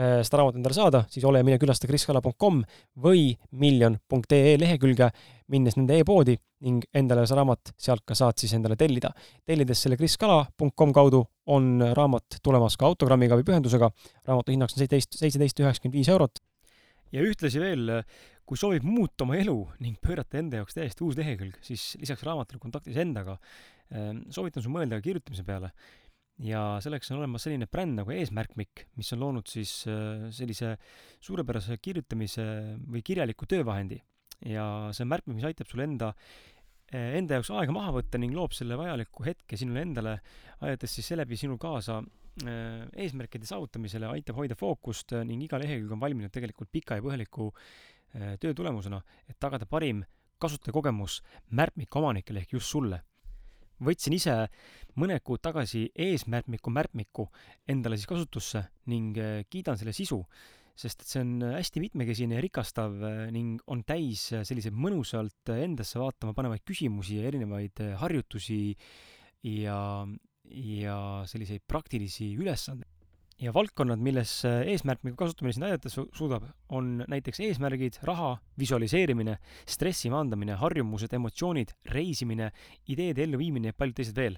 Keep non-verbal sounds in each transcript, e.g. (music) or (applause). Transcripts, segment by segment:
seda raamatut endale saada, siis ole ja mine külasta kriskala.com või miljon.ee lehekülge, minnes nende e-poodi ning endale see raamat sealt ka saad siis endale tellida. tellides selle kriskala.com kaudu on raamat tulemas ka autogrammiga või pühendusega. raamatu hinnaks on seitseteist, seitseteist üheksakümmend viis eurot. ja ühtlasi veel, kui soovib muuta oma elu ning pöörata enda jaoks täiesti uus lehekülg, siis lisaks raamatule Kontaktis endaga äh, soovitan sul mõelda ka kirjutamise peale ja selleks on olemas selline bränd nagu Eesmärkmik, mis on loonud siis äh, sellise suurepärase kirjutamise või kirjaliku töövahendi. ja see on märkmik, mis aitab sul enda, äh, enda jaoks aega maha võtta ning loob selle vajaliku hetke sinule endale, aidates siis seeläbi sinul kaasa äh, eesmärkide saavutamisele, aitab hoida fookust ning iga lehekülg on valminud tegelikult pika ja põhjaliku töö tulemusena, et tagada parim kasutajakogemus märkmike omanikele ehk just sulle võtsin ise mõned kuud tagasi eesmärkmiku märkmiku endale siis kasutusse ning äh, kiidan selle sisu, sest et see on hästi mitmekesine ja rikastav äh, ning on täis äh, selliseid mõnusalt endasse vaatama panevaid küsimusi ja erinevaid harjutusi ja, ja selliseid praktilisi ülesandeid ja valdkonnad, milles eesmärkmiku kasutamine sind aidata su suudab, on näiteks eesmärgid, raha, visualiseerimine, stressi maandamine, harjumused, emotsioonid, reisimine, ideede elluviimine ja paljud teised veel.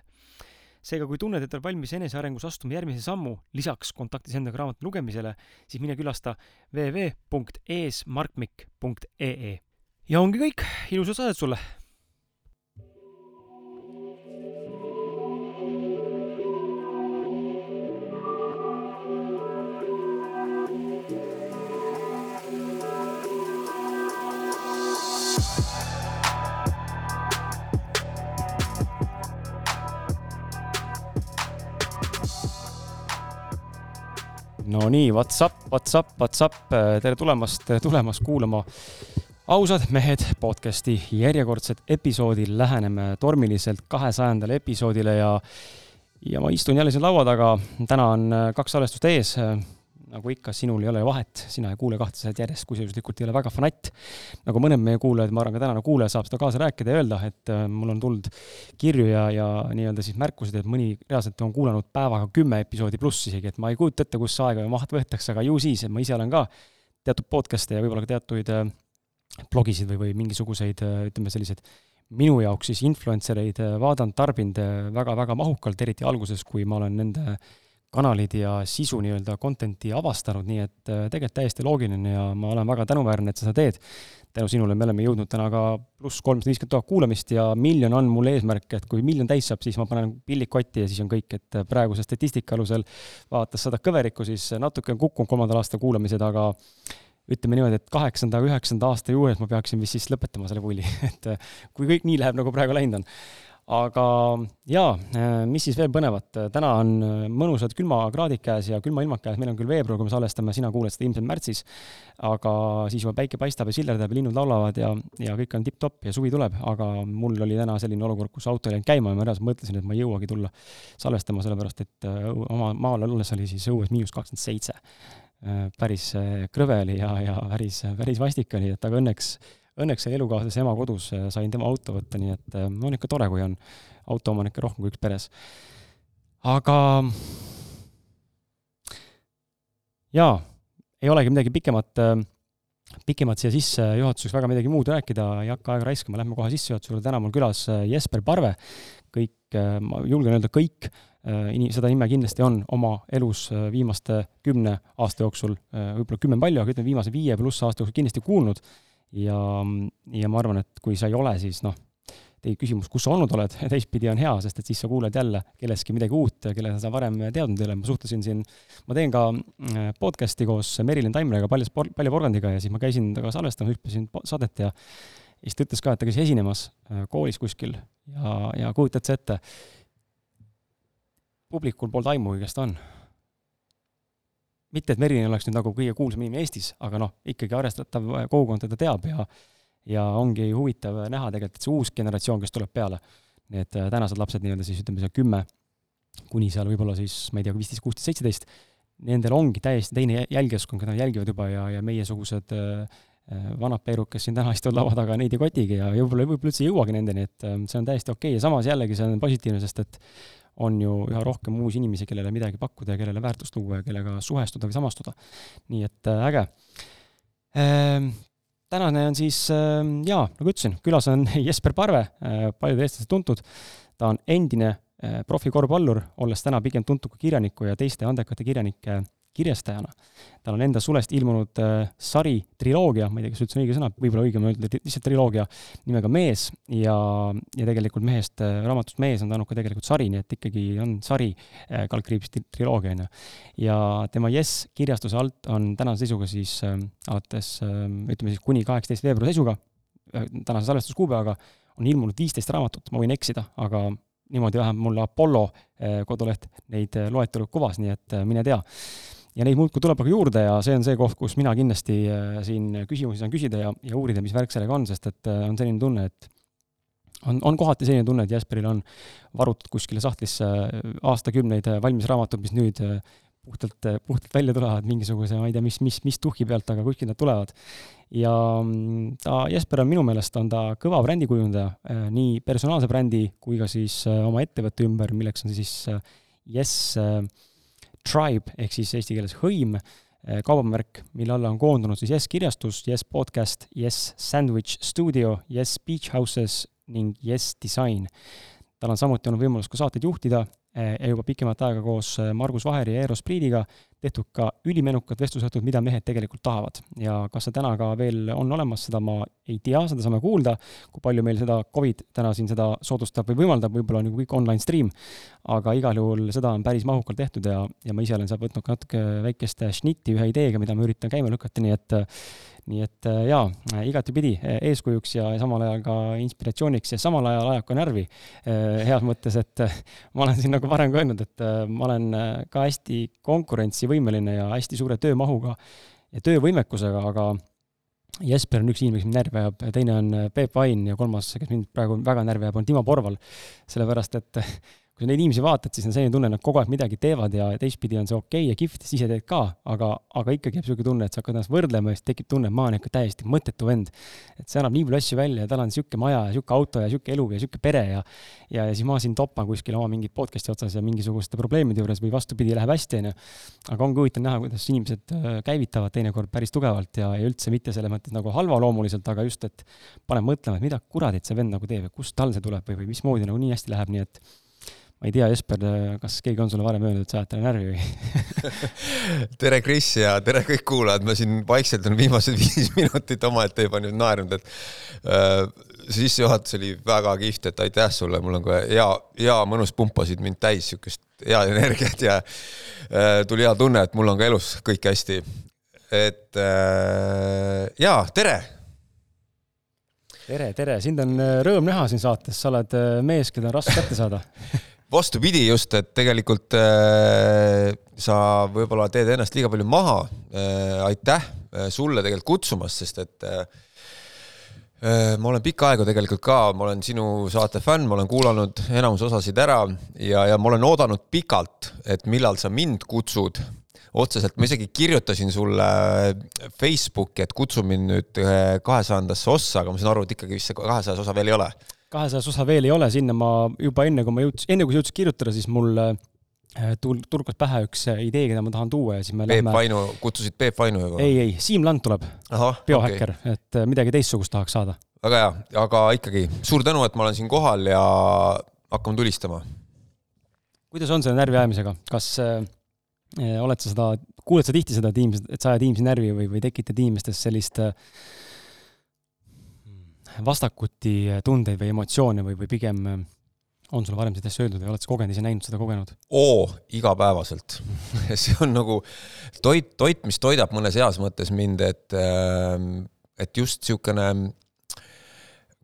seega, kui tunned, et oled valmis enesearengus astuma järgmise sammu lisaks kontaktis endaga raamatu lugemisele, siis mine külasta www.eesmarkmik.ee. ja ongi kõik, ilusat saadet sulle! No nii, what's up, what's up, what's up, tere tulemast, tulemast kuulama. Ausad mehed podcasti järjekordset episoodi, läheneme tormiliselt kahesajandale episoodile ja ja ma istun jälle siin laua taga, täna on kaks salvestust ees nagu ikka, sinul ei ole vahet, sina ei kuule kahte asjad järjest, kui sa juhuslikult ei ole väga fanatt. nagu mõned meie kuulajad, ma arvan, ka tänane kuulaja saab seda kaasa rääkida ja öelda, et äh, mul on tulnud kirju ja, ja nii-öelda siis märkuseid, et mõni reaalselt on kuulanud päevaga kümme episoodi pluss isegi, et ma ei kujuta ette, see aega ja maht võetakse, aga ju siis, et ma ise olen ka teatud podcast'e ja võib-olla ka teatuid äh, blogisid või, või mingisuguseid, äh, ütleme selliseid minu jaoks siis influencer eid vaadanud, tarbinud väga-väga mahukalt, eriti alguses, kui ma olen nende kanalid ja sisu nii-öelda content'i avastanud, nii et tegelikult täiesti loogiline ja ma olen väga tänuväärne, et sa seda teed. tänu sinule me oleme jõudnud täna ka pluss kolmsada viiskümmend tuhat kuulamist ja miljon on mul eesmärk, et kui miljon täis saab, siis ma panen pillid kotti ja siis on kõik, et praeguse statistika alusel vaadates seda kõverikku, siis natuke on kukkunud kolmandal aastal kuulamised, aga ütleme niimoodi, et kaheksanda, üheksanda aasta juures ma peaksin vist siis lõpetama selle pulli, (laughs) et kui kõik nii läheb, nagu praegu läinud on. Aga jaa, mis siis veel põnevat, täna on mõnusad külmakraadid käes ja külmailmad käes, meil on küll veebruar, kui me salvestame, sina kuuled seda ilmselt märtsis, aga siis juba päike paistab ja sillerdab ja linnud laulavad ja, ja kõik on tipp-topp ja suvi tuleb, aga mul oli täna selline olukord, kus auto ei läinud käima ja ma reaalselt mõtlesin, et ma ei jõuagi tulla salvestama, sellepärast et oma maal olles oli siis õues miinus kakskümmend seitse. Äh, päris äh, krõve oli ja, ja päris, päris vastik oli, et aga õnneks, õnneks oli elukaaslase ema kodus, äh, sain tema auto võtta, nii et on ikka tore, kui on autoomanikke rohkem kui üks peres. aga jaa, ei olegi midagi pikemat, pikemat siia sissejuhatuseks väga midagi muud rääkida, ei hakka aega raiskama, lähme kohe sissejuhatuse juurde, täna mul külas Jesper Parve, kõik, ma julgen öelda kõik Äh, ini-, seda nime kindlasti on oma elus äh, viimaste kümne aasta jooksul, äh, võib-olla kümme palju, aga ütleme, viimase viie pluss aasta jooksul kindlasti kuulnud ja, ja ma arvan, et kui sa ei ole, siis noh, teie küsimus, kus sa olnud oled, (laughs) teistpidi on hea, sest et siis sa kuuled jälle kellestki midagi uut, kelle sa varem teadnud ei ole, ma suhtlesin siin, ma teen ka podcast'i koos Merilin Taimrega, Paljas, Palja Porgandiga ja siis ma käisin temaga salvestamas, hüppasin saadet ja siis ta ütles ka, et ta käis esinemas koolis kuskil ja, ja kujutad sa ette, publikul polnud aimugi, kes ta on. Mitte, et Merilin oleks nüüd nagu kõige kuulsam inimene Eestis, aga noh, ikkagi arvestatav kogukond teda teab ja ja ongi huvitav näha tegelikult, et see uus generatsioon, kes tuleb peale, need äh, tänased lapsed nii-öelda siis ütleme, see kümme kuni seal võib-olla siis, ma ei tea, viisteist, kuusteist, seitseteist, nendel ongi täiesti teine jälgijaskond, keda nad jälgivad juba ja, ja meiesugused äh, äh, vanad peerud, kes siin täna istuvad laua taga, neid ei kotigi ja võib-olla, võib-olla üldse ei jõuagi nendeni, et äh, see on täiesti okei okay. ja samas jällegi see on positiivne, sest et on ju üha rohkem uusi inimesi, kellele midagi pakkuda ja kellele väärtust luua ja kellega suhestuda või samastuda. nii et äh, äge ehm,. tänane on siis äh, jaa, nagu ütlesin, külas on (laughs) Jesper Parve äh,, paljudele eestlased tuntud. ta on endine äh, profikorvpallur, olles täna pigem tuntud kui kirjaniku ja teiste andekate kirjanike kirjastajana. tal on enda sulest ilmunud äh, sari, triloogia, ma ei tea, kas üldse on õige sõna, võib-olla õigem öelda lihtsalt triloogia, nimega Mees ja, ja tegelikult mehest äh,, raamatust Mees on saanud ka tegelikult sari, nii et ikkagi on sari äh,, kaldkriips triloogia, on ju. ja tema Yes kirjastuse alt on tänase seisuga siis äh, alates äh, ütleme siis kuni kaheksateist veebruari seisuga äh,, tänase salvestuskuupäevaga, on ilmunud viisteist raamatut, ma võin eksida, aga niimoodi vähemalt mul Apollo äh, koduleht neid äh, loetelu kuvas, nii et äh, mine tea ja neid muudkui tuleb aga juurde ja see on see koht, kus mina kindlasti äh, siin küsimusi saan küsida ja, ja uurida, mis värk sellega on, sest et äh, on selline tunne, et on, on kohati selline tunne, et Jesperil on varutud kuskile sahtlisse äh, aastakümneid valmis raamatud, mis nüüd puhtalt, puhtalt välja tulevad mingisuguse, ma ei tea, mis, mis, mis tuhhi pealt, aga kuskilt nad tulevad. ja mm, ta, Jesper on minu meelest, on ta kõva brändikujundaja, nii personaalse brändi kui ka siis oma ettevõtte ümber, milleks on siis Yes Tribe ehk siis eesti keeles hõim, eh, kaubamärk, mille alla on koondunud siis Yes kirjastus, Yes podcast, Yes sandwich stuudio, Yes beach houses ning Yes disain. tal on samuti olnud võimalus ka saateid juhtida eh, ja juba pikemat aega koos eh, Margus Vaheri ja Eero Spriidiga tehtud ka ülimenukad vestlusõhtud, mida mehed tegelikult tahavad. ja kas see täna ka veel on olemas, seda ma ei tea, seda saame kuulda, kui palju meil seda Covid täna siin seda soodustab või võimaldab, võib-olla on ju kõik online stream, aga igal juhul seda on päris mahukalt tehtud ja, ja ma ise olen sealt võtnud ka natuke väikest šnitti ühe ideega, mida ma üritan käima lükata, nii et nii et jaa, igatipidi eeskujuks ja samal ajal ka inspiratsiooniks ja samal ajal ajab ka närvi. Heas mõttes, et ma olen siin nagu varem ka öelnud, et ma olen ka hästi konkurentsi võimeline ja hästi suure töömahuga ja töövõimekusega, aga Jesper on üks inimene, kes mind närvi ajab, teine on Peep Vain ja kolmas, kes mind praegu väga närvi ajab, on Timo Porval. sellepärast, et kui sa neid inimesi vaatad, siis on selline tunne, nad kogu aeg midagi teevad ja teistpidi on see okei okay ja kihvt, siis ise teed ka, aga, aga ikkagi jääb niisugune tunne, et sa hakkad ennast võrdlema ja siis tekib tunne, et ma olen ikka täiesti mõttetu vend. et see annab nii palju asju välja ja tal on niisugune maja ja niisugune auto ja niisugune elu ja niisugune pere ja ja, ja siis ma siin topan kuskil oma mingit podcast'i otsas ja mingisuguste probleemide juures või vastupidi, läheb hästi, onju. aga ongi huvitav näha, kuidas inimesed äh, käivitavad teinekord päris tugevalt ja, ja üldse mitte selles mõttes nagu halvaloomuliselt, aga just, et paneb mõtlema, et mida kuradit see vend nagu teeb ja kust tal see tuleb või, või mismoodi nagu nii hästi läheb, nii et ma ei tea, Jesper, kas keegi on sulle varem öelnud, et sa ajad talle närvi või? (laughs) Tere, Kris ja tere kõik kuulajad, ma siin vaikselt olen viimased (laughs) viis minutit omaette juba nüüd naernud, et äh, see sissejuhatus oli väga kihvt, et aitäh sulle, mul on ka hea, hea mõnus, pumpasid mind täis siukest head (laughs) energiat ja äh, tuli hea tunne, et mul on ka elus kõik hästi. et äh, jaa, tere! Tere, tere, sind on äh, rõõm näha siin saates, sa oled äh, mees, keda on raske kätte saada vastupidi just, et tegelikult äh, sa võib-olla teed ennast liiga palju maha äh,. aitäh äh, sulle tegelikult kutsumast, sest et äh, äh, ma olen pikka aega tegelikult ka, ma olen sinu saate fänn, ma olen kuulanud enamus osasid ära ja, ja ma olen oodanud pikalt, et millal sa mind kutsud otseselt, ma isegi kirjutasin sulle Facebooki, et kutsu mind nüüd kahesajandasse ossa, aga ma saan aru, et ikkagi vist see kahesajas osa veel ei ole kahesajas osa veel ei ole, sinna ma juba enne, kui ma jõudsin, enne kui sa jõudsid kirjutada, siis mul äh, tul-, tulgas pähe üks äh, idee, keda ma tahan tuua ja siis me Peep lähme... Vainu, kutsusid Peep Vainu juba? ei, ei, Siim Lant tuleb, biohäkker okay., et äh, midagi teistsugust tahaks saada. väga hea, aga ikkagi suur tänu, et ma olen siin kohal ja hakkame tulistama. kuidas on selle närvi ajamisega, kas äh, oled sa seda, kuuled sa tihti seda, et inimesed, et sa ajad inimesi närvi või, või tekitad inimestes sellist äh, vastakuti tundeid või emotsioone või, või pigem äh, on sulle varem sellist asja öeldud või oled sa kogenud, ise näinud seda, kogenud? oo, igapäevaselt (laughs) see on nagu toit, toit, mis toidab mõnes heas mõttes mind, et, ähm, et just niisugune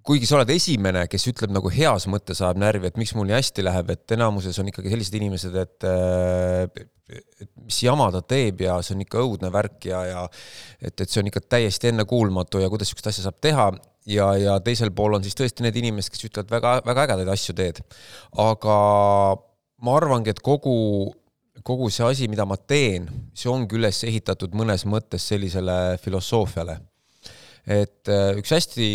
kuigi sa oled esimene, kes ütleb nagu heas mõttes ajab närvi, et miks mul nii hästi läheb, et enamuses on ikkagi sellised inimesed, et äh, et mis jama ta teeb ja see on ikka õudne värk ja, ja et, et see on ikka täiesti ennekuulmatu ja kuidas niisugust asja saab teha ja, ja teisel pool on siis tõesti need inimesed, kes ütlevad väga, väga ägedaid asju teed. aga ma arvangi, et kogu, kogu see asi, mida ma teen, see ongi üles ehitatud mõnes mõttes sellisele filosoofiale. et äh, üks hästi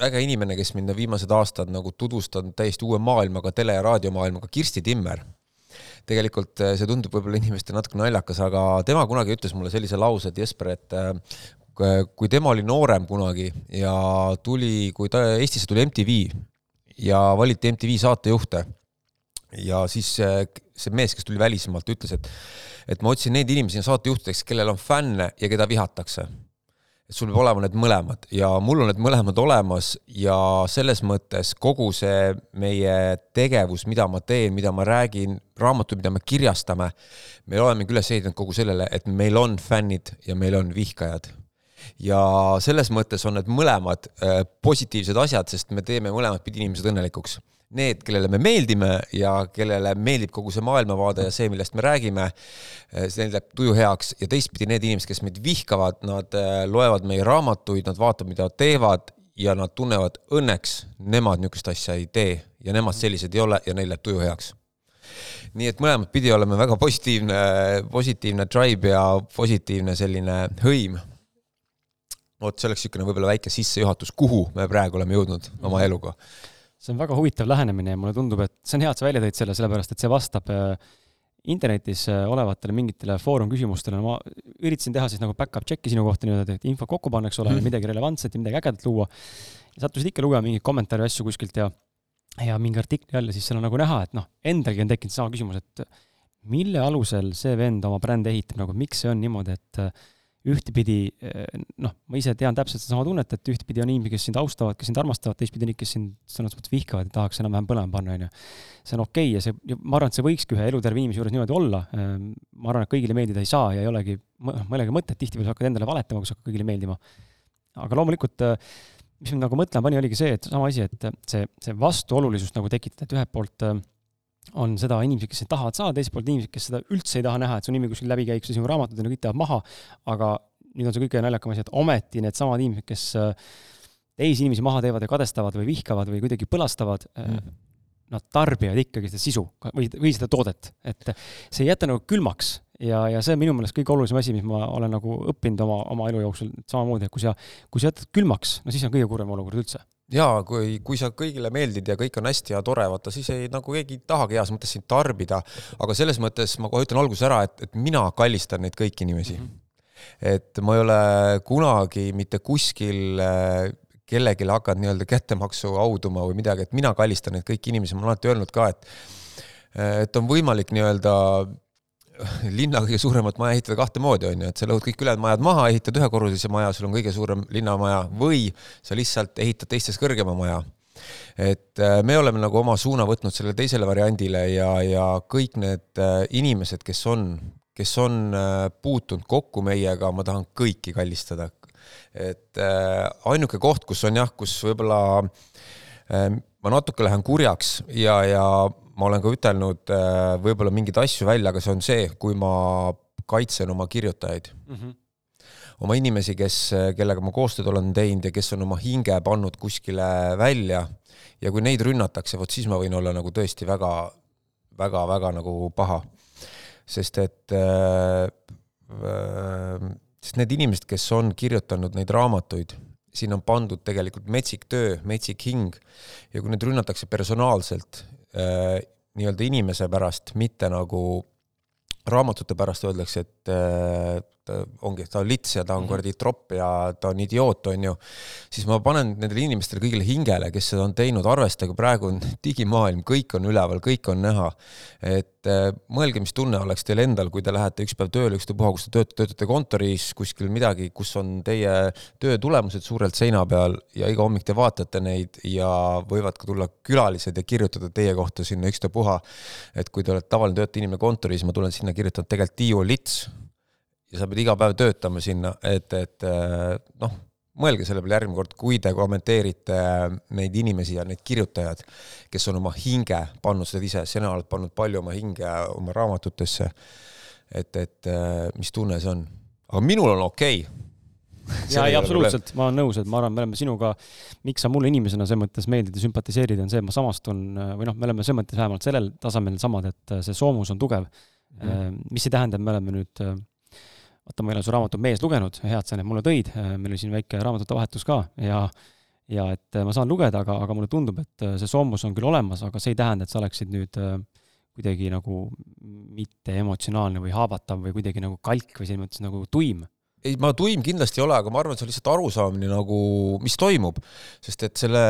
äge inimene, kes mind viimased aastad nagu tutvustanud täiesti uue maailmaga, tele- ja raadiomaailmaga, Kirsti Timmer tegelikult äh, see tundub võib-olla inimestele natuke naljakas, aga tema kunagi ütles mulle sellise lause, et Jesper, et äh, kui tema oli noorem kunagi ja tuli, kui ta Eestisse tuli MTV ja valiti MTV saatejuhte ja siis see mees, kes tuli välismaalt, ütles, et et ma otsin neid inimesi saatejuhtideks, kellel on fänne ja keda vihatakse. et sul peab olema need mõlemad ja mul on need mõlemad olemas ja selles mõttes kogu see meie tegevus, mida ma teen, mida ma räägin, raamatud, mida me kirjastame, me olemegi üles ehitanud kogu sellele, et meil on fännid ja meil on vihkajad ja selles mõttes on need mõlemad äh, positiivsed asjad, sest me teeme mõlemat pidi inimesed õnnelikuks. Need, kellele me meeldime ja kellele meeldib kogu see maailmavaade ja see, millest me räägime, äh, neil läheb tuju heaks. Ja teistpidi need inimesed, kes meid vihkavad, nad äh, loevad meie raamatuid, nad vaatavad, mida nad teevad ja nad tunnevad õnneks, nemad niisugust asja ei tee ja nemad sellised ei ole ja neil läheb tuju heaks. Nii et mõlemat pidi oleme väga positiivne, positiivne tribe ja positiivne selline hõim vot see oleks niisugune võib-olla väike sissejuhatus, kuhu me praegu oleme jõudnud oma mhm. eluga. see on väga huvitav lähenemine ja mulle tundub, et see on hea, et sa välja tõid selle, sellepärast et see vastab äh, internetis äh, olevatele mingitele foorum küsimustele, ma üritasin teha siis nagu back-up check'i sinu kohta niimoodi, et info kokku panna, eks ole mm., midagi relevantset ja midagi ägedat luua. sattusid ikka lugema mingeid kommentaare asju kuskilt ja, ja mingi artikli all ja siis seal on nagu näha, et noh, endalgi on tekkinud sama küsimus, et mille alusel see vend oma brändi ehitab, nagu miks see on niimoodi, et ühtepidi eh, noh, ma ise tean täpselt sedasama tunnet, et ühtepidi on inimesi, kes sind austavad, kes sind armastavad, teistpidi neid, kes sind sõnas mõttes vihkavad ja tahaks enam-vähem põlema panna, on ju. see on okei okay ja see, ma arvan, et see võikski ühe eluterve inimese juures niimoodi olla. Ehm, ma arvan, et kõigile meeldida ei saa ja ei olegi mõelegi mõtet, tihtipeale sa hakkad endale valetama, kui sa hakkad kõigile meeldima. aga loomulikult, eh, mis mind nagu mõtlema pani, oligi see, et sama asi, et see, see vastuolulisust nagu tekitada, et ühelt poolt äh, on seda inimesi, kes tahavad saada, teiselt poolt inimesed, kes seda üldse ei taha näha, et su nimi kuskil läbi käiks ja sinu raamatud on ju kõik tahavad maha, aga nüüd on see kõige naljakam asi, et ometi needsamad inimesed, kes äh, teisi inimesi maha teevad ja kadestavad või vihkavad või kuidagi põlastavad mm., nad tarbivad ikkagi seda sisu või, või seda toodet, et see ei jäta nagu külmaks. Ja, ja see on minu meelest kõige olulisem asi, mis ma olen nagu õppinud oma, oma elu jooksul samamoodi, et kui sa, kui sa jätad külmaks, no siis on kõige kurvem olukord üldse jaa, kui, kui sa kõigile meeldid ja kõik on hästi ja tore, vaata siis ei, nagu keegi ei tahagi heas mõttes sind tarbida, aga selles mõttes ma kohe ütlen alguses ära, et, et mina kallistan neid kõiki inimesi mm. -hmm. et ma ei ole kunagi mitte kuskil äh, kellelegi hakanud nii-öelda kättemaksu auduma või midagi, et mina kallistan neid kõiki inimesi, ma olen alati öelnud ka, et et on võimalik nii-öelda (laughs) linna kõige suuremat maja ehitada kahte moodi, on ju, et sa lõhud kõik ülejäänud majad maha, ehitad ühekorruselise maja, sul on kõige suurem linnamaja või sa lihtsalt ehitad teistest kõrgema maja et äh, me oleme nagu oma suuna võtnud sellele teisele variandile ja, ja kõik need äh, inimesed, kes on, kes on äh, puutunud kokku meiega, ma tahan kõiki kallistada. et ainuke koht, kus on jah, kus võib-olla ma natuke lähen kurjaks ja, ja ma olen ka ütelnud võib-olla mingeid asju välja, aga see on see, kui ma kaitsen oma kirjutajaid mm. -hmm oma inimesi, kes, kellega ma koostööd olen teinud ja kes on oma hinge pannud kuskile välja ja kui neid rünnatakse, vot siis ma võin olla nagu tõesti väga, väga, väga nagu paha. sest et äh, äh, sest need inimesed, kes on kirjutanud neid raamatuid, siin on pandud tegelikult metsik töö, metsik hing ja kui neid rünnatakse personaalselt äh, nii-öelda inimese pärast, mitte nagu raamatute pärast öeldakse, et äh, ongi, ta on lits ja ta on mhm. kuradi tropp ja ta on idioot, on ju, siis ma panen nendele inimestele kõigile hingele, kes seda on teinud, arvestage, praegu on (laughs) digimaailm, kõik on üleval, kõik on näha. et äh, mõelge, mis tunne oleks teil endal, kui te lähete üks päev tööle, ükstapuha, kus te töötate, töötate kontoris kuskil midagi, kus on teie töö tulemused suurelt seina peal ja iga hommik te vaatate neid ja võivad ka tulla külalised ja kirjutada teie kohta sinna ükstapuha. et kui te olete tavaline töötaja inimene kontoris, ma tulen sinna kirjutan tegelikult Tiiu Lits ja sa pead iga päev töötama sinna, et, et äh, noh, mõelge selle peale järgmine kord, kui te kommenteerite neid inimesi ja neid kirjutajad, kes on oma hinge pannud, tead ise, sina oled pannud palju oma hinge oma raamatutesse. et, et äh, mis tunne see on, aga minul on okei. (laughs) Okay ja ei, absoluutselt, ma olen nõus, et ma arvan, me oleme sinuga, miks sa mulle inimesena selles mõttes meeldid ja sümpatiseerid, on see, et ma samastun või noh, me oleme selles mõttes vähemalt sellel tasemel samad, et see soomus on tugev. Mm.. mis ei tähenda, et me oleme nüüd vaata, ma ei ole su raamatut mees lugenud, hea, et sa need mulle tõid, meil oli siin väike raamatute vahetus ka ja ja et ma saan lugeda, aga, aga mulle tundub, et see soomus on küll olemas, aga see ei tähenda, et sa oleksid nüüd äh, kuidagi nagu mitte emotsionaalne või haavatav või kuidagi nagu kalk või selles mõttes nagu tuim ei, ma tuim kindlasti ei ole, aga ma arvan, et see on lihtsalt arusaamine nagu, mis toimub. sest et selle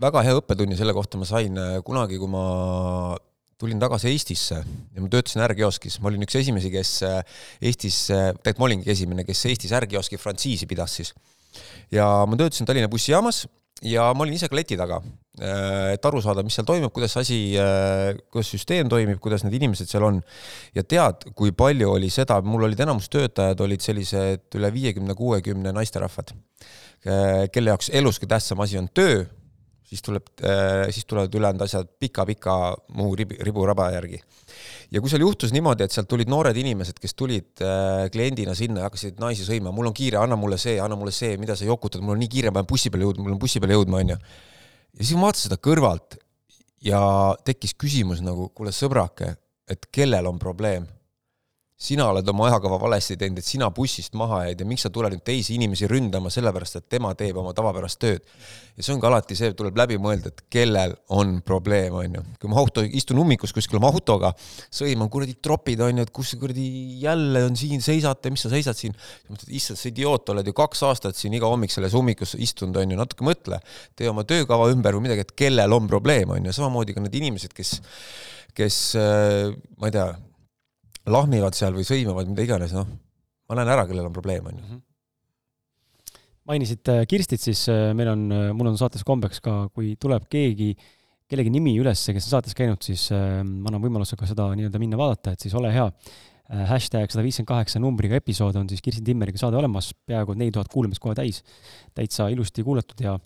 väga hea õppetunni selle kohta ma sain äh, kunagi, kui ma tulin tagasi Eestisse ja ma töötasin ärkioskis, ma olin üks esimesi, kes äh, Eestis, äh, tegelikult ma olingi esimene, kes Eestis ärkioski frantsiisi pidas siis. ja ma töötasin Tallinna bussijaamas ja ma olin ise ka leti taga, äh, et aru saada, mis seal toimub, kuidas asi, kuidas süsteem toimib, kuidas need inimesed seal on. ja tead, kui palju oli seda, mul olid enamus töötajad olid sellised üle viiekümne, kuuekümne naisterahvad, kelle jaoks elus kõige tähtsam asi on töö siis tuleb, äh, siis tulevad ülejäänud asjad pika-pika ribi, riburaba järgi. ja kui seal juhtus niimoodi, et sealt tulid noored inimesed, kes tulid äh, kliendina sinna ja hakkasid naisi sõima, mul on kiire, anna mulle see, anna mulle see, mida sa jokutad, mul on nii kiire, ma pean bussi peale jõudma, mul on bussi peale jõudma, onju. ja siis ma vaatasin seda kõrvalt ja tekkis küsimus nagu, kuule sõbrake, et kellel on probleem sina oled oma ajakava valesti teinud, et sina bussist maha jäid ja miks sa tuled nüüd teisi inimesi ründama, sellepärast et tema teeb oma tavapärast tööd. ja see ongi alati see, tuleb läbi mõelda, et kellel on probleem, on ju. kui ma auto, istun ummikus kuskil oma autoga, sõiman kuradi tropid, on ju, et kus kuradi jälle on siin, seisate, mis sa seisad siin. mõtled, issand, sa idioot, oled ju kaks aastat siin iga hommik selles ummikus istunud, on ju, natuke mõtle. tee oma töökava ümber või midagi, et kellel on probleem, on ju, samamoodi ka need inimesed, kes kes äh, ma ei tea, lahmivad seal või sõimavad, mida iganes, noh, ma näen ära, kellel on probleem, on ju. Mhm. mainisid äh, Kirstit, siis äh, meil on, äh, mul on saates kombeks ka, kui tuleb keegi, kellegi nimi üles, kes on saates käinud, siis ma annan võimaluse ka seda nii-öelda minna vaadata, et siis ole hea. hashtag sada viiskümmend kaheksa numbriga episood on siis Kirsti Timmeriga saade olemas, peaaegu neli tuhat kuulamist kohe täis. täitsa ilusti kuulatud ja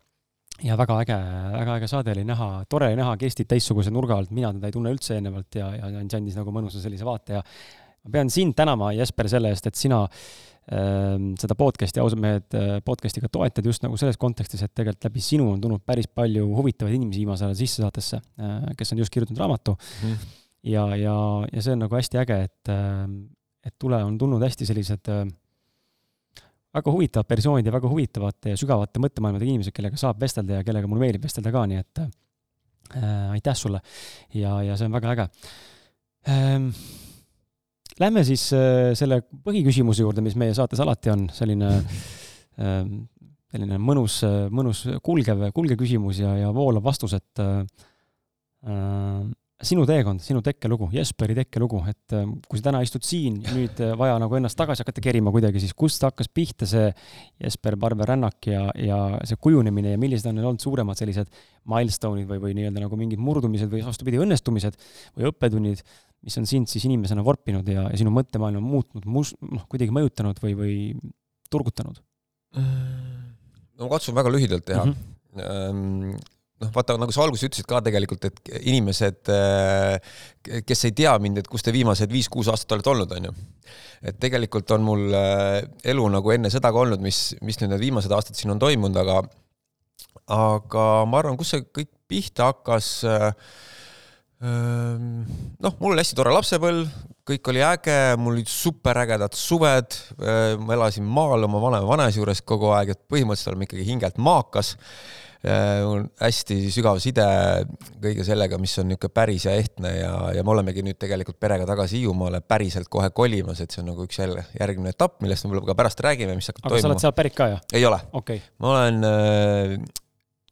ja väga äge, väga äge saade oli näha, tore näha Kerstit teistsuguse nurga alt, mina teda ei tunne üldse eelnevalt ja, ja see andis nagu mõnusa sellise vaate ja ma pean sind tänama, Jesper, selle eest, et sina äh, seda podcast'i, ausad mehed äh, podcast'i ka toetad just nagu selles kontekstis, et tegelikult läbi sinu on tulnud päris palju huvitavaid inimesi viimasel ajal sisse saatesse äh,, kes on just kirjutanud raamatu. Mm.. ja, ja, ja see on nagu hästi äge, et äh,, et tule on tulnud hästi sellised äh, väga huvitavad persoonid ja väga huvitavate ja sügavate mõttemaailmadega inimesed, kellega saab vestelda ja kellega mulle meeldib vestelda ka, nii et äh, aitäh sulle. ja, ja see on väga äge ähm,. Lähme siis äh, selle põhiküsimuse juurde, mis meie saates alati on, selline äh, selline mõnus, mõnus kulgev, kulgev küsimus ja, ja voolav vastus, et äh, sinu teekond, sinu tekkelugu, Jesperi tekkelugu, et äh, kui sa täna istud siin nüüd äh, vaja nagu ennast tagasi hakata kerima kuidagi, siis kust hakkas pihta see Jesper Barber rännak ja, ja see kujunemine ja millised on olnud suuremad sellised milstone'id või, või nii-öelda nagu mingid murdumised või vastupidi, õnnestumised või õppetunnid, mis on sind siis inimesena vorpinud ja, ja sinu mõttemaailma muutnud, mus-, noh, kuidagi mõjutanud või, või turgutanud? no ma katsun väga lühidalt teha mm. -hmm noh, vaata nagu sa alguses ütlesid ka tegelikult, et inimesed, äh, kes ei tea mind, et kus te viimased viis-kuus aastat olete olnud, on ju. et tegelikult on mul äh, elu nagu enne seda ka olnud, mis, mis nüüd need viimased aastad siin on toimunud, aga aga ma arvan, kus see kõik pihta hakkas äh, noh, mul oli hästi tore lapsepõlv, kõik oli äge, mul olid superägedad suved, ma elasin maal oma vanema vanaisa juures kogu aeg, et põhimõtteliselt oleme ikkagi hingelt maakas on hästi sügav side kõige sellega, mis on niisugune päris ja ehtne ja, ja me olemegi nüüd tegelikult perega tagasi Hiiumaale päriselt kohe kolimas, et see on nagu üks jälle järgmine etapp, millest me võib-olla ka pärast räägime, mis hakkab aga toimuma. sa oled sealt pärit ka, jah? ei ole okay.. ma olen äh,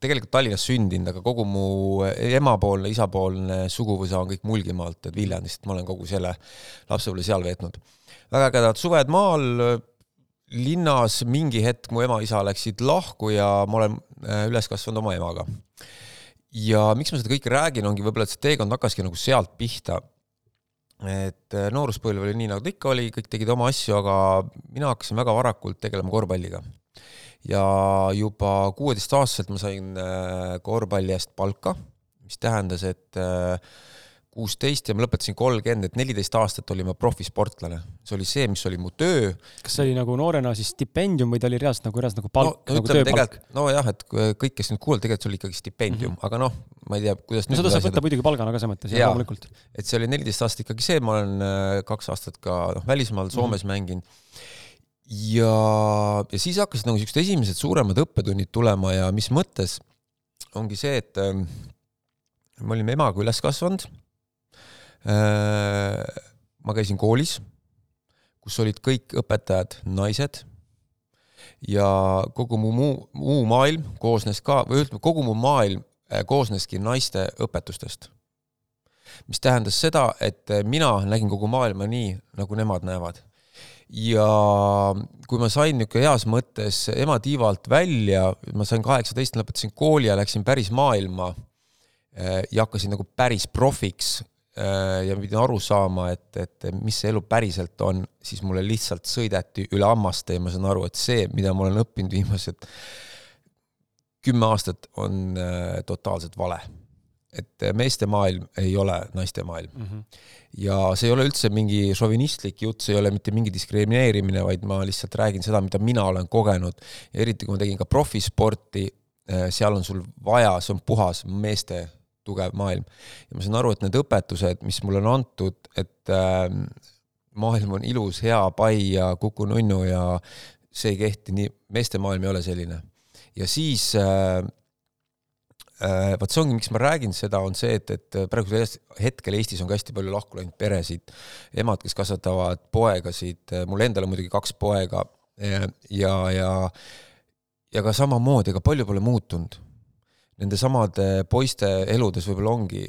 tegelikult Tallinnas sündinud, aga kogu mu emapoolne, isapoolne suguvõsa on kõik Mulgimaalt, et Viljandist, ma olen kogu selle lapsepõlve seal veetnud. väga ägedad suved maal linnas mingi hetk mu ema-isa läksid lahku ja ma olen äh, üles kasvanud oma emaga. ja miks ma seda kõike räägin, ongi võib-olla, et see teekond hakkaski nagu sealt pihta. et äh, nooruspõlv oli nii, nagu ta ikka oli, kõik tegid oma asju, aga mina hakkasin väga varakult tegelema korvpalliga. ja juba kuueteistaastaselt ma sain äh, korvpalli eest palka, mis tähendas, et äh, kuusteist ja ma lõpetasin kolmkümmend, et neliteist aastat olin ma profisportlane. see oli see, mis oli mu töö. kas see oli nagu noorena siis stipendium või ta oli reaalselt nagu, reaalselt nagu palk no, nagu tööpalk? nojah, et kõik, kes nüüd kuulavad, tegelikult see oli ikkagi stipendium mm, -hmm. aga noh, ma ei tea, kuidas no seda saab võtta muidugi palgana ka selles mõttes, jah, loomulikult. et see oli neliteist aastat ikkagi see, ma olen äh, kaks aastat ka noh, välismaal Soomes mm -hmm. mänginud ja, ja siis hakkasid nagu siuksed esimesed suuremad õppetunnid tulema ja mis mõttes ongi see, et äh, me olime emaga üles kasvanud ma käisin koolis, kus olid kõik õpetajad naised ja kogu mu muu, muu maailm koosnes ka, või ütleme, kogu mu maailm äh, koosneski naiste õpetustest. mis tähendas seda, et mina nägin kogu maailma nii, nagu nemad näevad. ja kui ma sain niisugune heas mõttes ema tiivalt välja, ma sain kaheksateist, lõpetasin kooli ja läksin päris maailma äh, ja hakkasin nagu päris profiks Äh, ja ma pidin aru saama, et, et mis see elu päriselt on, siis mulle lihtsalt sõideti üle hammaste ja ma saan aru, et see, mida ma olen õppinud viimased kümme aastat, on äh, totaalselt vale. et meeste maailm ei ole naiste maailm mm. -hmm. ja see ei ole üldse mingi šovinistlik jutt, see ei ole mitte mingi diskrimineerimine, vaid ma lihtsalt räägin seda, mida mina olen kogenud eriti, kui ma tegin ka profisporti, äh, seal on sul vaja, see on puhas meeste tugev maailm. ja ma saan aru, et need õpetused, mis mulle on antud, et äh, maailm on ilus, hea, pai ja kuku-nunnu ja see ei kehti nii, meeste maailm ei ole selline. ja siis äh, äh, vot see ongi, miks ma räägin seda, on see, et, et praegusel hetkel Eestis on ka hästi palju lahku läinud peresid, emad, kes kasvatavad poegasid, mul endal on muidugi kaks poega ja, ja, ja ja ka samamoodi, ega palju pole muutunud nende samade poiste eludes võib-olla ongi,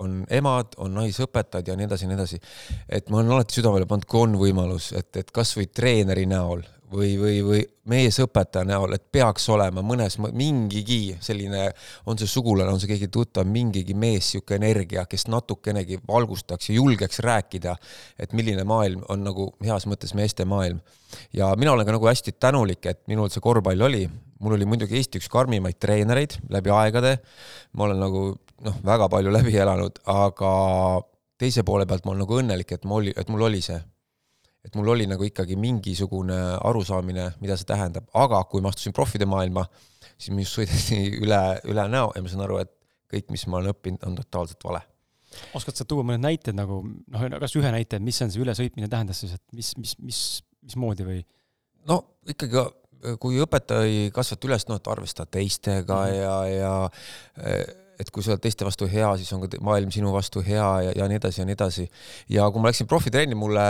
on emad, on naisõpetajad ja nii edasi ja nii edasi. et ma olen alati südamele pannud, kui on võimalus, et, et kasvõi treeneri näol või, või, või meesõpetaja näol, et peaks olema mõnes, mingigi selline, on see sugulane, on see keegi tuttav, mingigi mees, niisugune energia, kes natukenegi valgustaks ja julgeks rääkida, et milline maailm on nagu heas mõttes meeste maailm. ja mina olen ka nagu hästi tänulik, et minul see korvpall oli, mul oli muidugi Eesti üks karmimaid treenereid läbi aegade, ma olen nagu noh, väga palju läbi elanud, aga teise poole pealt ma olen nagu õnnelik, et ma oli, et mul oli see. Et mul oli nagu ikkagi mingisugune arusaamine, mida see tähendab, aga kui ma astusin profide maailma, siis minust sõideti (laughs) üle, üle näo ja ma saan aru, et kõik, mis ma olen õppinud, on totaalselt vale oskad sa tuua mõned näited nagu noh, kas ühe näite, mis on see ülesõitmine tähendas siis, et mis, mis, mis, mismoodi või? no ikkagi kui õpetaja ei kasvata üles, noh, et arvesta teistega mm -hmm. ja, ja et kui sa oled teiste vastu hea, siis on ka maailm sinu vastu hea ja, ja nii edasi ja nii edasi. ja kui ma läksin profitrenni, mulle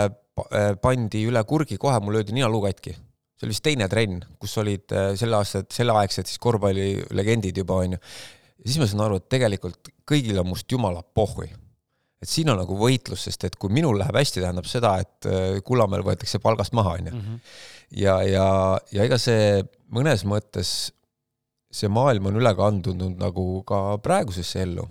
pandi üle kurgi kohe, mul löödi ninaluu katki. see oli vist teine trenn, kus olid selle aasta, selleaegsed siis korvpallilegendid juba onju. ja siis ma sain aru, et tegelikult kõigil on must jumala pohhui et siin on nagu võitlus, sest et kui minul läheb hästi, tähendab seda, et äh, Kullamäel võetakse palgast maha, onju. Mhm. ja, ja, ja ega see mõnes mõttes, see maailm on üle kandunud nagu ka praegusesse ellu.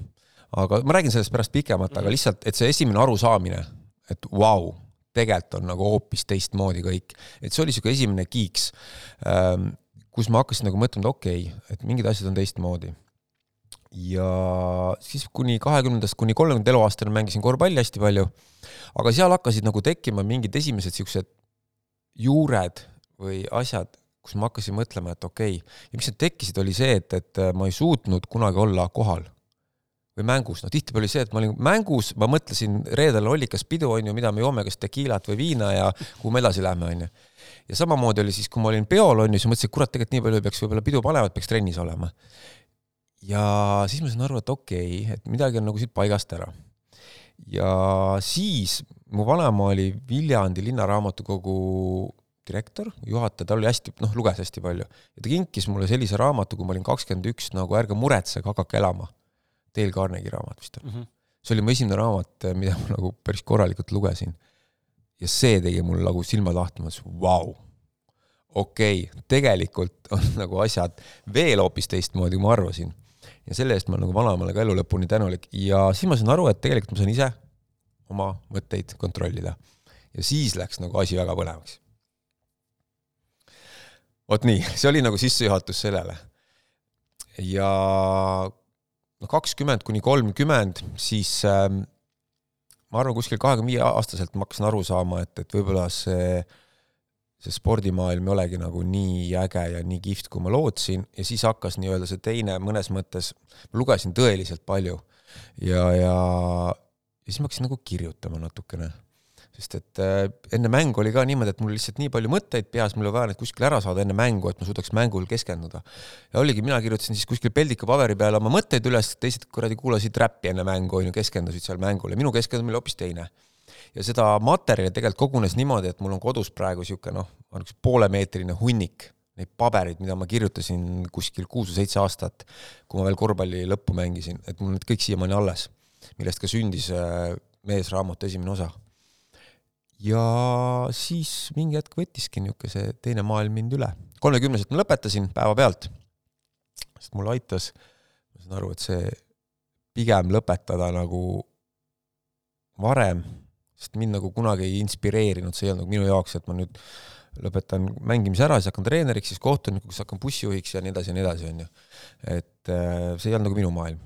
aga ma räägin sellest pärast pikemalt, aga Mhm. lihtsalt, et see esimene arusaamine, et vau wow,, tegelikult on nagu hoopis teistmoodi kõik, et see oli niisugune esimene kiiks, kus ma hakkasin nagu mõtlema, et okei okay,, et mingid asjad on teistmoodi ja siis kuni kahekümnendast kuni kolmekümnenda eluaastani mängisin korvpalli hästi palju, aga seal hakkasid nagu tekkima mingid esimesed niisugused juured või asjad, kus ma hakkasin mõtlema, et okei okay., ja miks need tekkisid, oli see, et, et ma ei suutnud kunagi olla kohal või mängus, noh tihtipeale oli see, et ma olin mängus, ma mõtlesin, reedel ollikas pidu, on ju, mida me joome, kas tekiilat või viina ja kuhu me edasi lähme, on ju. ja samamoodi oli siis, kui ma olin peol, on ju, siis mõtlesin, et kurat, tegelikult nii palju peaks võib-olla pidu panema, et peaks trennis olema ja siis ma sain aru, et okei okay,, et midagi on nagu siit paigast ära. ja siis mu vanaema oli Viljandi linnaraamatukogu direktor, juhataja, tal oli hästi, noh, luges hästi palju ja ta kinkis mulle sellise raamatu, kui ma olin kakskümmend üks, nagu Ärge muretsege, hakake elama. Dale Carnegie raamat vist mm. -hmm. see oli mu esimene raamat, mida ma nagu päris korralikult lugesin. ja see tegi mul nagu silmad lahti, ma mõtlesin, vau okei okay,, tegelikult on (laughs) nagu asjad veel hoopis teistmoodi, kui ma arvasin ja selle eest ma olen nagu vanaemale ka elu lõpuni tänulik ja siis ma sain aru, et tegelikult ma saan ise oma mõtteid kontrollida. ja siis läks nagu asi väga põnevaks. Vot nii, see oli nagu sissejuhatus sellele. ja noh, kakskümmend kuni kolmkümmend, siis ähm, ma arvan, kuskil kahekümne viie aastaselt ma hakkasin aru saama, et, et võib-olla see see spordimaailm ei olegi nagu nii äge ja nii kihvt, kui ma lootsin ja siis hakkas nii-öelda see teine mõnes mõttes, ma lugesin tõeliselt palju ja, ja, ja siis ma hakkasin nagu kirjutama natukene. Sest et äh, enne mängu oli ka niimoodi, et mul lihtsalt nii palju mõtteid peas, mul oli vaja need kuskile ära saada enne mängu, et ma suudaks mängul keskenduda. ja oligi, mina kirjutasin siis kuskil peldiku paberi peale oma mõtteid üles, teised kuradi kuulasid räppi enne mängu, on ju, keskendusid seal mängule, minu keskendumine oli hoopis teine ja seda materjali tegelikult kogunes niimoodi, et mul on kodus praegu niisugune noh, poolemeetrine hunnik neid pabereid, mida ma kirjutasin kuskil kuus või seitse aastat, kui ma veel korvpalli lõppu mängisin, et mul need kõik siiamaani alles, millest ka sündis äh, Meesraamatu esimene osa. Ja siis mingi hetk võttiski niisugune teine maailm mind üle. kolmekümneselt ma lõpetasin päevapealt, sest mul aitas, ma saan aru, et see pigem lõpetada nagu varem sest mind nagu kunagi ei inspireerinud, see ei olnud nagu minu jaoks, et ma nüüd lõpetan mängimise ära, siis hakkan treeneriks, siis kohtunikuks, hakkan bussijuhiks ja nii edasi ja nii edasi, on ju. et äh, see ei olnud nagu minu maailm.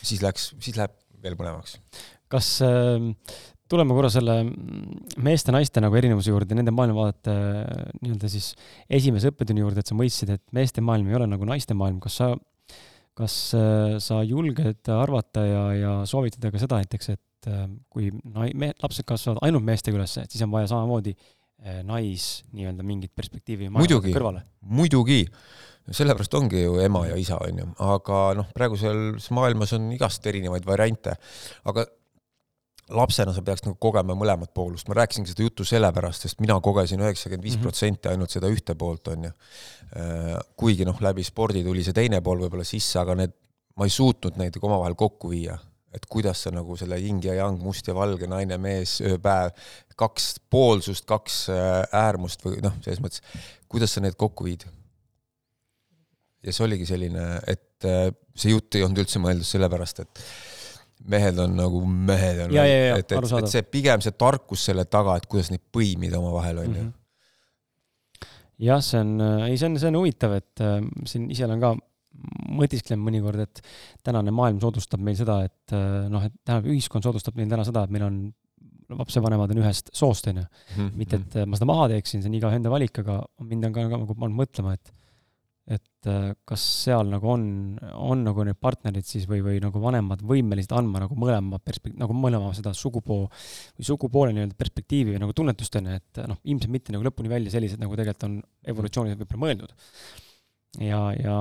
siis läks, siis läheb veel põnevaks. kas äh, tuleme korra selle meeste-naiste nagu erinevuse juurde, nende maailmavaadete äh, nii-öelda siis esimese õppetunni juurde, et sa mõistsid, et meeste maailm ei ole nagu naiste maailm, kas sa, kas äh, sa julged arvata ja, ja soovitada ka seda näiteks, et äh, kui nai-, me-, lapsed kasvavad ainult meestega üles, et siis on vaja samamoodi nais nii-öelda mingit perspektiivi muidugi, kõrvale. muidugi, sellepärast ongi ju ema ja isa, on ju, aga noh, praeguses maailmas on igast erinevaid variante, aga lapsena sa peaks nagu kogema mõlemat poolust, ma rääkisingi seda juttu sellepärast, sest mina kogesin üheksakümmend viis protsenti ainult seda ühte poolt, on ju. Äh, kuigi noh, läbi spordi tuli see teine pool võib-olla sisse, aga need, ma ei suutnud neid omavahel kokku viia et kuidas sa nagu selle yin ja yang, must ja valge, naine, mees, ööpäev, kaks poolsust, kaks äh, äärmust või noh, selles mõttes, kuidas sa need kokku viid? ja see oligi selline, et äh, see jutt ei olnud üldse mõeldud sellepärast, et mehed on nagu mehed on, et, et, et see pigem see tarkus selle taga, et kuidas neid põimida omavahel, on ju. Mhm. jah, see on, ei, see on, see on huvitav, et äh, siin ise olen ka mõtisklen mõnikord, et tänane maailm soodustab meil seda, et äh, noh, et tähendab, ühiskond soodustab meil täna seda, et meil on lapsevanemad on ühest soost, onju. Mhm, mitte, et ma seda maha teeksin, see on igaühe enda valik, aga mind on ka nagu pannud mõtlema, et et äh, kas seal nagu on, on nagu need partnerid siis või, või nagu vanemad võimelised andma nagu mõlema perspek-, nagu mõlema seda sugupoo või sugupoole nii-öelda perspektiivi või nagu tunnetust onju, et noh, ilmselt mitte nagu lõpuni välja sellised, nagu tegelikult on evolutsiooniliselt võib-olla mõeldud. ja, ja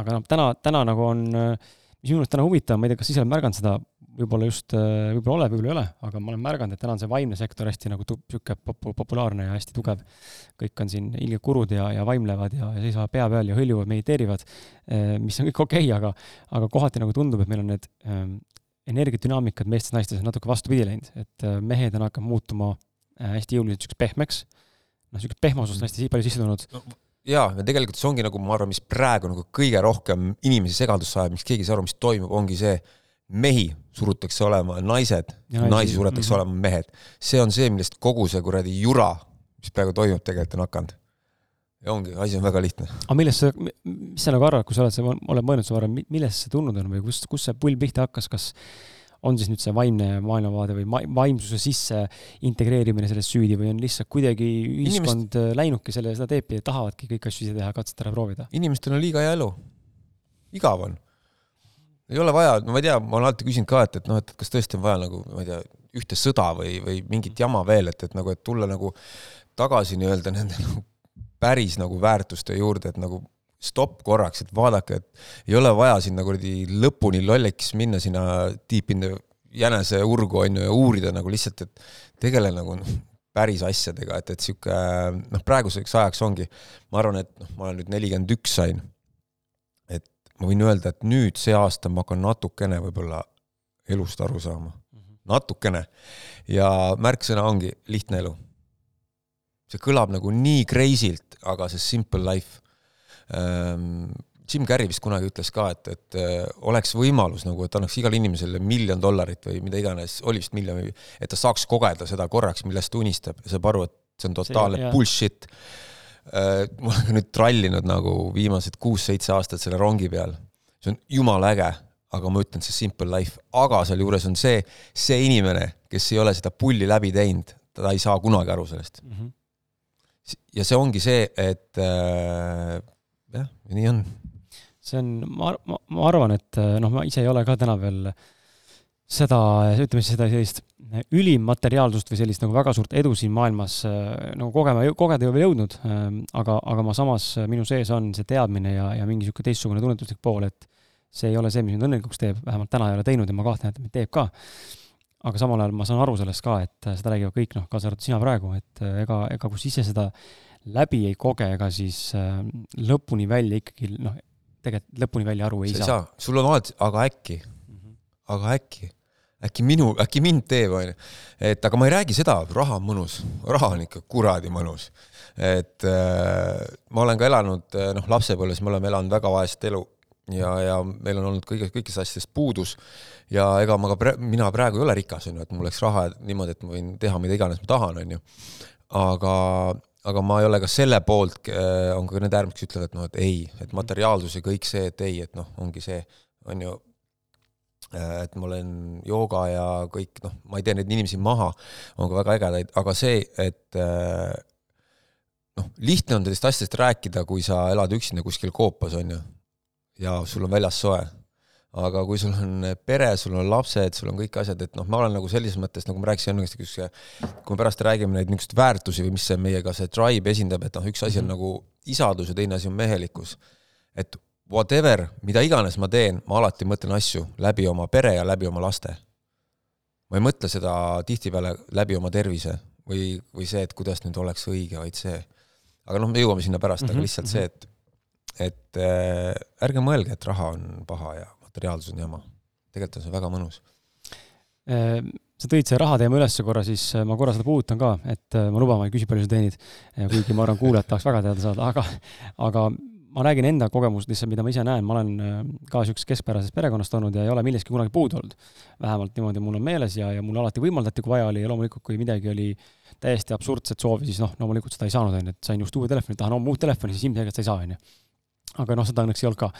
aga noh, täna, täna nagu on, mis minu arust täna huvitav, ma ei tea, kas ise oled märganud seda, võib-olla just, võib-olla ole, võib-olla ei ole, aga ma olen märganud, et täna on see vaimne sektor hästi nagu niisugune popu-, populaarne ja hästi tugev. kõik on siin ilgelt kurud ja, ja vaimlevad ja, ja seisavad pea peal ja hõljuvad, mediteerivad, mis on kõik okei okay,, aga, aga kohati nagu tundub, et meil on need ähm, energiadünaamikad meestes-naistes natuke vastupidi läinud, et äh, mehed on hakanud muutuma äh, hästi jõuliselt niisuguseks pehmeks, noh, niisugust pehmosust on hästi palju sisse tulnud. No, jaa, ja tegelikult see ongi nagu ma arvan, mis praegu nagu kõige rohkem inimesi segadusse ajab, miks keegi ei saa aru, mis toimub, ongi see, mehi surutakse olema naised, naisi surutakse -hmm. olema mehed. see on see, millest kogu see kuradi jura, mis praegu toimub, tegelikult on hakanud. ja ongi, asi on väga lihtne. aga millest sa, mis sa nagu arvad, kui sa oled, sa oled mõelnud seda varem, millest see tulnud on või kust, kust see pull pihta hakkas, kas on siis nüüd see vaimne maailmavaade või vaimsuse sisse integreerimine sellest süüdi või on lihtsalt kuidagi ühiskond Inimest... Läinudki selle, seda teepi ja tahavadki kõiki asju ise teha, katsetada, proovida? inimestel on liiga hea elu. igav on. Ei ole vaja, ma ei tea, ma olen alati küsinud ka, et, et noh, et kas tõesti on vaja nagu, ma ei tea, ühte sõda või, või mingit jama veel, et, et nagu, et tulla nagu tagasi nii-öelda nende nagu päris nagu väärtuste juurde, et nagu stopp korraks, et vaadake, et ei ole vaja sinna kuradi lõpuni lolliks minna sinna deep in the jänese urgu on ju ja uurida nagu lihtsalt, et tegele nagu noh, päris asjadega, et, et sihuke noh, praeguseks ajaks ongi, ma arvan, et noh, ma olen nüüd nelikümmend üks sain. Ma võin öelda, et nüüd see aasta ma hakkan natukene võib-olla elust aru saama mm, -hmm. natukene. ja märksõna ongi lihtne elu. see kõlab nagu nii crazy'lt, aga see simple life Ehm, Jim Carrey vist kunagi ütles ka, et, et äh, oleks võimalus nagu, et annaks igale inimesele miljon dollarit või mida iganes, oli vist miljon, et ta saaks kogeda seda korraks, millest ta unistab ja saab aru, et see on totaalne see, bullshit. Äh, (laughs) ma olen nüüd trallinud nagu viimased kuus-seitse aastat selle rongi peal. see on jumala äge, aga ma ütlen, see simple life, aga sealjuures on see, see inimene, kes ei ole seda pulli läbi teinud, ta ei saa kunagi aru sellest mm. -hmm. ja see ongi see, et äh, jah, nii on. see on, ma, ma, ma arvan, et noh, ma ise ei ole ka täna veel seda, ütleme siis seda sellist ülimmateriaalsust või sellist nagu väga suurt edu siin maailmas nagu kogema, kogeda ei ole veel jõudnud, aga, aga ma samas, minu sees on see teadmine ja, ja mingi niisugune teistsugune tunnetuslik pool, et see ei ole see, mis mind õnnelikuks teeb, vähemalt täna ei ole teinud ja ma kahtlen, et mind teeb ka. aga samal ajal ma saan aru sellest ka, et seda räägivad kõik, noh, kaasa arvatud sina praegu, et ega, ega kus ise seda läbi ei koge, ega siis äh, lõpuni välja ikkagi noh, tegelikult lõpuni välja aru ei sa saa. sul on alati, aga äkki mm, -hmm. aga äkki, äkki minu, äkki mind teeb, onju. et aga ma ei räägi seda, raha on mõnus, raha on ikka kuradi mõnus. et äh, ma olen ka elanud, äh, noh, lapsepõlves me oleme elanud väga vaest elu ja, ja meil on olnud kõige, kõigist asjadest puudus ja ega ma ka pre-, mina praegu ei ole rikas, onju, et mul oleks raha niimoodi, et ma võin teha mida iganes ma tahan, onju. aga aga ma ei ole ka selle poolt, äh, on ka need äärmused, kes ütlevad, et noh, et ei, et materiaalsus ja kõik see, et ei, et noh, ongi see, on ju, äh, et ma olen jooga ja kõik, noh, ma ei tee neid inimesi maha, on ka väga ägedaid, aga see, et äh, noh, lihtne on sellist asjadest rääkida, kui sa elad üksinda kuskil koopas, on ju, ja sul on väljas soe aga kui sul on pere, sul on lapsed, sul on kõik asjad, et noh, ma olen nagu sellises mõttes, nagu ma rääkisin enne, kui me pärast räägime neid niisuguseid väärtusi või mis see meiega see tribe esindab, et noh, üks asi on mm -hmm. nagu isadus ja teine asi on mehelikkus. et whatever, mida iganes ma teen, ma alati mõtlen asju läbi oma pere ja läbi oma laste. ma ei mõtle seda tihtipeale läbi oma tervise või, või see, et kuidas nüüd oleks õige, vaid see. aga noh, me jõuame sinna pärast mm, -hmm. aga mhm, lihtsalt see, et et äh, ärge mõelge, et raha on paha ja materiaalsus on jama. tegelikult on see väga mõnus. Ehm, sa tõid see raha teema ülesse korra, siis äh, ma korra seda puudutan ka, et äh, ma luban, ma ei küsi, palju sa teenid, kuigi ma arvan, kuulajad tahaks väga teada saada, aga, aga ma räägin enda kogemust lihtsalt, mida ma ise näen, ma olen äh, ka niisugusest keskpärasest perekonnast olnud ja ei ole millestki kunagi puudu olnud. vähemalt niimoodi mul on meeles ja, ja mulle alati võimaldati, kui vaja oli. Ja loomulikult, kui midagi oli täiesti absurdset soovi, siis noh, loomulikult seda ei saanud, on ju, et sain just uue telefoni, tahan no, uut telefoni, siis ilmselgelt sa ei saa, on ju aga noh, seda õnneks ei olnud ka.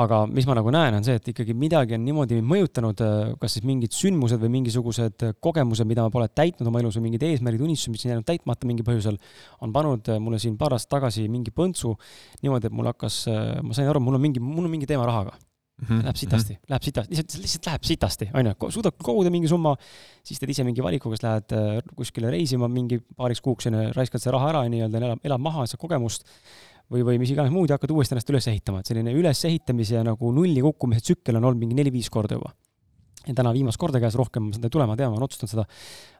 aga mis ma nagu näen, on see, et ikkagi midagi on niimoodi mõjutanud, äh, kas siis mingid sündmused või mingisugused kogemused, mida ma pole täitnud oma elus või mingid eesmärgid, unistused, mis on jäänud täitmata mingil põhjusel, on pannud äh, mulle siin paar aastat tagasi mingi põntsu niimoodi, et mul hakkas, äh, ma sain aru, mul on mingi, mul on mingi teema rahaga Mm -hmm. Läheb sitasti mm, -hmm. läheb sitasti, lihtsalt, lihtsalt läheb sitasti, onju, suudad koguda mingi summa, siis teed ise mingi valiku, kas lähed kuskile reisima mingi paariks kuuks, onju, raiskad selle raha ära nii-öelda, elad, elad maha, saad kogemust või, või mis iganes muud ja hakkad uuesti ennast üles ehitama, et selline ülesehitamise ja nagu nulli kukkumise tsükkel on olnud mingi neli-viis korda juba. ja täna viimast korda käes, rohkem seda ei tule, ma tean, ma olen otsustanud seda.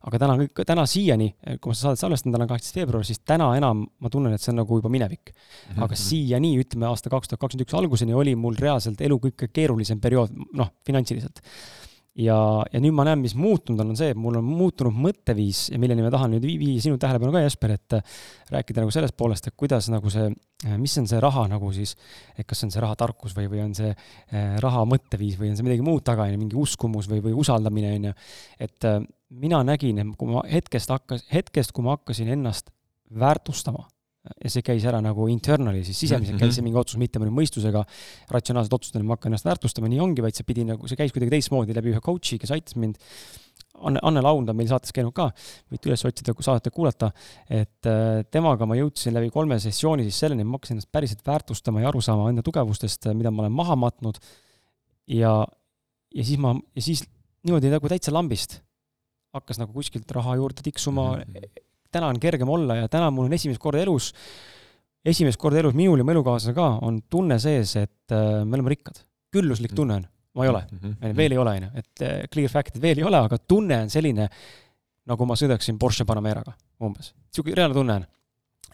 aga täna, täna siiani, kui ma seda saadet salvestan, täna on kaheksateist veebruar, siis täna enam ma tunnen, et see on nagu juba minevik. -hmm. aga siiani, ütleme aasta kaks tuhat kakskümmend üks alguseni oli mul reaalselt elu kõige keerulisem periood, noh, finantsiliselt ja, ja nüüd ma näen, mis muutunud on, on see, et mul on muutunud mõtteviis ja milleni ma tahan nüüd viia sinu tähelepanu ka, Jesper, et äh, rääkida nagu sellest poolest, et kuidas nagu see, äh, mis on see raha nagu siis, et kas on see rahatarkus või, või on see äh, raha mõtteviis või on see midagi muud taga, on ju, mingi uskumus või, või usaldamine, on ju. et mina nägin, et kui ma hetkest hakkas, hetkest, kui ma hakkasin ennast väärtustama ja see käis ära nagu internally, siis sisemiselt käis see mhm. mingi otsus, mitte mõne mõistusega ratsionaalselt otsustada, ma hakkan ennast väärtustama, nii ongi, vaid see pidi nagu, see käis kuidagi teistmoodi läbi ühe coach'i, kes aitas mind. Anne, Anne Laund on meil saates käinud ka, võite üles otsida, kui saadet kuulata, et äh, temaga ma jõudsin läbi kolme sessiooni siis selleni, et ma hakkasin ennast päriselt väärtustama ja aru saama enda tugevustest, mida ma olen maha matnud. ja, ja siis ma, ja siis niimoodi nagu täitsa lambist hakkas nagu kuskilt raha juurde tiksuma mm, -hmm täna on kergem olla ja täna mul on esimest korda elus, esimest korda elus minul ja mu elukaaslasel ka on tunne sees, et äh, me oleme rikkad. külluslik tunne on, ma ei ole mm, -hmm. veel ei ole, on ju, et äh, clear fact, et veel ei ole, aga tunne on selline, nagu ma sõidaksin Porsche Panameraga umbes. niisugune reaalne tunne on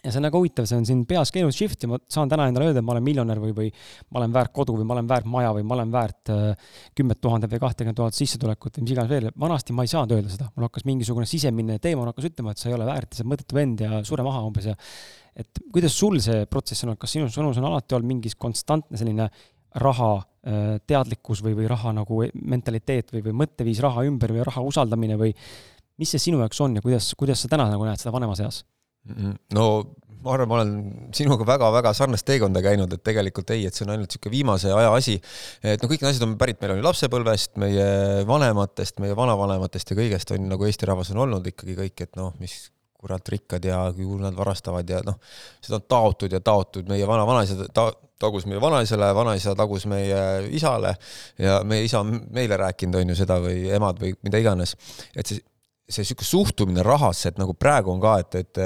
ja see on nagu huvitav, see on siin peas käinud shift ja ma saan täna endale öelda, et ma olen miljonär või, või ma olen väärt kodu või ma olen väärt maja või ma olen väärt äh, kümmet tuhandet või kahtekümmet tuhat sissetulekut või mis iganes veel. vanasti ma ei saanud öelda seda, mul hakkas mingisugune sisemine teema hakkas ütlema, et sa ei ole väärt ja sa oled mõttetu vend ja sure maha umbes ja et kuidas sul see protsess on olnud, kas sinu sõnus on alati olnud mingi konstantne selline raha äh, teadlikkus või, või raha nagu mentaliteet või, või mõtteviis raha ümber või raha usaldamine või mis see sinu jaoks on ja kuidas, kuidas sa täna nagu näed seda vanemas eas? No ma arvan, ma olen sinuga väga-väga sarnast teekonda käinud, et tegelikult ei, et see on ainult niisugune viimase aja asi. et no kõik need asjad on pärit meil on ju lapsepõlvest, meie vanematest, meie vanavanematest ja kõigest on nagu Eesti rahvas on olnud ikkagi kõik, et noh, mis kurat rikkad ja kui nad varastavad ja noh, seda on taotud ja taotud, meie vana-vanaisa ta, tagus meie vanaisale, vanaisa tagus meie isale ja meie isa on meile rääkinud, on ju seda või emad või mida iganes. et see see niisugune suhtumine rahasse, et nagu praegu on ka, et, et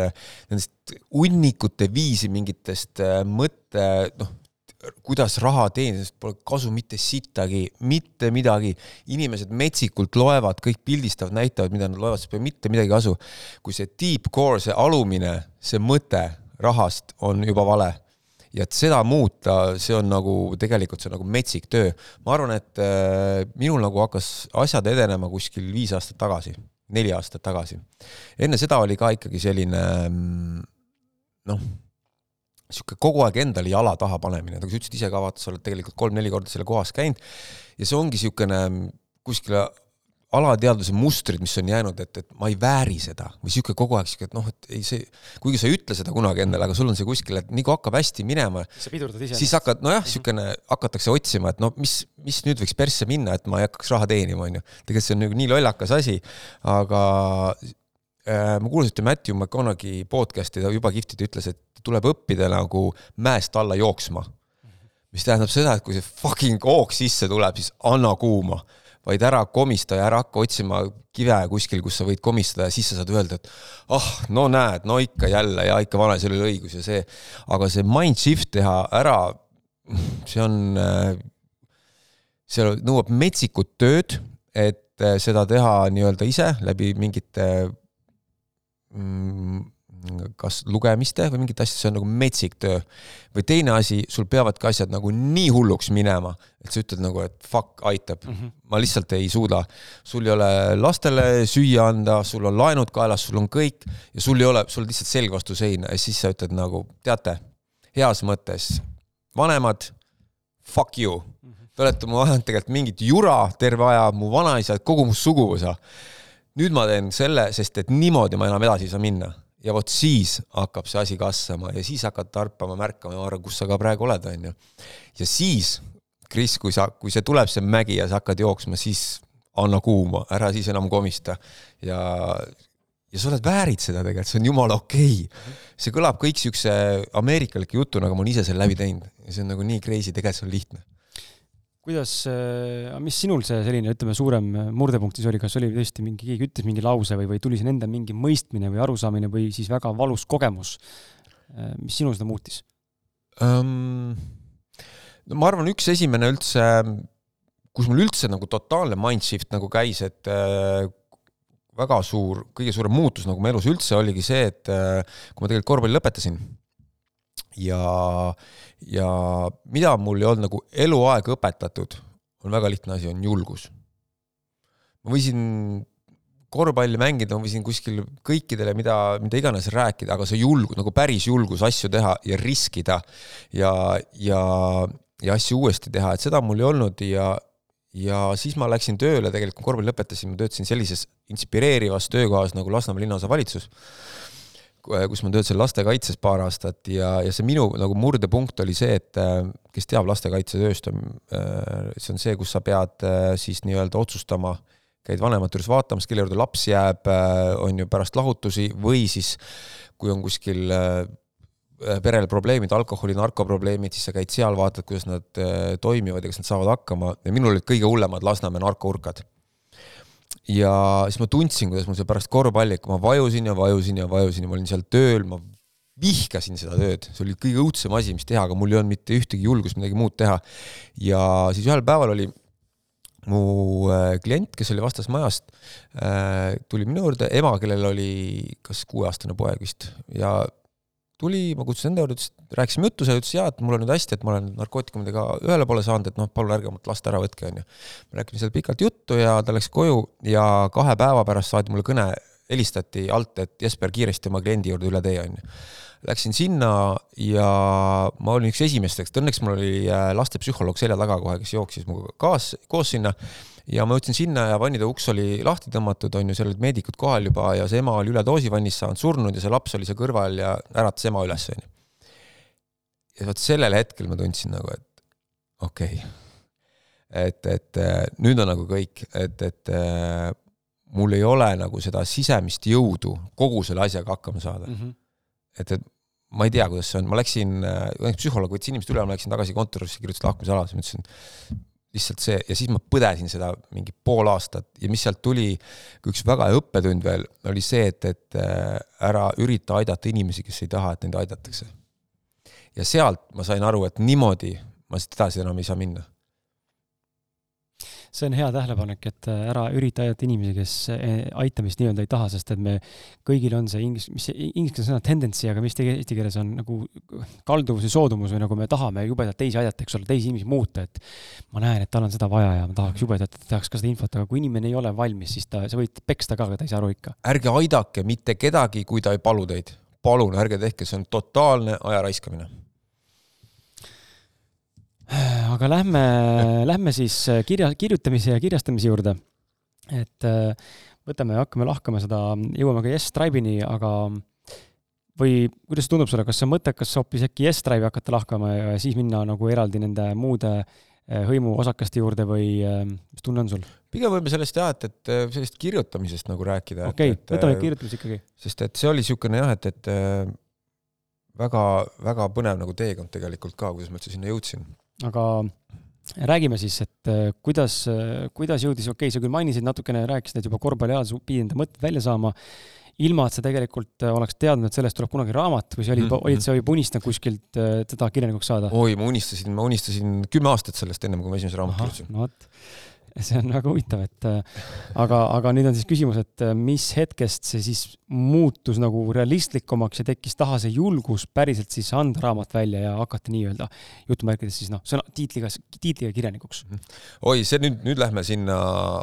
nendest hunnikute viisi mingitest äh, mõtte, noh, kuidas raha teenida, pole kasu mitte sittagi, mitte midagi. inimesed metsikult loevad, kõik pildistavad, näitavad, mida nad loevad, siis pole mitte midagi kasu. kui see deep core, see alumine, see mõte rahast on juba vale ja et seda muuta, see on nagu tegelikult see on nagu metsik töö. ma arvan, et äh, minul nagu hakkas asjad edenema kuskil viis aastat tagasi neli aastat tagasi. enne seda oli ka ikkagi selline mm, noh, niisugune kogu aeg endale jala taha panemine, nagu sa ütlesid ise ka, vaata, sa oled tegelikult kolm-neli korda selle kohas käinud ja see ongi niisugune kuskile alateadvuse mustrid, mis on jäänud, et, et ma ei vääri seda. või sihuke kogu aeg sihuke, et noh, et ei see, kuigi sa ei ütle seda kunagi endale, aga sul on see kuskil, et nii kui hakkab hästi minema, siis hakkad, nojah, niisugune hakatakse otsima, et no mis, mis nüüd võiks persse minna, et ma ei hakkaks raha teenima, onju. tegelikult see on nagu nii lollakas asi, aga äh, ma kuulsin ühte Matthew McConaughey podcast'i, ta juba kihvtid ütles, et tuleb õppida nagu mäest alla jooksma. mis tähendab seda, et kui see fucking hoog sisse tuleb, siis anna kuuma vaid ära komista ja ära hakka otsima kive kuskil, kus sa võid komistada ja siis sa saad öelda, et ah oh,, no näed, no ikka jälle ja ikka vanaisal oli õigus ja see, aga see mind shift teha ära, see on, see nõuab metsikut tööd, et seda teha nii-öelda ise läbi mingite mm, kas lugemiste või mingite asjade, see on nagu metsik töö. või teine asi, sul peavadki asjad nagu nii hulluks minema, et sa ütled nagu, et fuck, aitab mm, -hmm. ma lihtsalt ei suuda. sul ei ole lastele süüa anda, sul on laenud kaelas, sul on kõik ja sul ei ole, sul lihtsalt selg vastu seina ja siis sa ütled nagu, teate, heas mõttes, vanemad, fuck you mm. -hmm. Te olete mu ajanud tegelikult mingit jura terve aja, mu vanaisa, kogu mu suguvõsa. nüüd ma teen selle, sest et niimoodi ma enam edasi ei saa minna ja vot siis hakkab see asi kasvama ja siis hakkad tarpama, märkama, ma arvan, kus sa ka praegu oled, on ju. ja siis, Kris, kui sa, kui see tuleb, see mägi ja sa hakkad jooksma, siis anna kuuma, ära siis enam komista. Ja ja sa oled väärid seda tegelikult, see on jumala okei. Okay.. see kõlab kõik siukse ameerikaliku jutuna, aga ma olen ise selle läbi teinud. Ja see on nagu nii crazy, tegelikult see on lihtne kuidas, äh, mis sinul see selline, ütleme, suurem äh, murdepunkt siis oli, kas oli tõesti mingi, keegi ütles mingi lause või, või tuli siin enda mingi mõistmine või arusaamine või siis väga valus kogemus, äh, mis sinul seda muutis um,? no ma arvan, üks esimene üldse, kus mul üldse nagu totaalne mind shift nagu käis, et äh, väga suur, kõige suurem muutus nagu mu elus üldse oligi see, et äh, kui ma tegelikult korvpalli lõpetasin ja ja mida mul ei olnud nagu eluaeg õpetatud, on väga lihtne asi, on julgus. ma võisin korvpalli mängida, ma võisin kuskil kõikidele mida, mida iganes rääkida, aga see julgus, nagu päris julgus asju teha ja riskida ja, ja, ja asju uuesti teha, et seda mul ei olnud ja, ja siis ma läksin tööle, tegelikult korvpalli lõpetasin, ma töötasin sellises inspireerivas töökohas nagu Lasnamäe linnaosavalitsus, kus ma töötasin lastekaitses paar aastat ja, ja see minu nagu murdepunkt oli see, et kes teab lastekaitsetööst, see on see, kus sa pead siis nii-öelda otsustama äh, käid vanemate juures vaatamas, kelle juurde laps jääb, äh, on ju pärast lahutusi või siis kui on kuskil äh, perel probleemid, alkoholi, narkoprobleemid, siis sa käid seal, vaatad, kuidas nad äh, toimivad ja kas nad saavad hakkama ja minul olid kõige hullemad Lasnamäe narkourkad. Ja siis ma tundsin, kuidas mul see pärast korvpalli, kui ma vajusin ja vajusin ja vajusin ja ma olin seal tööl, ma vihkasin seda tööd, see oli kõige õudsem asi, mis teha, aga mul ei olnud mitte ühtegi julgust midagi muud teha. ja siis ühel päeval oli mu äh, klient, kes oli vastas majast, äh, tuli minu juurde, ema, kellel oli kas kuueaastane poeg vist ja tuli, ma kutsusin enda juurde, ütles, rääkisime juttu, see ütles jaa, et mul on nüüd hästi, et ma olen narkootikumidega ühele poole saanud, et noh, palun ärge mult last ära võtke, onju. me rääkisime seal pikalt juttu ja ta läks koju ja kahe päeva pärast saadi mulle kõne, helistati alt, et Jesper, kiiresti oma kliendi juurde üle tee, onju Läksin sinna ja ma olin üks esimestest, õnneks mul oli äh, lastepsühholoog selja taga kohe, kes jooksis minuga kaas, koos sinna ja ma jõudsin sinna ja vannide uks oli lahti tõmmatud, on ju, seal olid meedikud kohal juba ja see ema oli üledoosi vannis saanud, surnud ja see laps oli seal kõrval ja äratas ema üles, on ju. ja vot sellel hetkel ma tundsin nagu, et okei okay., et, et äh, nüüd on nagu kõik, et, et äh, mul ei ole nagu seda sisemist jõudu kogu selle asjaga hakkama saada mm. -hmm et, et ma ei tea, kuidas see on, ma läksin, õnneks psühholoog võttis inimesed üle, ma läksin tagasi kontorisse, kirjutasin lahkumisalas, ma ütlesin lihtsalt see ja siis ma põdesin seda mingi pool aastat ja mis sealt tuli, üks väga hea õppetund veel, oli see, et, et äh, ära ürita aidata inimesi, kes ei taha, et neid aidatakse. ja sealt ma sain aru, et niimoodi ma siit edasi enam ei saa minna see on hea tähelepanek, et äh, ära ürita aidata inimesi, kes äh, aitamist nii-öelda ei taha, sest et me kõigil on see inglis, mis inglise sõna tendency, aga mis tege, eesti keeles on nagu kalduvus ja soodumus või nagu me tahame jubedalt teisi aidata, eks ole, teisi inimesi muuta, et ma näen, et tal on seda vaja ja ma tahaks jubedalt, et tahaks ka seda infot, aga kui inimene ei ole valmis, siis ta, sa võid peksta ka, aga ta ei saa aru ikka. ärge aidake mitte kedagi, kui ta ei palu teid. palun ärge tehke, see on totaalne aja raiskamine aga lähme, (laughs) lähme siis äh, kirja, kirjutamise ja kirjastamise juurde. et äh, võtame, hakkame lahkama seda, jõuame ka Yes Tribe'ini, aga või kuidas tundub sulle, kas see on mõttekas hoopis äkki Yes Tribe'i hakata lahkama ja siis minna nagu eraldi nende muude äh, hõimuosakaste juurde või mis tunne on sul? pigem võime sellest jah, et, et sellest kirjutamisest nagu rääkida. okei okay,, võtame kirjutamise ikkagi. sest et see oli niisugune jah, et, et väga, väga põnev nagu teekond tegelikult ka, kuidas ma üldse sinna jõudsin aga räägime siis, et äh, kuidas, äh, kuidas jõudis, okei okay,, sa küll mainisid natukene, rääkisid, et juba korvpalliajal pidi enda mõtted välja saama, ilma et sa tegelikult äh, oleks teadnud, et sellest tuleb kunagi raamat või sa olid mm, -hmm. olid sa juba unistanud kuskilt teda kirjanikuks saada? oi, ma unistasin, ma unistasin kümme aastat sellest, ennem kui ma esimese raamatu kirjutasin. no vot (laughs) see on väga huvitav, et äh, aga, aga nüüd on siis küsimus, et äh, mis hetkest see siis muutus nagu realistlikumaks ja tekkis taha see julgus päriselt siis anda raamat välja ja hakata nii-öelda jutumärkides siis noh, sõna, tiitliga, tiitliga kirjanikuks? Mhm. oi, see nüüd, nüüd lähme sinna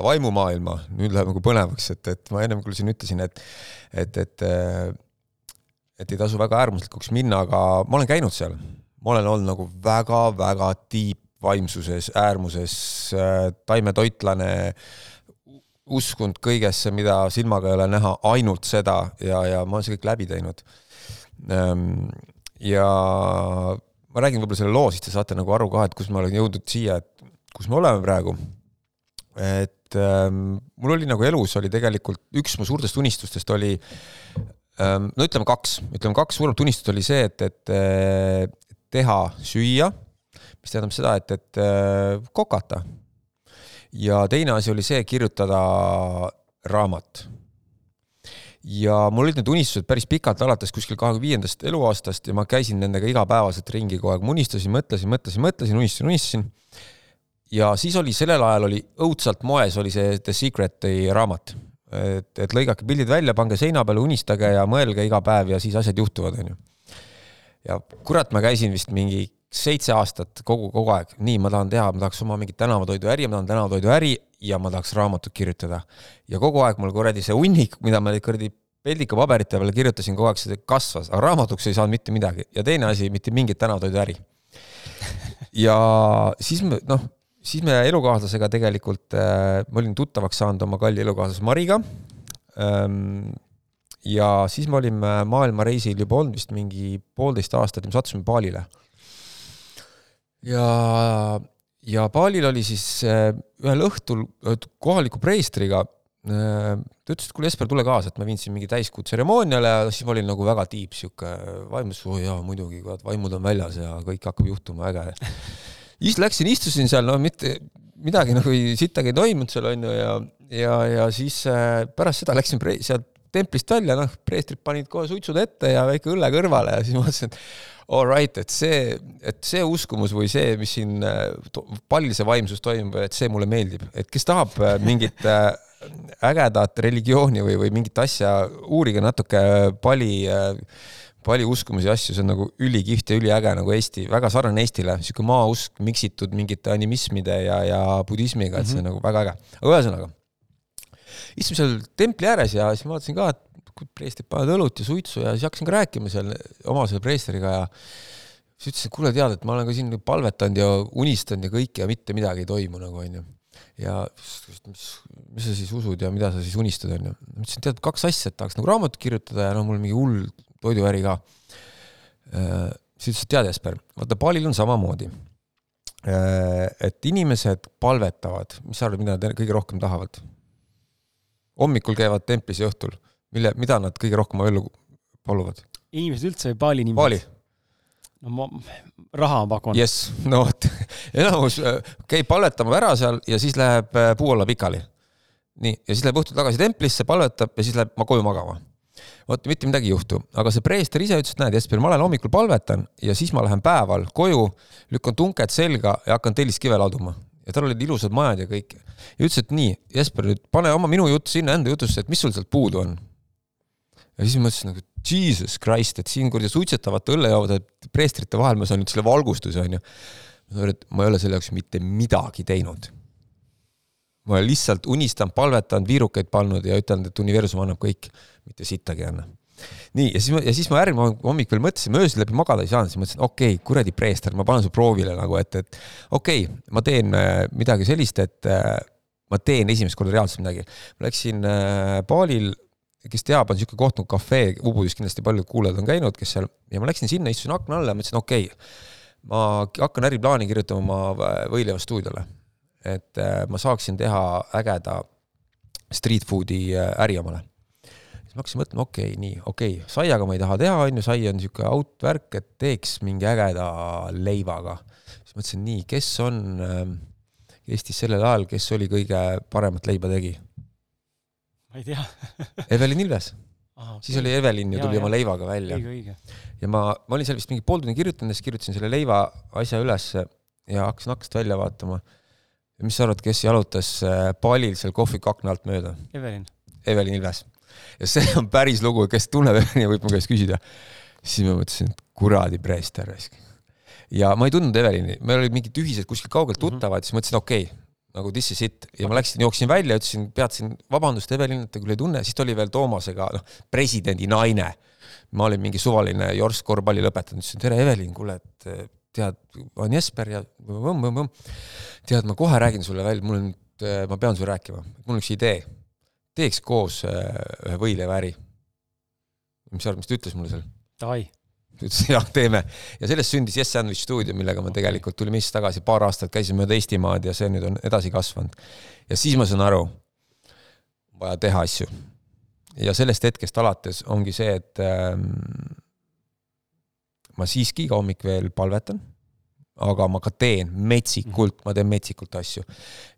vaimumaailma, nüüd läheb nagu põnevaks, et, et ma ennem küll siin ütlesin, et, et, et, äh, et ei tasu väga äärmuslikuks minna, aga ma olen käinud seal, ma olen olnud nagu väga-väga tiip vaimsuses, äärmuses, äh, taimetoitlane, uskunud kõigesse, mida silmaga ei ole näha, ainult seda ja, ja ma olen see kõik läbi teinud. Ehm, ja ma räägin võib-olla selle loo, siis te saate nagu aru ka, et kus ma olen jõudnud siia, et kus me oleme praegu. et ähm, mul oli nagu elus oli tegelikult üks mu suurtest unistustest oli ähm,, no ütleme kaks, ütleme kaks suuremat unistust oli see, et, et äh, teha süüa mis tähendab seda, et, et äh, kokata. ja teine asi oli see, kirjutada raamat. ja mul olid need unistused päris pikalt, alates kuskil kahekümne viiendast eluaastast ja ma käisin nendega igapäevaselt ringi kogu aeg, ma unistasin, mõtlesin, mõtlesin, mõtlesin, unistasin, unistasin. ja siis oli sellel ajal oli õudselt moes oli see The Secret'i raamat et, et lõigake pildid välja, pange seina peale, unistage ja mõelge iga päev ja siis asjad juhtuvad, onju. ja kurat, ma käisin vist mingi seitse aastat kogu, kogu aeg, nii, ma tahan teha, ma tahaks oma mingit tänavatoiduäri, ma tahan tänavatoiduäri ja ma tahaks raamatut kirjutada. ja kogu aeg mul kuradi see hunnik, mida ma kuradi peldikapaberite peale kirjutasin kogu aeg, see kasvas, aga raamatuks ei saanud mitte midagi ja teine asi, mitte mingit tänavatoiduäri. (laughs) ja siis me noh, siis me elukaaslasega tegelikult äh,, ma olin tuttavaks saanud oma kalli elukaaslase Mariga ähm,. ja siis me olime maailmareisil juba olnud vist mingi poolteist aastat ja me sattusime Balile. Ja ja Balil oli siis äh, ühel õhtul kohaliku preestriga Äh, ta ütles, et kuule, Jesper, tule kaasa, et ma viin sind mingi täiskuu tseremooniale ja siis ma olin nagu väga tiip, sihuke vaimus, oo jaa, muidugi, vaimud on väljas ja kõik hakkab juhtuma, äge. siis läksin, istusin seal, no mitte midagi nagu sittagi ei toimunud seal onju ja, ja, ja siis äh, pärast seda läksin sealt templist välja, noh, preestrid panid kohe suitsud ette ja väike õlle kõrvale ja siis mõtlesin, et all right, et see, et see uskumus või see, mis siin äh, pallil see vaimsus toimub, et see mulle meeldib, et kes tahab mingit ägedat religiooni või, või mingit asja, uurige natuke pali, pali uskumusi asju, see on nagu ülikihvt ja üliäge nagu Eesti, väga sarnane Eestile, sihuke maausk miksitud mingite animismide ja, ja budismiga, et see on mm -hmm. nagu väga äge. aga ühesõnaga, istume seal templi ääres ja siis ma vaatasin ka, et preestrid panevad õlut ja suitsu ja siis hakkasin ka rääkima seal oma selle preesteriga ja siis ütles, et kuule, tead, et ma olen ka siin palvetanud ja unistanud ja kõike ja mitte midagi ei toimu nagu onju ja mis, mis sa siis usud ja mida sa siis unistad, onju. ma ütlesin, tead, kaks asja, et tahaks nagu raamatut kirjutada ja no mul mingi hull toiduäri ka. Äh, siis ütles, et tead, Jesper, vaata Balil on samamoodi. Äh, et inimesed palvetavad, mis sa arvad, mida nad kõige rohkem tahavad? Hommikul käivad templis ja õhtul, mille, mida nad kõige rohkem ellu paluvad? inimesed üldse või Bali inimesed? Bali no ma, raha ma pakun. jess, (laughs) no vot, enamus äh, käib palvetama ära seal ja siis läheb äh, puu alla pikali. nii, ja siis läheb õhtul tagasi templisse, palvetab ja siis läheb ma koju magama. vot mitte midagi ei juhtu, aga see preester ise ütles, et näed, Jesper, ma lähen hommikul palvetan ja siis ma lähen päeval koju, lükkan tunked selga ja hakkan telliskive laduma ja tal olid ilusad majad ja kõik. ja ütles, et nii, Jesper, nüüd pane oma minu jutt sinna enda jutusse, et mis sul sealt puudu on. ja siis ma mõtlesin nagu, Jesus Christ, et siin kuradi suitsetavate õllejoovade preestrite vahel ma saan nüüd selle valgustuse, onju. ma ei ole selle jaoks mitte midagi teinud. ma lihtsalt unistanud, palvetanud, viirukaid pannud ja ütelnud, et universum annab kõik, mitte sittagi ei anna. Nii, ja siis ma, ja siis ma järgmine hommik veel mõtlesin, ma öösel läbi magada ei saanud, siis mõtlesin, okei okay,, kuradi preester, ma panen su proovile nagu, et, et okei okay,, ma teen äh, midagi sellist, et äh, ma teen esimest korda reaalselt midagi. läksin äh, baalil kes teab, on niisugune koht nagu kafee, Ubudis kindlasti paljud kuulajad on käinud, kes seal, ja ma läksin sinna, istusin akna alla ja mõtlesin, okei okay,, ma hakkan äriplaani kirjutama oma võileivastuudiole. et äh, ma saaksin teha ägeda street food'i äri omale. Ma hakkasin mõtlema, okei okay,, nii, okei okay,, saiaga ma ei taha teha, on ju, sai on niisugune out värk, et teeks mingi ägeda leivaga. siis mõtlesin, nii, kes on äh, Eestis sellel ajal, kes oli kõige paremat leiba tegi ma ei tea (laughs) Evelin Ilves Aha, siis oli Evelin ju tuli ja, oma leivaga välja. ja ma, ma olin seal vist mingi pool tundi kirjutanud ja siis kirjutasin selle leiva asja ülesse ja hakkasin aknast välja vaatama. ja mis sa arvad, kes jalutas äh, palil seal kohviku akna alt mööda? Evelin. Evelin Ilves. Ja see on päris lugu, kes tunneb Evelini, võib mu käest küsida. siis ma mõtlesin, et kuradi preester raisk. ja ma ei tundnud Evelini, meil olid mingid ühised kuskil kaugelt mhm. tuttavad mm, -hmm. siis mõtlesin, okei okay, nagu this is it ja ma läksin, jooksin välja, ütlesin, peatasin, vabandust, Evelin, et te küll ei tunne, siis ta oli veel Toomasega, noh, presidendi naine. ma olin mingi suvaline jorss korvpalli lõpetanud, ütlesin tere, Evelin, kuule, et tead, on Jesper ja võmm-võmm-võmm. tead, ma kohe räägin sulle välja, mul on, ma pean sulle rääkima, mul on üks idee. Teeks koos ühe võileivaäri. mis sa arvad, mis ta ütles mulle seal? Davai ütles jah, teeme. ja sellest sündis Yes Sandwich stuudio, millega me tegelikult tulime Eestist tagasi paar aastat, käisime mööda Eestimaad ja see nüüd on edasi kasvanud. ja siis ma saan aru, vaja teha asju. ja sellest hetkest alates ongi see, et ähm, ma siiski iga hommik veel palvetan aga ma ka teen metsikult, ma teen metsikult asju.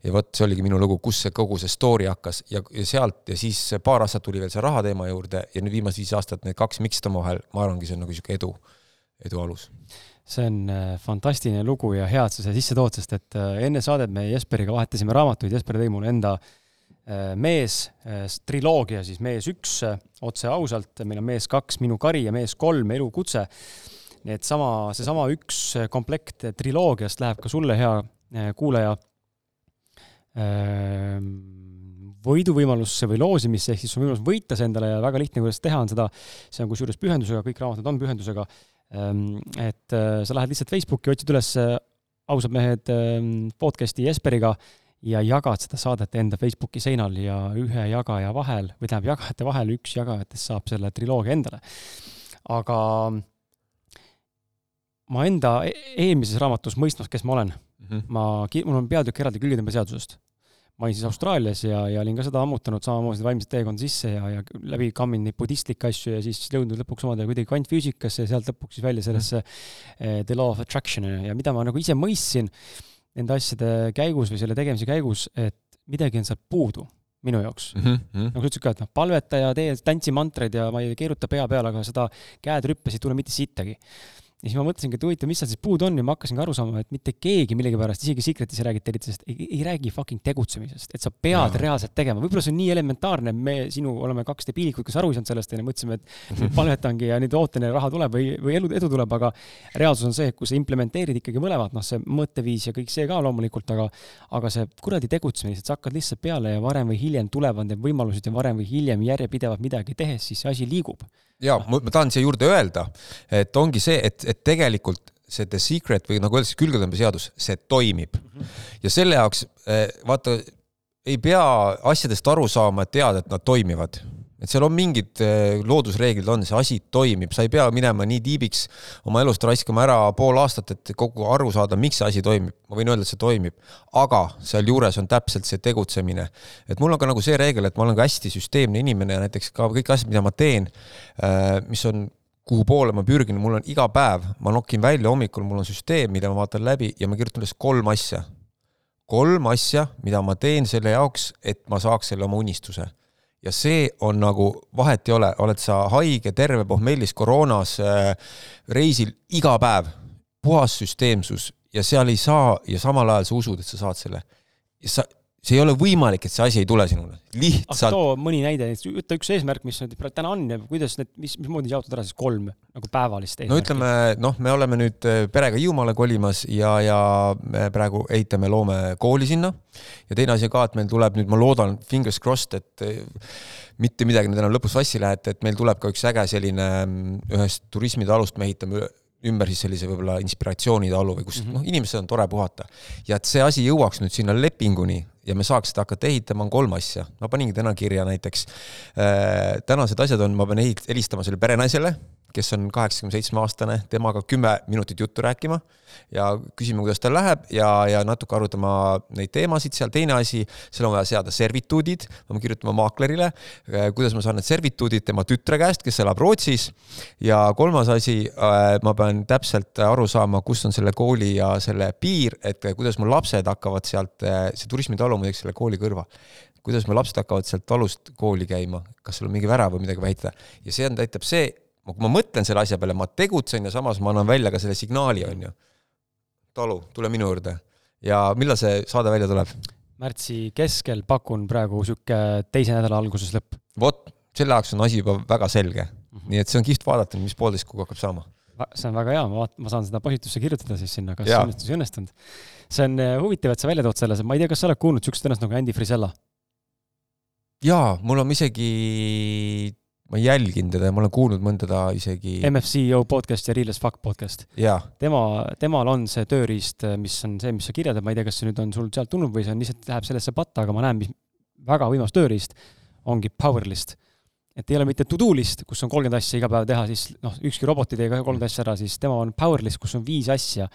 ja vot see oligi minu lugu, kus see kogu see story hakkas ja, ja sealt ja siis paar aastat tuli veel see raha teema juurde ja nüüd viimased viis aastat need kaks miksed omavahel, ma arvangi, see on nagu sihuke edu, edu alus. see on äh, fantastiline lugu ja hea, et sa selle sisse tood, sest et äh, enne saadet me Jesperiga vahetasime raamatuid, Jesper tõi mulle enda äh, mees, triloogia siis Mees üks, otse ausalt, meil on Mees kaks, Minu kari ja Mees kolm, elukutse nii et sama, seesama üks komplekt triloogiast läheb ka sulle, hea eh, kuulaja, eh, võiduvõimalusse või loosimisse, ehk siis sul on võimalus võita see endale ja väga lihtne, kuidas teha on seda, see on kusjuures pühendusega, kõik raamatud on pühendusega, ehm, et äh, sa lähed lihtsalt Facebooki, otsid üles äh, ausad mehed ehm, podcast'i Jesperiga ja jagad seda saadet enda Facebooki seinal ja ühe jagaja vahel, või tähendab, jagajate vahel üks jagajatest saab selle triloogia endale. aga ma enda e-, eelmises raamatus Mõistmas, kes ma olen mm, -hmm. ma, mul on peatükk eraldi külgetõmbeseadusest ma olin siis Austraalias ja, ja olin ka seda ammutanud samamoodi vaimset teekonda sisse ja, ja läbi kamminud neid budistlikke asju ja siis jõudnud lõpuks omadele kuidagi kvantfüüsikasse ja sealt lõpuks siis välja sellesse mm. The Law of Attraction ja mida ma nagu ise mõistsin nende asjade käigus või selle tegemise käigus, et midagi on sealt puudu minu jaoks mm. -hmm. nagu sa ütlesid ka, et noh, palveta ja tee tantsimantreid ja ma ei keeruta pea peale, aga seda käed rüppes ei tule mitte sittagi ja siis ma mõtlesingi, et huvitav, mis seal siis puudu on ja ma hakkasingi aru saama, et mitte keegi millegipärast, isegi Secretis ei räägi tervitusest, ei, ei räägi fucking tegutsemisest, et sa pead ja. reaalselt tegema, võib-olla see on nii elementaarne, me sinu oleme kaks debiilikut, kes aru ei saanud sellest ja mõtlesime, et (laughs) palvetangi ja nüüd ootan ja raha tuleb või, või elu, edu tuleb, aga reaalsus on see, et kui sa implementeerid ikkagi mõlemat, noh, see mõtteviis ja kõik see ka loomulikult, aga aga see kuradi tegutsemine, et sa hakkad lihtsalt peale ja varem või hiljem tulevad need võimalused ja varem või hiljem järjepidevalt midagi tehes, siis see asi liigub ja ma, ma tahan siia juurde öelda, et ongi see, et, et tegelikult see The Secret või nagu öeldakse, külgetõmbeseadus, see toimib mm. -hmm. ja selle jaoks eh, vaata, ei pea asjadest aru saama, et teada, et nad toimivad et seal on mingid eh, loodusreeglid on, see asi toimib, sa ei pea minema nii tiibiks oma elust raiskama ära pool aastat, et kogu aru saada, miks see asi toimib. ma võin öelda, et see toimib, aga sealjuures on täpselt see tegutsemine. et mul on ka nagu see reegel, et ma olen ka hästi süsteemne inimene ja näiteks ka kõik asjad, mida ma teen, eh, mis on kuhu poole ma pürgin, mul on iga päev, ma nokin välja hommikul, mul on süsteem, mida ma vaatan läbi ja ma kirjutan üles kolm asja. kolm asja, mida ma teen selle jaoks, et ma saaks selle oma unistuse ja see on nagu, vahet ei ole, oled sa haige, terve, pohmellis, koroonas, äh, reisil, iga päev, puhas süsteemsus ja seal ei saa ja samal ajal sa usud, et sa saad selle. ja sa, see ei ole võimalik, et see asi ei tule sinule, lihtsalt. too mõni näide, ütle üks eesmärk, mis nüüd täna on ja kuidas need, mis, mismoodi jaotada ära siis kolm nagu päevalist eesmärki? no ütleme, noh, me oleme nüüd äh, perega Hiiumaale kolimas ja, ja me praegu ehitame, loome kooli sinna. ja teine asi ka, et meil tuleb nüüd, ma loodan, fingers crossed, et äh, mitte midagi nüüd enam lõpus vassi lähete, et meil tuleb ka üks äge selline mm, ühest turismitalust me ehitame ümber siis sellise võib-olla inspiratsioonitalu või kus mm -hmm. noh, inimestel on tore puhata. ja et see asi jõuaks nüüd sinna lepinguni ja me saaks seda hakata ehitama, on kolm asja. ma paningi täna kirja näiteks äh,. tänased asjad on, ma pean helistama selle perenaisele, kes on kaheksakümne seitsme aastane, temaga kümme minutit juttu rääkima ja küsima, kuidas tal läheb ja, ja natuke arutama neid teemasid seal. teine asi, seal on vaja seada servituudid, ma pean kirjutama maaklerile, äh, kuidas ma saan need servituudid tema tütre käest, kes elab Rootsis. ja kolmas asi, äh, ma pean täpselt aru saama, kus on selle kooli ja selle piir, et kuidas mu lapsed hakkavad sealt, äh, see turismitalu muideks selle kooli kõrval kuidas mu lapsed hakkavad sealt talust kooli käima, kas seal on mingi värav või midagi väita. ja see on, näitab see, kui ma mõtlen selle asja peale, ma tegutsen ja samas ma annan välja ka selle signaali, on ju. Talu, tule minu juurde. ja millal see saade välja tuleb? märtsi keskel pakun praegu sihuke teise nädala alguses lõpp. vot, selle jaoks on asi juba väga selge mm. -hmm. nii et see on kihvt vaadata, mis poolteist kuud hakkab saama. see on väga hea, ma vaat-, ma saan seda postitusse kirjutada siis sinna, kas õnnestus õnnestunud. See on eh, huvitav, et sa välja tood selle, ma ei tea, kas sa oled kuulnud siukest ennast nagu Andy Frisella? jaa, mul on isegi ma jälgin teda ja ma olen kuulnud mõnda ta isegi. MFCEO podcast ja Real as fuck podcast. tema, temal on see tööriist, mis on see, mis sa kirjeldad, ma ei tea, kas see nüüd on sul sealt tulnud või see on lihtsalt, läheb sellesse patta, aga ma näen, mis väga võimas tööriist ongi Powerlist. et ei ole mitte to-do list, kus on kolmkümmend asja iga päev teha, siis noh, ükski robot ei tee kolmkümmend asja ära, siis tema on Powerlist, kus on viis asja,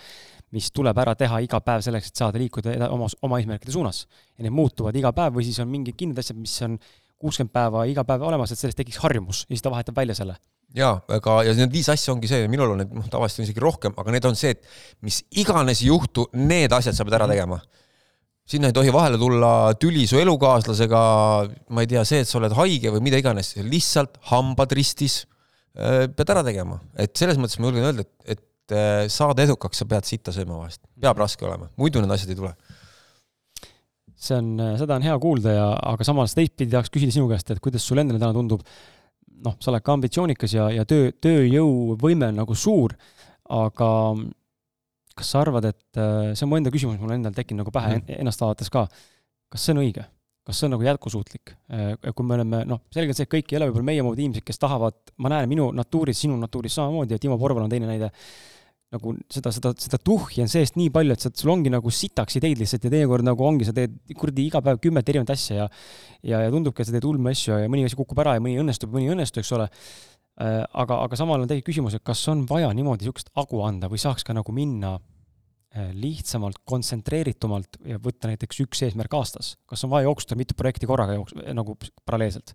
mis tuleb ära teha iga päev selleks, et saada liikuda oma, oma eesmärkide suunas. ja need muutuvad iga päev või siis on mingid kindlad asjad, mis on kuuskümmend päeva iga päev olemas, et sellest tekiks harjumus ja siis ta vahetab välja selle. jaa, aga, ja need viis asja ongi see, minul on need, noh, tavaliselt on isegi rohkem, aga need on see, et mis iganes ei juhtu, need asjad sa pead ära tegema. sinna ei tohi vahele tulla tüli su elukaaslasega, ma ei tea, see, et sa oled haige või mida iganes, lihtsalt hambad ristis äh, pead ära tegema, et selles mõttes ma julgen öelda, et, et äh, saada edukaks, sa pead sitta sööma vahest, peab raske olema, muidu need asjad ei tule see on, seda on hea kuulda ja, aga samas teistpidi tahaks küsida sinu käest, et kuidas sulle endale täna tundub, noh, sa oled ka ambitsioonikas ja, ja töö, tööjõuvõime on nagu suur, aga kas sa arvad, et see on mu enda küsimus, mul endal tekkinud nagu pähe mm. ennast vaadates ka, kas see on õige? kas see on nagu jätkusuutlik? kui me oleme, noh, selgelt see, et kõik ei ole võib-olla meie moodi inimesed, kes tahavad, ma näen minu natuuris, sinu natuuris samamoodi ja Timo Porval on teine näide, nagu seda, seda, seda tuhhi on seest nii palju, et sa, sul ongi nagu sitaks ideid lihtsalt ja teinekord nagu ongi, sa teed kuradi iga päev kümmet erinevat asja ja ja, ja tundubki, et sa teed ulme asju ja mõni asi kukub ära ja mõni õnnestub, mõni ei õnnestu, eks ole. Äh, aga, aga samal on tekib küsimus, et kas on vaja niimoodi niisugust hagu anda või saaks ka nagu minna äh, lihtsamalt, kontsentreeritumalt ja võtta näiteks üks eesmärk aastas. kas on vaja jooksutada mitu projekti korraga jooks-, nagu paralleelselt?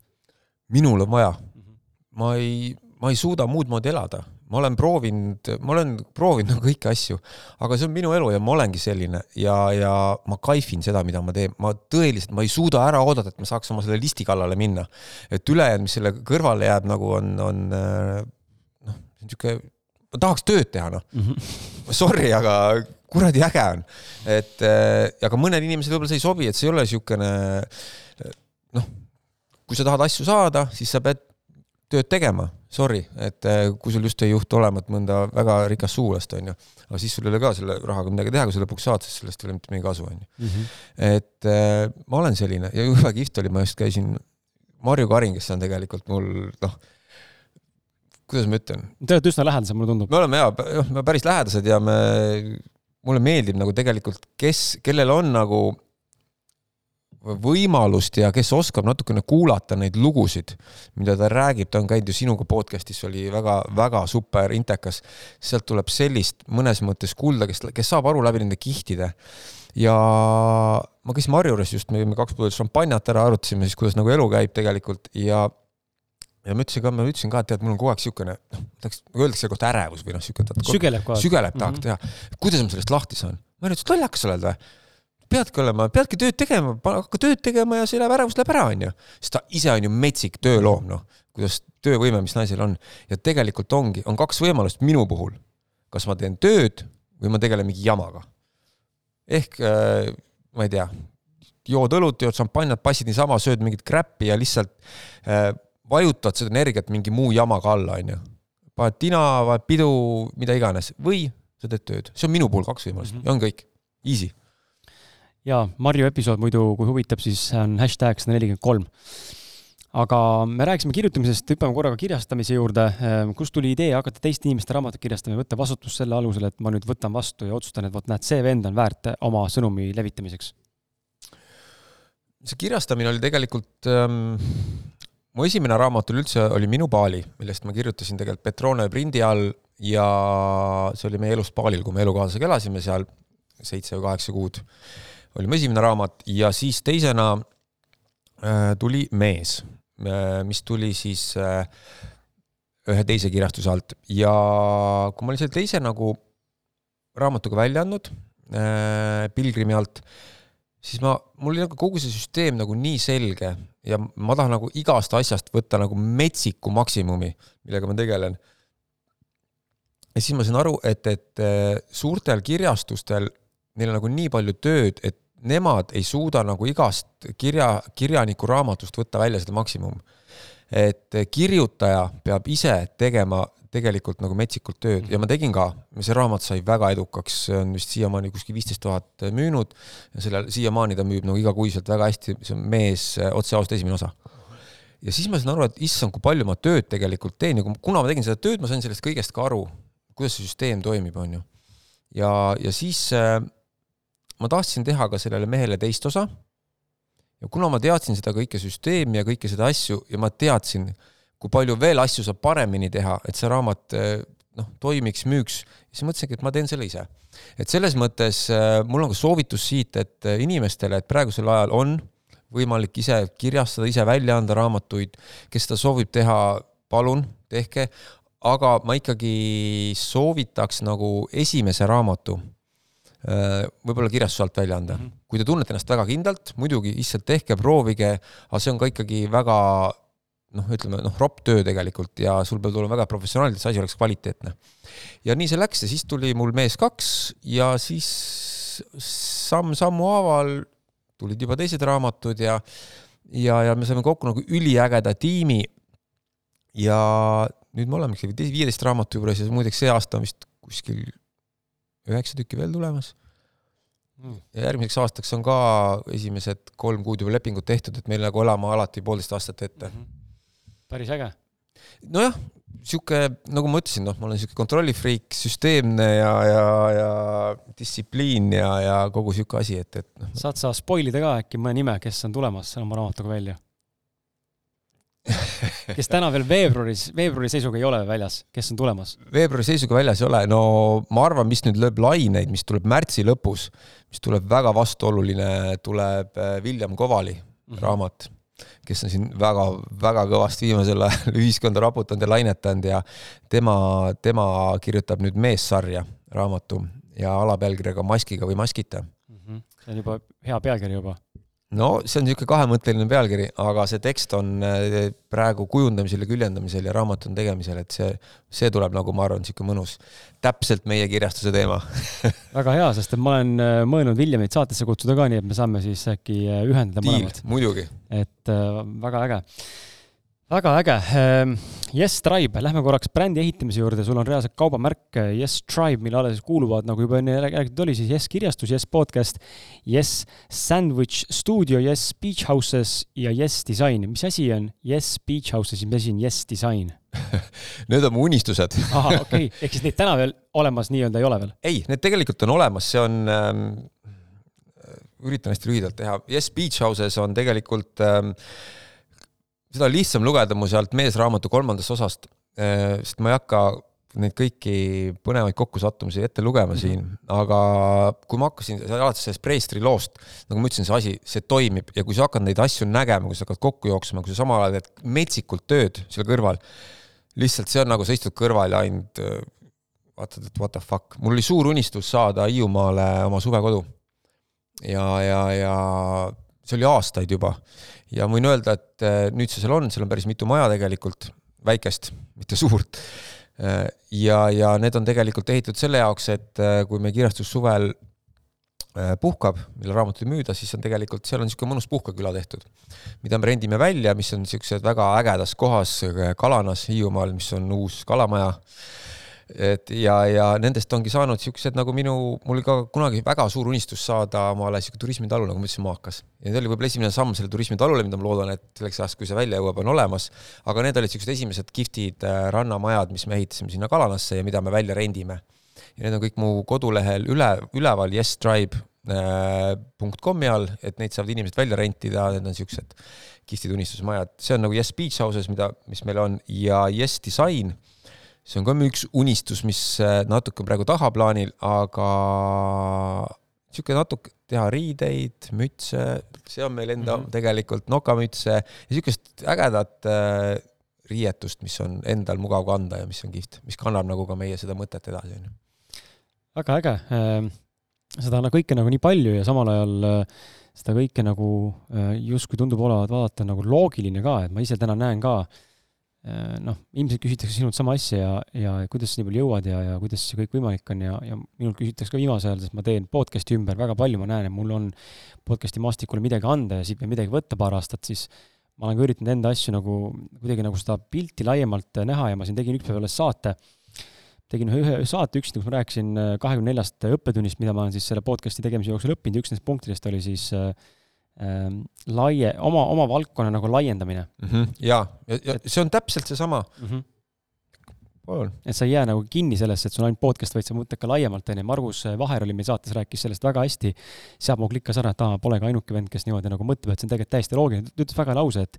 minul on vaja. Mhm. ma ei, ma ei suuda muud moodi elada ma olen proovinud, ma olen proovinud (laughs) nagu kõiki asju, aga see on minu elu ja ma olengi selline ja, ja ma kaifin seda, mida ma teen, ma tõeliselt, ma ei suuda ära oodata, et ma saaks oma selle listi kallale minna. et ülejäänud, mis selle kõrvale jääb, nagu on, on äh, noh, niisugune, ma tahaks tööd teha, noh mm -hmm.. (laughs) Sorry, aga kuradi äge on. et äh, aga mõned inimesed võib-olla see ei sobi, et see ei ole niisugune noh, kui sa tahad asju saada, siis sa pead tööd tegema, sorry, et äh, kui sul just ei juhtu olemat mõnda väga rikast sugulast, onju, aga siis sul ei ole ka selle rahaga midagi teha, kui sa lõpuks saad, siis sellest ei ole mitte mingi kasu, onju. Mhm. et äh, ma olen selline ja jube kihvt oli, ma just käisin, Marju Karin, kes on tegelikult mul noh, kuidas ma ütlen? Te olete üsna lähedased, mulle tundub. me oleme jaa, jah, me päris lähedased ja me, mulle meeldib nagu tegelikult, kes, kellel on nagu võimalust ja kes oskab natukene kuulata neid lugusid, mida ta räägib, ta on käinud ju sinuga podcast'is, oli väga-väga super intekas. sealt tuleb sellist mõnes mõttes kulda, kes, kes saab aru läbi nende kihtide. ja ma käisin Marju juures just, me jõime kaks pudelit šampanjat ära, arutasime siis, kuidas nagu elu käib tegelikult ja ja ma ütlesin ka, ma ütlesin ka, et tead, mul on kogu aeg niisugune, noh, öeldakse selle kohta ärevus või noh, niisugune. sügeleb kogu aeg. sügeleb tahaks mm -hmm. teha. kuidas ma sellest lahti saan? ma ütlesin, et lollakas sa oled või? Peadki olema, peadki tööd tegema, hakka tööd tegema ja see läheb ärevus läheb ära, onju. sest ta ise on ju metsik tööloom, noh, kuidas töövõime, mis naisel on. ja tegelikult ongi, on kaks võimalust minu puhul. kas ma teen tööd või ma tegelen mingi jamaga. ehk äh, ma ei tea, jood õlut, jood šampanjat, passid niisama, sööd mingit crap'i ja lihtsalt äh, vajutad seda energiat mingi muu jamaga alla, onju. paned tina, paned pidu, mida iganes, või sa teed tööd, see on minu puhul kaks võimalust mm -hmm. ja on kõik, easy jaa, Marju episood muidu, kui huvitab, siis on hashtag sada nelikümmend kolm. aga me rääkisime kirjutamisest, hüppame korraga kirjastamise juurde. Ehm, kust tuli idee hakata teiste inimeste raamatut kirjastama ja võtta vastutus selle alusel, et ma nüüd võtan vastu ja otsustan, et vot näed, see vend on väärt oma sõnumi levitamiseks? see kirjastamine oli tegelikult ähm, mu esimene raamat üleüldse oli Minu paali, millest ma kirjutasin tegelikult Petrone prindi all ja see oli meie elus paalil, kui me elukaaslasega elasime seal seitse või kaheksa kuud oli mu esimene raamat ja siis teisena äh, tuli Mees, äh, mis tuli siis äh, ühe teise kirjastuse alt ja kui ma olin selle teise nagu raamatuga välja andnud Pilgrimi alt, siis ma, mul oli nagu kogu see süsteem nagu nii selge ja ma tahan nagu igast asjast võtta nagu metsiku maksimumi, millega ma tegelen. ja siis ma sain aru, et, et suurtel kirjastustel neil on nagu nii palju tööd, et nemad ei suuda nagu igast kirja, kirjaniku raamatust võtta välja seda maksimum. et kirjutaja peab ise tegema tegelikult nagu metsikult tööd ja ma tegin ka, see raamat sai väga edukaks, see on vist siiamaani kuskil viisteist tuhat müünud ja sellel siiamaani ta müüb nagu igakuiselt väga hästi, see on Mees otse ausalt esimene osa. ja siis ma sain aru, et issand, kui palju ma tööd tegelikult teen ja kuna ma tegin seda tööd, ma sain sellest kõigest ka aru, kuidas see süsteem toimib, on ju. ja, ja siis äh, ma tahtsin teha ka sellele mehele teist osa. ja kuna ma teadsin seda kõike süsteemi ja kõike seda asju ja ma teadsin, kui palju veel asju saab paremini teha, et see raamat noh, toimiks, müüks, siis mõtlesingi, et ma teen selle ise. et selles mõttes äh, mul on ka soovitus siit, et äh, inimestele, et praegusel ajal on võimalik ise kirjastada, ise välja anda raamatuid, kes seda soovib teha, palun tehke, aga ma ikkagi soovitaks nagu esimese raamatu võib-olla kirjastuse alt välja anda mm. -hmm. kui te tunnete ennast väga kindlalt, muidugi issand tehke, proovige, aga see on ka ikkagi väga noh, ütleme noh, ropp töö tegelikult ja sul peab tulema väga professionaalselt, see asi oleks kvaliteetne. ja nii see läks ja siis tuli mul mees kaks ja siis samm-sammu haaval tulid juba teised raamatud ja ja, ja me saime kokku nagu üliägeda tiimi. ja nüüd me olemegi viieteist raamatu juures ja muideks see aasta on vist kuskil üheksa tükki veel tulemas. mm.. ja järgmiseks aastaks on ka esimesed kolm kuud juba lepingud tehtud, et meil nagu elama alati poolteist aastat ette mm. -hmm. päris äge. nojah, sihuke, nagu ma ütlesin, noh, ma olen sihuke kontrollifriik, süsteemne ja, ja, ja distsipliin ja, ja kogu sihuke asi, et, et noh. saad sa spoil ida ka äkki mõne nime, kes on tulemas oma raamatuga välja (laughs) kes täna veel veebruaris, veebruari seisuga ei ole väljas, kes on tulemas? veebruari seisuga väljas ei ole, no ma arvan, mis nüüd lööb laineid, mis tuleb märtsi lõpus, mis tuleb väga vastuoluline, tuleb äh, William Kovali mm -hmm. raamat, kes on siin väga-väga kõvasti viimasel ajal (laughs) ühiskonda raputanud ja lainetanud ja tema, tema kirjutab nüüd Meessarja raamatu ja alapealkirjaga Maskiga või maskita mm. -hmm. see on juba hea pealkiri juba no see on niisugune kahemõtteline pealkiri, aga see tekst on eh, praegu kujundamisel ja küljendamisel ja raamat on tegemisel, et see, see tuleb nagu ma arvan, niisugune mõnus, täpselt meie kirjastuse teema (laughs) väga hea, sest et ma olen eh, mõelnud Williamit saatesse kutsuda ka, nii et me saame siis äkki eh, ühendada mõlemad. muidugi. et äh, väga äge väga äge. Ehm, yes Tribe, lähme korraks brändi ehitamise juurde, sul on reaalselt kaubamärk Yes Tribe, mille alla siis kuuluvad, nagu juba enne räägitud oli, siis Yes kirjastus, Yes podcast, Yes Sandwich Studio, Yes Beach Houses ja Yes Design. mis asi on Yes Beach Houses ja mis asi on Yes Design (laughs) Need on mu unistused ahah, (laughs) okei okay., ehk siis neid täna veel olemas nii-öelda ei ole veel? ei, need tegelikult on olemas, see on ähm, üritan hästi lühidalt teha, Yes Beach Houses on tegelikult ähm, seda on lihtsam lugeda mu sealt meesraamatu kolmandast osast, eh, sest ma ei hakka neid kõiki põnevaid kokkusattumusi ette lugema mhm. siin, aga kui ma hakkasin, alates sellest Preestri loost, nagu ma ütlesin, see asi, see toimib ja kui sa hakkad neid asju nägema, kui sa hakkad kokku jooksma, kui sa samal ajal teed metsikult tööd seal kõrval, lihtsalt see on nagu sa istud kõrval ja ainult eh, vaatad, et what the fuck. mul oli suur unistus saada Hiiumaale oma suvekodu. ja, ja, ja see oli aastaid juba ja võin öelda, et äh, nüüd see seal on, seal on päris mitu maja tegelikult, väikest, mitte suurt. Äh, ja, ja need on tegelikult ehitatud selle jaoks, et äh, kui meie kirjastus suvel puhkab, millal raamatuid müüda, siis on tegelikult, seal on niisugune mõnus puhkeküla tehtud, mida me rendime välja, mis on niisugused väga ägedas kohas Kalanas Hiiumaal, mis on uus kalamaja et ja, ja nendest ongi saanud siuksed nagu minu, mul ka kunagi väga suur unistus saada omale siuke turismitalu, nagu ma ütlesin, maakas. ja see oli võib-olla esimene samm selle turismitalule, mida ma loodan, et selleks ajaks, kui see välja jõuab, on olemas. aga need olid siuksed esimesed kihvtid äh, rannamajad, mis me ehitasime sinna Kalanasse ja mida me välja rendime. ja need on kõik mu kodulehel üle, üleval yestribe.com äh, all, et neid saavad inimesed välja rentida, need on siuksed kihvtid unistusmajad, see on nagu Yes Beach Houses, mida, mis meil on ja Yes Design see on ka üks unistus, mis äh, natuke praegu tahaplaanil, aga niisugune natuke teha riideid, mütse, see on meil enda mm -hmm. tegelikult nokamütse ja niisugust ägedat äh, riietust, mis on endal mugav kanda ja mis on kihvt, mis kannab nagu ka meie seda mõtet edasi, onju. väga äge, ähm, seda kõike nagu nii palju ja samal ajal äh, seda kõike nagu justkui tundub olevat vaadata nagu loogiline ka, et ma ise täna näen ka äh, Äh, noh, ilmselt küsitakse sinult sama asja ja, ja kuidas sa nii palju jõuad ja, ja kuidas see kõik võimalik on ja, ja minult küsitakse ka viimasel ajal, sest ma teen podcast'i ümber väga palju, ma näen, et mul on podcast'i maastikule midagi anda ja siit veel midagi võtta paar aastat, siis ma olen ka üritanud enda asju nagu kuidagi nagu seda pilti laiemalt näha ja ma siin tegin üks päev alles saate, tegin ühe, ühe saate üksinda, kus ma rääkisin äh, kahekümne neljast õppetunnist, mida ma olen siis selle podcast'i tegemise jooksul õppinud ja üks nendest punktidest oli siis äh, laie, oma, oma valdkonna nagu laiendamine mm. -hmm. ja, ja, ja see on täpselt seesama mm. -hmm palun. et sa ei jää nagu kinni sellesse, et sul on ainult podcast, vaid sa mõtled ka laiemalt, onju. Margus Vaher oli meil saates, rääkis sellest väga hästi. sealt mu klikkas ära, et aa, pole ka ainuke vend, kes niimoodi nagu mõtleb, et see on tegelikult täiesti loogiline. ta ütles väga lause, et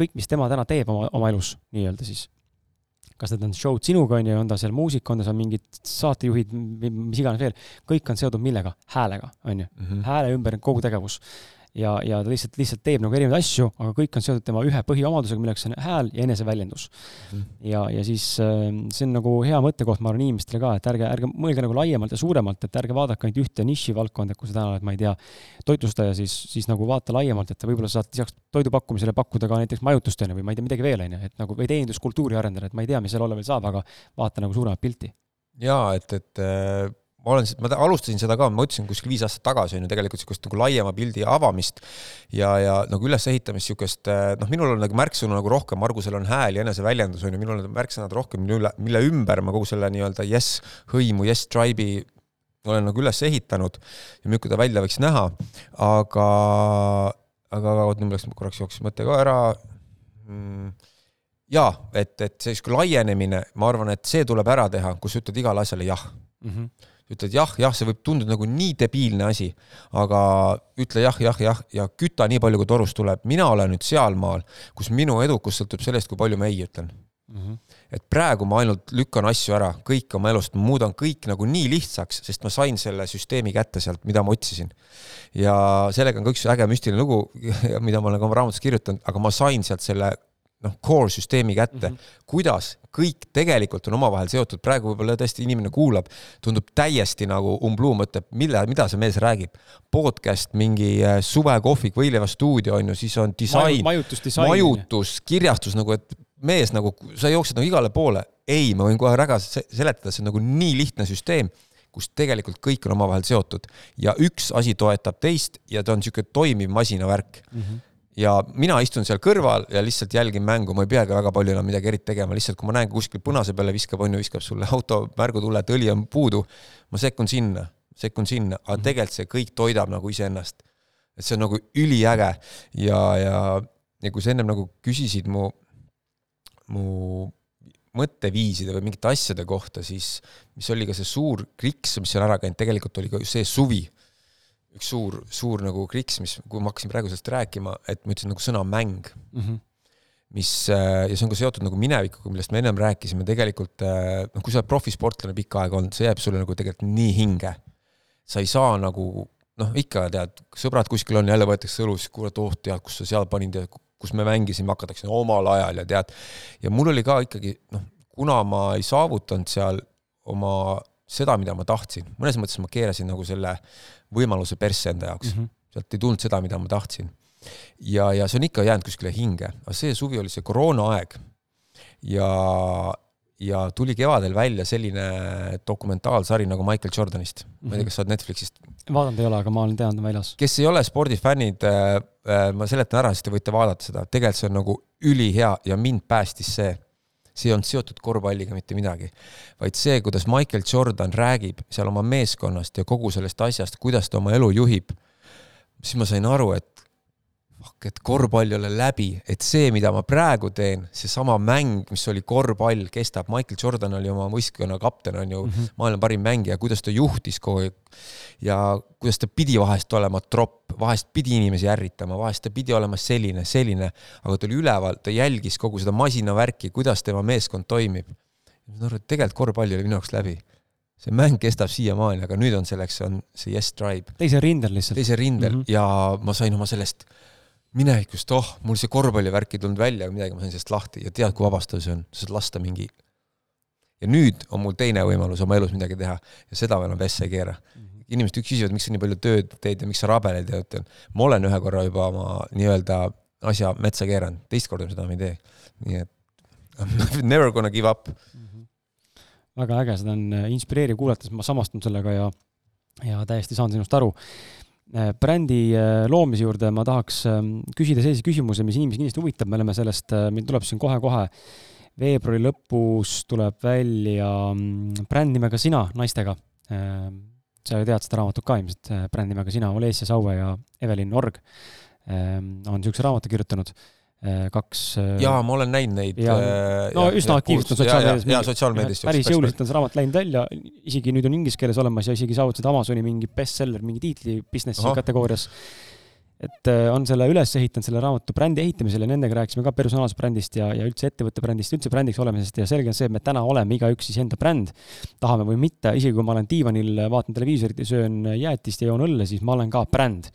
kõik, mis tema täna teeb oma, oma elus nii-öelda siis, kas need on show'd sinuga, onju, on ta seal muusika, on ta seal mingid saatejuhid, mis iganes veel, kõik on seotud millega? häälega, onju. Mhm. hääle ümber kogu tegevus ja, ja ta lihtsalt, lihtsalt teeb nagu erinevaid asju, aga kõik on seotud tema ühe põhiomadusega, milleks on hääl ja eneseväljendus mm.. ja, ja siis äh, see on nagu hea mõttekoht, ma arvan, inimestele ka, et ärge, ärge mõelge nagu laiemalt ja suuremalt, et ärge vaadake ainult ühte nišivaldkonda, kui sa täna oled, ma ei tea, toitlustaja, siis, siis nagu vaata laiemalt, et võib-olla sa saad lisaks toidu pakkumisele pakkuda ka näiteks majutust, on ju, või ma ei tea, midagi veel, on ju, et nagu, või teeninduskultuuri arendada, et ma ei tea, mis seal olla veel saab, aga vaata nagu suuremat pilti. jaa, et, et äh, ma olen, ma alustasin seda ka, ma ütlesin kuskil viis aastat tagasi on ju tegelikult niisugust nagu laiema pildi avamist ja, ja nagu ülesehitamist niisugust, eh, noh, minul on nagu märksõnu nagu rohkem, Margusel on hääl ja eneseväljendus on ju, minul on märksõnad rohkem, mille, mille ümber ma kogu selle nii-öelda yes hõimu, yes tribe'i olen nagu üles ehitanud ja milline ta välja võiks näha, aga, aga oot, nüüd mul läks korraks jooksis mõte ka ära mm jaa, et, et see sihuke laienemine, ma arvan, et see tuleb ära teha, kus ütled igale asjale jah mm. -hmm. Ütled jah, jah, see võib tunduda nagu nii debiilne asi, aga ütle jah, jah, jah ja küta nii palju, kui torust tuleb. mina olen nüüd sealmaal, kus minu edukus sõltub sellest, kui palju ma ei ütlen mm. -hmm. et praegu ma ainult lükkan asju ära, kõik oma elust, muudan kõik nagu nii lihtsaks, sest ma sain selle süsteemi kätte sealt, mida ma otsisin. ja sellega on ka üks äge müstiline lugu, (laughs) mida ma olen ka oma raamatus kirjutanud, aga ma sain sealt selle noh, core süsteemi kätte mm, -hmm. kuidas kõik tegelikult on omavahel seotud, praegu võib-olla tõesti inimene kuulab, tundub täiesti nagu umbluu, mõtleb, mille, mida see mees räägib. podcast, mingi äh, suvekohvik, võileivastuudio on ju, siis on disain Maju,, majutus, kirjastus nagu, et mees nagu, sa jooksed nagu igale poole. ei, ma võin kohe ära seletada, see on nagu nii lihtne süsteem kus tegelikult kõik on omavahel seotud ja üks asi toetab teist ja ta on niisugune toimiv masinavärk mm. -hmm ja mina istun seal kõrval ja lihtsalt jälgin mängu, ma ei peagi väga palju enam midagi eriti tegema, lihtsalt kui ma näen kuskil punase peale viskab, on ju, viskab sulle auto märgutule, et õli on puudu, ma sekkun sinna, sekkun sinna, aga mhm. tegelikult see kõik toidab nagu iseennast. et see on nagu üliäge. Ja, ja, ja kui sa ennem nagu küsisid mu, mu mõtteviiside või mingite asjade kohta, siis mis oli ka see suur kriks, mis on ära käinud, tegelikult oli ka just see suvi üks suur, suur nagu kriks, mis, kui ma hakkasin praegu sellest rääkima, et ma ütlesin nagu sõna mäng mm. -hmm mis äh, ja see on ka seotud nagu minevikuga, millest me ennem rääkisime, tegelikult äh, noh, kui sa oled profisportlane pikka aega olnud, see jääb sulle nagu tegelikult nii hinge. sa ei saa nagu noh, ikka tead, sõbrad kuskil on, jälle võetakse õlu, siis kuuled, oh tead, kus sa seal panid ja kus me mängisime, hakatakse omal ajal ja tead. ja mul oli ka ikkagi noh, kuna ma ei saavutanud seal oma seda, mida ma tahtsin, mõnes mõttes ma keerasin nagu selle võimaluse persse enda jaoks mm. -hmm. sealt ei tulnud seda, mida ma tahtsin. ja, ja see on ikka jäänud kuskile hinge, aga see suvi oli see koroonaaeg ja, ja tuli kevadel välja selline dokumentaalsari nagu Michael Jordanist mm. -hmm. ma ei tea, kas sa oled Netflixist? vaadanud ei ole, aga ma olen teadnud väljas. kes ei ole spordifännid äh,, äh, ma seletan ära, siis te võite vaadata seda, tegelikult see on nagu ülihea ja mind päästis see see ei olnud seotud korvpalliga mitte midagi, vaid see, kuidas Michael Jordan räägib seal oma meeskonnast ja kogu sellest asjast, kuidas ta oma elu juhib, siis ma sain aru, et fuck, et korvpall ei ole läbi, et see, mida ma praegu teen, seesama mäng, mis oli korvpall, kestab. Michael Jordan oli oma võistkonna kapten, on ju mm -hmm. maailma parim mängija, kuidas ta juhtis kogu aeg ja kuidas ta pidi vahest olema tropp, vahest pidi inimesi ärritama, vahest ta pidi olema selline, selline, aga ta oli üleval, ta jälgis kogu seda masinavärki, kuidas tema meeskond toimib. ma saan aru, et tegelikult korvpall oli minu jaoks läbi see mäng kestab siiamaani, aga nüüd on selleks, on see Yes Tribe. teisel rindel lihtsalt. teisel rindel mm -hmm. ja ma sain oma sellest minevikust, oh, mul see korvpallivärk ei tulnud välja või midagi, ma sain sellest lahti ja tead, kui vabastav see on, sa saad lasta mingi. ja nüüd on mul teine võimalus oma elus midagi teha ja seda ma enam pessa ei keera. -hmm. inimesed küsivad, miks sa nii palju tööd teed ja miks sa rabeled ja ütlen, ma olen ühe korra juba oma nii-öelda asja metsa keeranud, teist korda seda ma ei tee. nii et (laughs) never gonna give up mm. -hmm. väga äge, seda on äh, inspireeriv kuulata, sest ma samastun sellega ja, ja täiesti saan sinust aru brändi äh, loomise juurde ma tahaks ähm, küsida sellise küsimuse, mis inimesi kindlasti huvitab, me oleme sellest, äh, meil tuleb siin kohe-kohe. Veebruari lõpus tuleb välja mm, bränd nimega Sina naistega. sa ju tead seda raamatut ka ilmselt, bränd nimega Sina, Olesja Saue ja Evelin Org on niisuguse raamatu kirjutanud. Äh, kaks. Äh, jaa, ma olen näinud neid. Äh, no ja, üsna aktiivselt on sotsiaalmeedias. jaa, sotsiaalmeedias. päris jõuliselt on see raamat läinud välja, isegi nüüd on inglise keeles olemas ja isegi saavutasid Amazoni mingi bestseller, mingi tiitli business'i kategoorias et äh, on selle üles ehitanud, selle raamatu brändi ehitamisel ja nendega rääkisime ka personaalsest brändist ja, ja üldse ettevõtte brändist, üldse brändiks olemisest ja selge on see, et me täna oleme igaüks iseenda bränd, tahame või mitte, isegi kui ma olen diivanil, vaatan televiisorit ja söön jäätist ja joon õlle, siis ma olen ka bränd.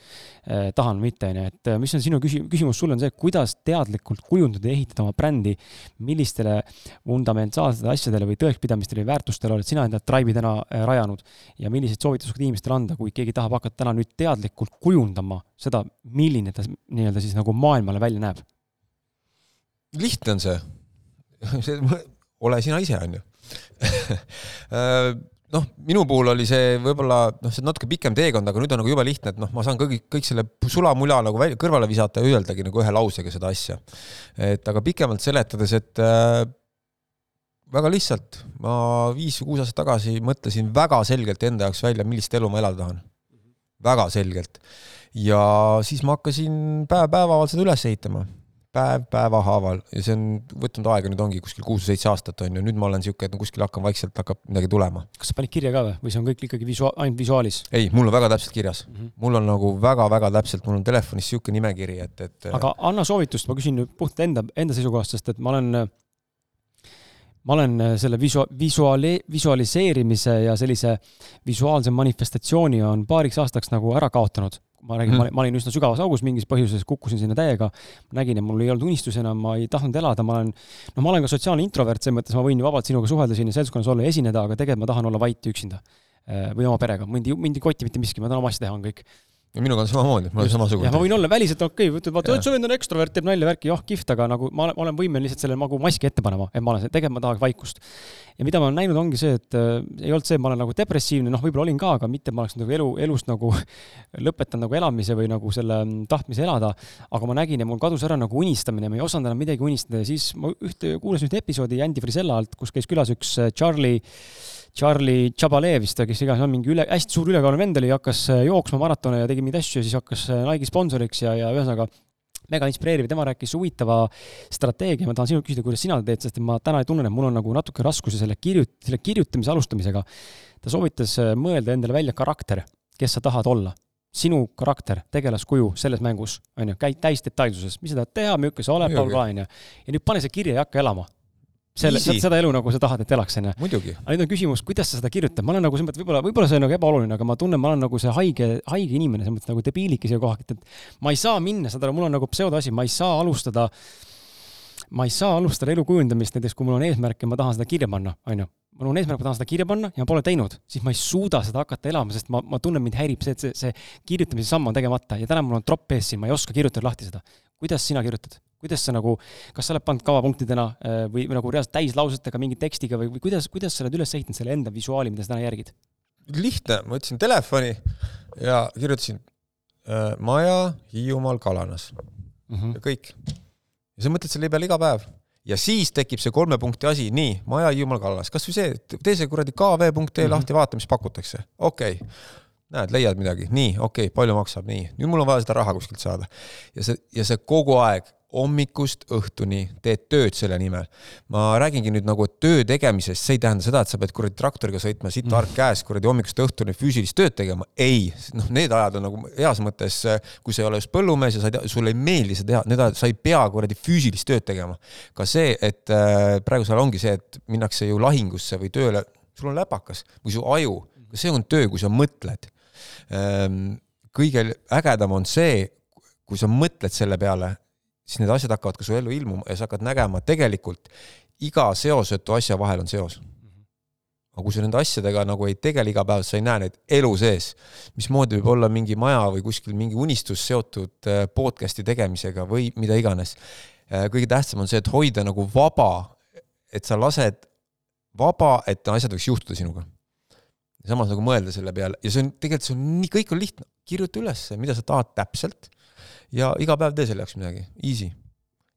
Tahan või mitte, onju, et mis on sinu küsi-, küsimus sulle on see, kuidas teadlikult kujundada ja ehitada oma brändi, millistele fundamentaalsetele asjadele või tõekspidamistele või väärtustele oled sina enda Tribe'i täna rajanud? Ja milliseid soovitusi inimestele anda, kui keegi tahab hakata täna nüüd teadlikult kujundama seda, milline ta nii-öelda siis nagu maailmale välja näeb? lihtne on see, (laughs) see, ole sina ise, on ju (laughs) äh, noh, minu puhul oli see võib-olla noh, see natuke pikem teekond, aga nüüd on nagu jube lihtne, et noh, ma saan kõik, kõik selle sulamula nagu välja, kõrvale visata ja öeldagi nagu ühe lausega seda asja. et aga pikemalt seletades, et äh, väga lihtsalt, ma viis või kuus aastat tagasi mõtlesin väga selgelt enda jaoks välja, millist elu ma elada tahan. väga selgelt. Ja siis ma hakkasin päev päeval seda üles ehitama päev päeva haaval ja see on võtnud aega, nüüd ongi kuskil kuus-seitse aastat on ju, nüüd ma olen niisugune, et no kuskil hakkan vaikselt, hakkab midagi tulema. kas sa panid kirja ka või, või see on kõik ikkagi visua-, ainult visuaalis? ei, mul on väga täpselt kirjas mm. -hmm. mul on nagu väga-väga täpselt, mul on telefonis niisugune nimekiri, et, et aga anna soovitust, ma küsin nüüd puhtalt enda, enda seisukohast, sest et ma olen ma olen selle visu-, visuaali-, visualiseerimise ja sellise visuaalse manifestatsiooni on paariks aastaks nagu ära kaotanud ma räägin mm., ma olin üsna sügavas augus mingis põhjuses, kukkusin sinna täiega. nägin, et mul ei olnud unistusi enam, ma ei tahtnud elada, ma olen, no ma olen ka sotsiaalne introvert, selles mõttes ma võin ju vabalt sinuga suhelda siin ja seltskonnas olla ja esineda, aga tegelikult ma tahan olla vait ja üksinda. Äh, või oma perega, mind ei, mind ei koti mitte miski, ma tahan oma asja teha, on kõik ja minuga on samamoodi, ma olen samasugune. ma võin olla väliselt okei okay,, vaata, et su vend on ekstrovert, teeb nalja, värki, jah, kihvt, aga nagu ma olen, olen võimeline lihtsalt selle nagu maski ette panema, et ma olen, tegelikult ma tahaks vaikust. ja mida ma olen näinud, ongi see, et äh, ei olnud see, et ma olen nagu depressiivne, noh, võib-olla olin ka, aga mitte ma oleks nagu elu, elust nagu (laughs) lõpetanud nagu elamise või nagu selle mm, tahtmise elada. aga ma nägin ja mul kadus ära nagu unistamine, ma ei osanud enam midagi unistada ja siis ma ühte, kuulasin ühte episoodi Andy Frisella alt, kus käis külas üks äh, Charlie Charlie Chabalev vist, kes iganes on mingi üle, hästi suur ülekaalune vend oli, hakkas äh, jooksma maratone ja tegi mingeid asju ja siis hakkas äh, Nike'i sponsoriks ja, ja ühesõnaga mega inspireeriv, tema rääkis huvitava strateegia, ma tahan sinult küsida, kuidas sina teed, sest ma täna tunnen, et mul on nagu natuke raskusi selle kirjut-, selle kirjutamise alustamisega. ta soovitas äh, mõelda endale välja karakter, kes sa tahad olla. Sinu karakter, tegelaskuju selles mängus, on ju, käid täis detailsuses, mis sa tahad teha, milline sa oled, Paul Ka, on ju. ja nüüd pane see kirja ja hakka elama selle, seda elu nagu sa tahad, et elaks, onju. aga nüüd on küsimus, kuidas sa seda kirjutad, ma olen nagu selles mõttes, võib-olla, võib-olla see on nagu ebaoluline, aga ma tunnen, ma olen nagu see haige, haige inimene, selles mõttes nagu debiilike siia kohati, et ma ei saa minna, saad aru, mul on nagu pseudoasi, ma ei saa alustada, ma ei saa alustada elu kujundamist näiteks, kui mul on eesmärk ja ma tahan seda kirja panna, onju. mul on eesmärk, ma tahan seda kirja panna ja ma pole teinud, siis ma ei suuda seda hakata elama, sest ma, ma tunnen, mind häirib see, et see, see kirjutamise samm on tegemata ja täna mul on tropp ees siin, ma ei oska kirjutada lahti seda. kuidas sina kirjutad? Kuidas sa nagu, kas sa oled pannud kavapunktidena äh, või, või nagu reaalselt täislausetega mingi tekstiga või, või kuidas, kuidas sa oled üles ehitanud selle enda visuaali, mida sa täna järgid? lihtne, ma võtsin telefoni ja kirjutasin äh, maja Hiiumaal Kalanas mm -hmm. ja kõik. ja sa mõtled selle peale iga päev ja siis tekib see kolme punkti asi, nii, maja Hiiumaal Kalanas, kasvõi see, tee see kuradi kv.ee mm -hmm. lahti, vaata, mis pakutakse, okei okay näed, leiad midagi, nii, okei okay,, palju maksab, nii, nüüd mul on vaja seda raha kuskilt saada. ja see, ja see kogu aeg hommikust õhtuni teed tööd selle nimel. ma räägingi nüüd nagu töö tegemisest, see ei tähenda seda, et sa pead kuradi traktoriga sõitma, siit arg käes kuradi hommikust õhtuni füüsilist tööd tegema. ei, noh, need ajad on nagu heas mõttes, kui sa ei ole just põllumees ja sa ei tea, sulle ei meeldi seda teha, need ajad, sa ei pea kuradi füüsilist tööd tegema. ka see, et äh, praegusel ongi see, et minnakse ju lahingusse või tööle, sul on läpakas või su aju, see on töö, kui sa mõtled ähm,. kõige ägedam on see, kui sa mõtled selle peale siis need asjad hakkavad ka su ellu ilmuma ja sa hakkad nägema, tegelikult iga seosetu asja vahel on seos. aga kui sa nende asjadega nagu ei tegele iga päev, sa ei näe neid elu sees, mismoodi võib olla mingi maja või kuskil mingi unistus seotud äh, podcast'i tegemisega või mida iganes. Äh, kõige tähtsam on see, et hoida nagu vaba, et sa lased vaba, et asjad võiks juhtuda sinuga. samas nagu mõelda selle peale ja see on, tegelikult see on nii, kõik on lihtne, kirjuta üles, mida sa tahad täpselt ja iga päev tee selle jaoks midagi, easy.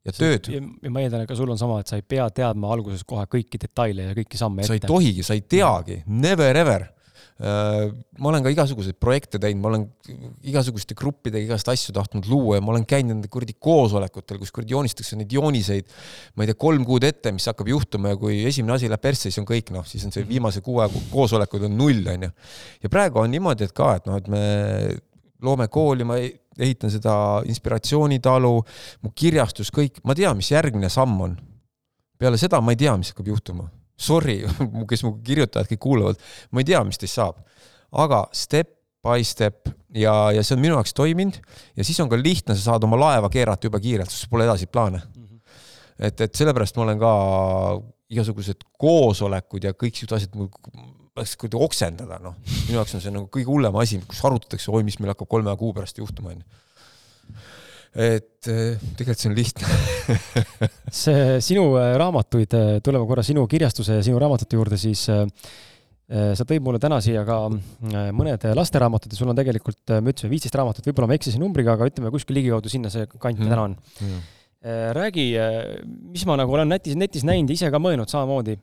ja tööd. ja ma eeldan, et ka sul on sama, et sa ei pea teadma alguses kohe kõiki detaile ja kõiki samme ette. sa ei tohigi, sa ei teagi, never ever äh, ma olen ka igasuguseid projekte teinud, ma olen igasuguste gruppidega igast asju tahtnud luua ja ma olen käinud nende kuradi koosolekutel, kus kuradi joonistatakse neid jooniseid, ma ei tea, kolm kuud ette, mis hakkab juhtuma ja kui esimene asi läheb persse, siis on kõik, noh, siis on see mhm. viimase kuu aja koosolekud on null, onju. ja praegu on niimoodi, et ka, et noh, et me loome kooli, ma ehitan seda inspiratsioonitalu, mu kirjastus, kõik, ma tean, mis järgmine samm on. peale seda ma ei tea, mis hakkab juhtuma. Sorry, (laughs) kes mu kirjutajad kõik kuulavad, ma ei tea, mis teist saab. aga step by step ja, ja see on minu jaoks toiminud ja siis on ka lihtne, sa saad oma laeva keerata jube kiirelt, sest sul pole edasi plaane mm. -hmm. et, et sellepärast ma olen ka igasugused koosolekud ja kõik siuksed asjad tahaks kuidagi oksendada, noh. minu jaoks on see nagu kõige hullem asi, kus arutatakse, oi, mis meil hakkab kolme kuu pärast juhtuma, onju. et eh, tegelikult see on lihtne (laughs) see sinu äh, raamatuid, äh, tuleme korra sinu kirjastuse ja sinu raamatute juurde, siis sa tõid mulle täna siia ka mõned lasteraamatud ja sul on tegelikult, me ütlesime viisteist raamatut, võib-olla ma eksisin numbriga, aga ütleme kuskil ligikaudu sinna see kant mm. täna on mm räägi, mis ma nagu olen netis, netis näinud ja ise ka mõelnud samamoodi.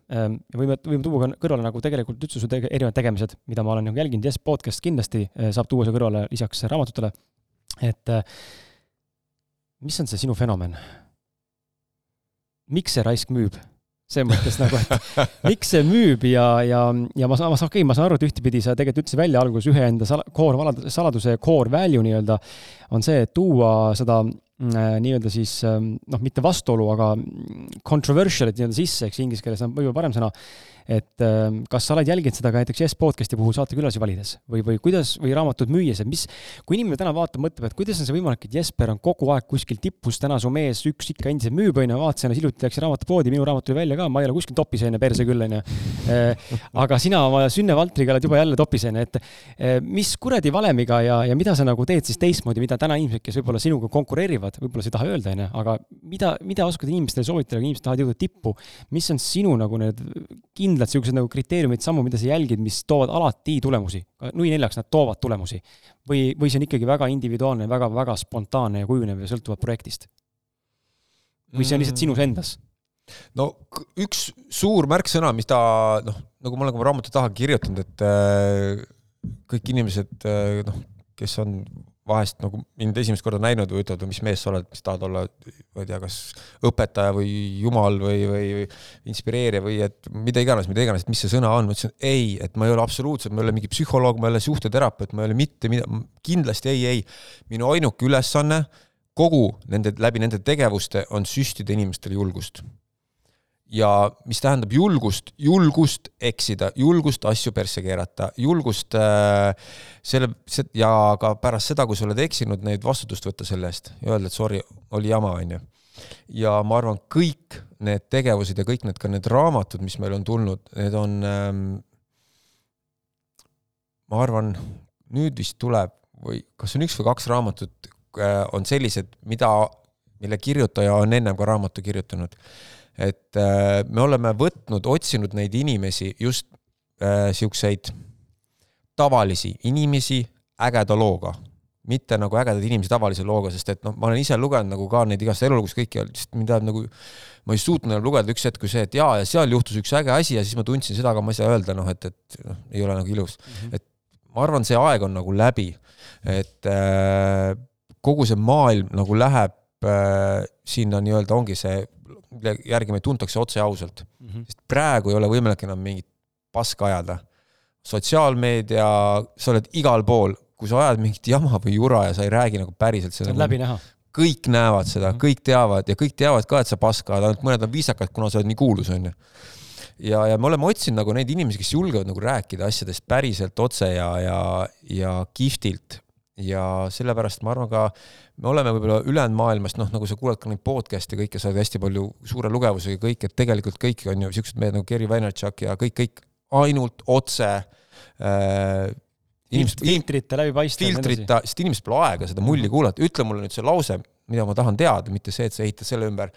võime, võime tuua ka kõrvale nagu tegelikult üldse su tege, erinevad tegemised, mida ma olen nagu jälginud, Yes podcast kindlasti saab tuua siia kõrvale lisaks raamatutele. et mis on see sinu fenomen? miks see raisk müüb? selles mõttes nagu, et (laughs) miks see müüb ja, ja, ja ma saan, ma saan, okei okay,, ma saan aru, et ühtepidi sa tegelikult ütlesid välja alguses ühe enda sal-, core saladuse, core value nii-öelda, on see, et tuua seda äh, nii-öelda siis noh, mitte vastuolu, aga controversial'it nii-öelda sisse, eks inglise keeles on võib-olla parem sõna et ähm, kas sa oled jälginud seda ka näiteks Yes podcast'i puhul saatekülalisi valides või, või kuidas, või raamatut müües, et mis, kui inimene täna vaatab, mõtleb, et kuidas on see võimalik, et Jesper on kogu aeg kuskil tipus, täna su mees üks ikka endiselt müüb, onju, vaatasin hiljuti läksin raamatupoodi, minu raamat tuli välja ka, ma ei ole kuskil topis, onju, perse küll, onju. Äh, aga sina oma Sünne Valtriga oled juba jälle topis, onju, et äh, mis kuradi valemiga ja, ja mida sa nagu teed siis teistmoodi, mida täna inimesed, kes võib-olla sinuga konkureerivad, võib-olla sa ei taha öelda, onju, aga mida, mida oskad inimestele soovitada, kui inimesed tahavad jõuda tippu, mis on sinu nagu need kindlad niisugused nagu kriteeriumid, sammu, mida sa jälgid, mis toovad alati tulemusi. nui neljaks, nad toovad tulemusi. või, või see on ikkagi väga individuaalne, väga, väga spontaanne ja kujunev ja sõltuvad projektist? või see on lihtsalt sinus endas? no üks suur märksõna, mis ta noh, nagu ma olen ka raamatu taha kirjutanud, et äh, kõik inimesed äh, noh, kes on vahest nagu mind esimest korda näinud või ütlevad, mis mees sa oled, mis tahad olla, ma ei tea, kas õpetaja või jumal või, või inspireerija või et mida iganes, mida iganes, et mis see sõna on, ma ütlesin ei, et ma ei ole absoluutselt, ma ei ole mingi psühholoog, ma ei ole suhteterapeut, ma ei ole mitte mida, kindlasti ei, ei. minu ainuke ülesanne kogu nende, läbi nende tegevuste on süstida inimestele julgust ja mis tähendab julgust, julgust eksida, julgust asju persse keerata, julgust äh, selle, ja ka pärast seda, kui sa oled eksinud, neid vastutust võtta selle eest ja öelda, et sorry, oli jama, onju. ja ma arvan, kõik need tegevused ja kõik need, ka need raamatud, mis meil on tulnud, need on ähm,, ma arvan, nüüd vist tuleb või kas on üks või kaks raamatut äh, on sellised, mida, mille kirjutaja on ennem ka raamatu kirjutanud et äh, me oleme võtnud, otsinud neid inimesi, just äh, siukseid tavalisi inimesi ägeda looga, mitte nagu ägedad inimesed tavalise looga, sest et noh, ma olen ise lugenud nagu ka neid igast elulugust kõiki, mind ajab nagu, ma ei suutnud enam lugeda üks hetk kui see, et jaa, ja seal juhtus üks äge asi ja siis ma tundsin seda, aga ma ei saa öelda, noh, et, et noh, ei ole nagu ilus mm. -hmm. et ma arvan, see aeg on nagu läbi, et äh, kogu see maailm nagu läheb äh, sinna nii-öelda ongi see mille järgi meid tuntakse otse ausalt mm. -hmm. sest praegu ei ole võimalik enam mingit paska ajada. sotsiaalmeedia, sa oled igal pool, kui sa ajad mingit jama või jura ja sa ei räägi nagu päriselt seda. see on läbi näha. kõik näevad seda -hmm. kõik teavad ja kõik teavad ka, et sa paska ajad, ainult mõned on viisakad, kuna sa oled nii kuulus, onju ja, ja me oleme otsinud nagu neid inimesi, kes julgevad nagu rääkida asjadest päriselt otse ja, ja, ja kihvtilt ja sellepärast ma arvan ka, me oleme võib-olla ülejäänud maailmast, noh, nagu sa kuulad ka neid podcast'e kõike, sa oled hästi palju suure lugevusega kõik, et tegelikult kõik on ju siuksed mehed nagu Gary Vaynerchuk ja kõik, kõik ainult otse äh, inimesed filtrita läbipaistev. filtrita, sest inimesed pole aega seda mulli kuulata, ütle mulle nüüd see lause, mida ma tahan teada, mitte see, et sa ehitad selle ümber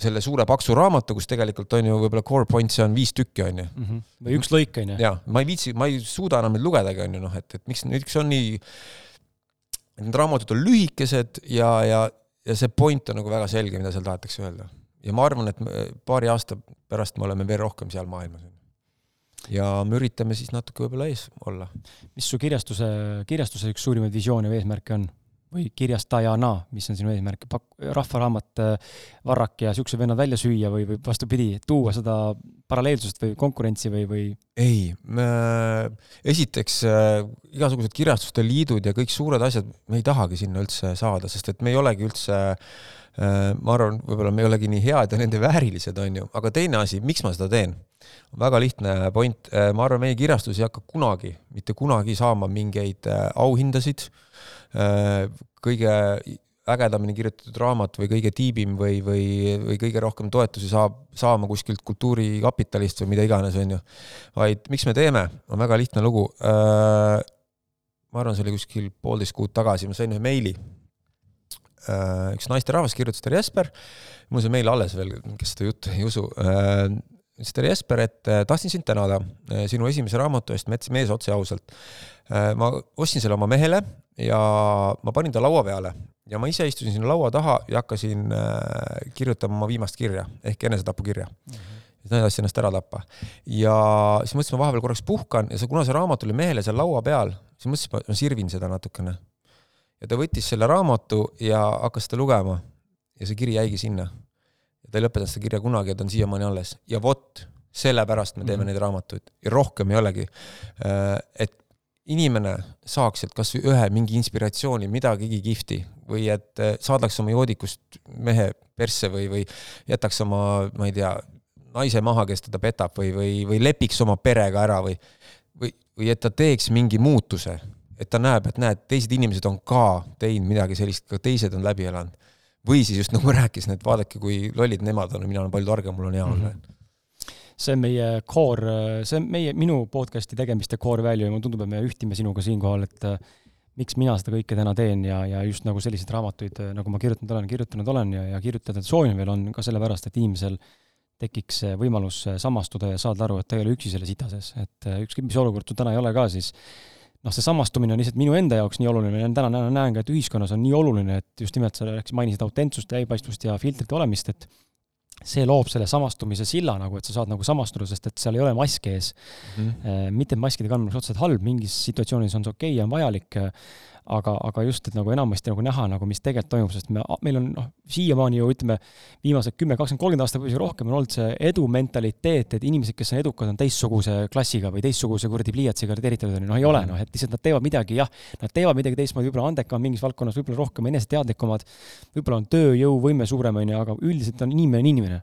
selle suure paksu raamatu, kus tegelikult on ju võib-olla core points'e on viis tükki, on ju. Mhm. või üks lõik, on ju. jaa, ma ei viitsi, ma ei suuda enam neid lugedagi, on ju, noh, et, et miks, miks on nii Need raamatud on lühikesed ja, ja, ja see point on nagu väga selge, mida seal tahetakse öelda. ja ma arvan, et paari aasta pärast me oleme veel rohkem seal maailmas. ja me üritame siis natuke võib-olla ees olla. mis su kirjastuse, kirjastuse üks suurimaid visioone või eesmärke on? Või kirjastajana, mis on sinu eesmärk, pak-, rahvaraamat, äh, Varrak ja siuksed vennad välja süüa või, või vastupidi, tuua seda paralleelsust või konkurentsi või, või? ei, esiteks äh, igasugused kirjastuste liidud ja kõik suured asjad, me ei tahagi sinna üldse saada, sest et me ei olegi üldse äh, ma arvan, võib-olla me ei olegi nii head ja nende väärilised, on ju, aga teine asi, miks ma seda teen? väga lihtne point, ma arvan, meie kirjastus ei hakka kunagi, mitte kunagi saama mingeid auhindasid Äh, kõige ägedamini kirjutatud raamat või kõige tiibim või, või, või kõige rohkem toetusi saab saama kuskilt kultuurikapitalist või mida iganes, on ju. vaid miks me teeme, on väga lihtne lugu. Äh, ma arvan, see oli kuskil poolteist kuud tagasi, ma sain ühe meili. Äh, üks naisterahvas kirjutas, tere Jesper, mul see meil alles veel, kes seda juttu ei usu ütles talle Jesper, et äh, tahtsin sind tänada äh, sinu esimese raamatu eest Mets, mees otse ausalt. ma ostsin selle oma mehele ja ma panin ta laua peale ja ma ise istusin sinna laua taha ja hakkasin kirjutama oma viimast kirja ehk enesetapukirja mm. -hmm siis tahtsin ennast ära tappa. ja siis mõtlesin, ma vahepeal korraks puhkan ja kuna see raamat oli mehele seal laua peal, siis mõtlesin, et ma sirvin seda natukene. ja ta võttis selle raamatu ja hakkas seda lugema. ja see kiri jäigi sinna ja ta ei lõpetanud seda kirja kunagi ja ta on siiamaani alles ja vot sellepärast me teeme mm -hmm. neid raamatuid ja rohkem ei olegi. Äh, et inimene saaks sealt kasvõi ühe mingi inspiratsiooni, midagigi kihvti või et äh, saadaks oma joodikust mehe persse või, või jätaks oma, ma ei tea, naise maha, kes teda petab või, või, või lepiks oma perega ära või, või, või et ta teeks mingi muutuse, et ta näeb, et näed, teised inimesed on ka teinud midagi sellist, ka teised on läbi elanud või siis just nagu ma rääkisin, et vaadake, kui lollid nemad on, mina olen palju targem, mul on hea olla mm. -hmm see on meie core, see on meie, minu podcast'i tegemiste core value ja mulle tundub, et me ühtime sinuga siinkohal, et äh, miks mina seda kõike täna teen ja, ja just nagu selliseid raamatuid, äh, nagu ma kirjutanud olen, kirjutanud olen ja, ja kirjutada soovin veel, on ka sellepärast, et inimesel tekiks võimalus samastuda ja saada aru, et ta ei ole üksi selle sita sees, et äh, ükskõik, mis olukord sul täna ei ole ka, siis noh, see samastumine on lihtsalt minu enda jaoks nii oluline ja täna näen, näen ka, et ühiskonnas on nii oluline, et just nimelt sa rääkisid, mainisid autentsust, läbipaistvust ja filtrite olemist, et see loob selle samastumise silla nagu, et sa saad nagu samastuda, sest et seal ei ole maski ees mm. -hmm. mitte, et maskide kandmine oleks otseselt halb, mingis situatsioonis on see okei okay ja on vajalik, aga, aga just, et nagu enamasti nagu näha nagu, mis tegelikult toimub, sest me, meil on noh, siiamaani ju ütleme, viimased kümme, kakskümmend, kolmkümmend aastat või isegi rohkem on olnud see edu mentaliteet, et inimesed, kes on edukad, on teistsuguse klassiga või teistsuguse kuradi pliiatsiga gradeeritud, noh ei ole, noh, et lihtsalt nad teevad midagi, jah, nad teevad midagi teistmoodi, võib-olla andekam mingis valdkonnas, võib-olla rohkem eneseteadlikumad, võib-olla on tööjõuvõime suurem, on ju, aga üldiselt on inimene inimene.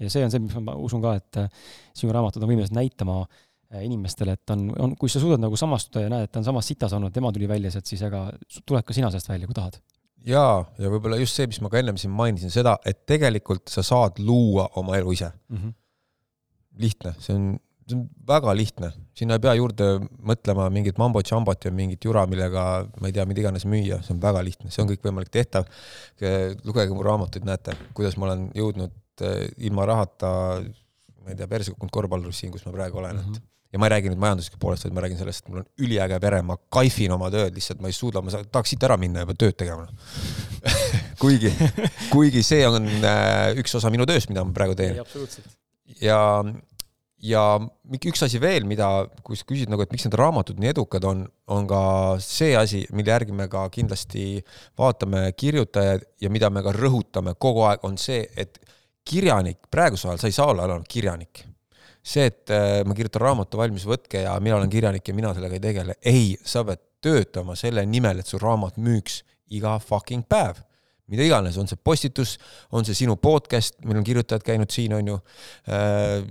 ja see on see, mis ma usun ka, et äh, sinu raamatud on võimelised näitama Äh, inimestele, et on, on, kui sa suudad nagu samastuda ja näed, et ta on samas sitas olnud, tema tuli välja sealt, siis ega tuled ka sina sellest välja, kui tahad. jaa, ja võib-olla just see, mis ma ka ennem siin mainisin, seda, et tegelikult sa saad luua oma elu ise mm. -hmm. lihtne, see on, see on väga lihtne, sinna ei pea juurde mõtlema mingit mambo-džambot ja mingit jura, millega ma ei tea, mida iganes müüa, see on väga lihtne, see on kõik võimalik tehtav. lugege mu raamatuid, näete, kuidas ma olen jõudnud äh, ilma rahata ma ei tea, perse kukkunud korvpallurist siin, kus ma praegu olen mm, -hmm. et mhm ja ma ei räägi nüüd majanduslikust poolest, vaid ma räägin sellest, et mul on üliäge pere, ma kaifin oma tööd, lihtsalt ma ei suuda, ma tahaks siit ära minna pean tööd tegema (laughs) kuigi, kuigi see on äh, üks osa minu tööst, mida ma praegu teen. ja, ja üks asi veel, mida, kui sa küsid nagu, et miks need raamatud nii edukad on, on ka see asi, mille järgi me ka kindlasti vaatame kirjutajaid ja mida me ka rõhutame kogu aeg, on see, et kirjanik, praegusel ajal sa ei saa olla ainult kirjanik see, et äh, ma kirjutan raamatu valmis, võtke ja mina olen kirjanik ja mina sellega ei tegele. ei, sa pead töötama selle nimel, et su raamat müüks iga fucking päev. mida iganes, on see postitus, on see sinu podcast, meil on kirjutajad käinud siin, on ju äh,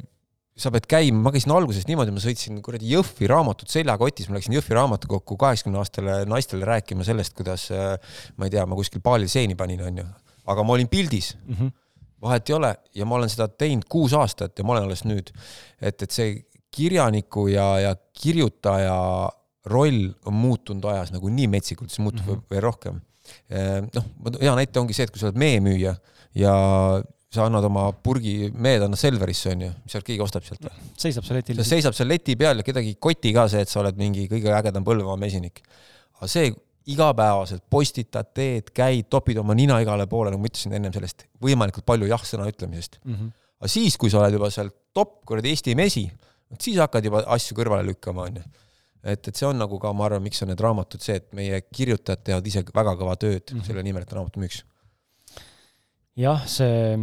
sa pead käima, ma käisin alguses niimoodi, ma sõitsin kuradi Jõhvi raamatut seljakotis, ma läksin Jõhvi raamatukokku kaheksakümne aastastele naistele rääkima sellest, kuidas äh, ma ei tea, ma kuskil paalil seeni panin, onju. aga ma olin pildis mm. -hmm vahet ei ole ja ma olen seda teinud kuus aastat ja ma olen alles nüüd. et, et see kirjaniku ja, ja kirjutaja roll on muutunud ajas nagu nii metsikult, see muutub mm -hmm. veel rohkem. Noh, hea näite ongi see, et kui sa oled meemüüja ja sa annad oma purgi meed, annad Selverisse, onju, sealt keegi ostab sealt seisab seal letil. seisab seal leti peal ja kedagi ei koti ka see, et sa oled mingi kõige ägedam Põlvamaa mesinik. aga see, igapäevaselt postitad, teed, käid, topid oma nina igale poole, nagu ma ütlesin ennem sellest võimalikult palju jah-sõna ütlemisest mm. -hmm. aga siis, kui sa oled juba seal top kuradi Eesti mesi, vot siis hakkad juba asju kõrvale lükkama, onju. et, et see on nagu ka, ma arvan, miks on need raamatud see, et meie kirjutajad teevad ise väga kõva tööd mm -hmm. selle nimel, et raamat müüks jah, see,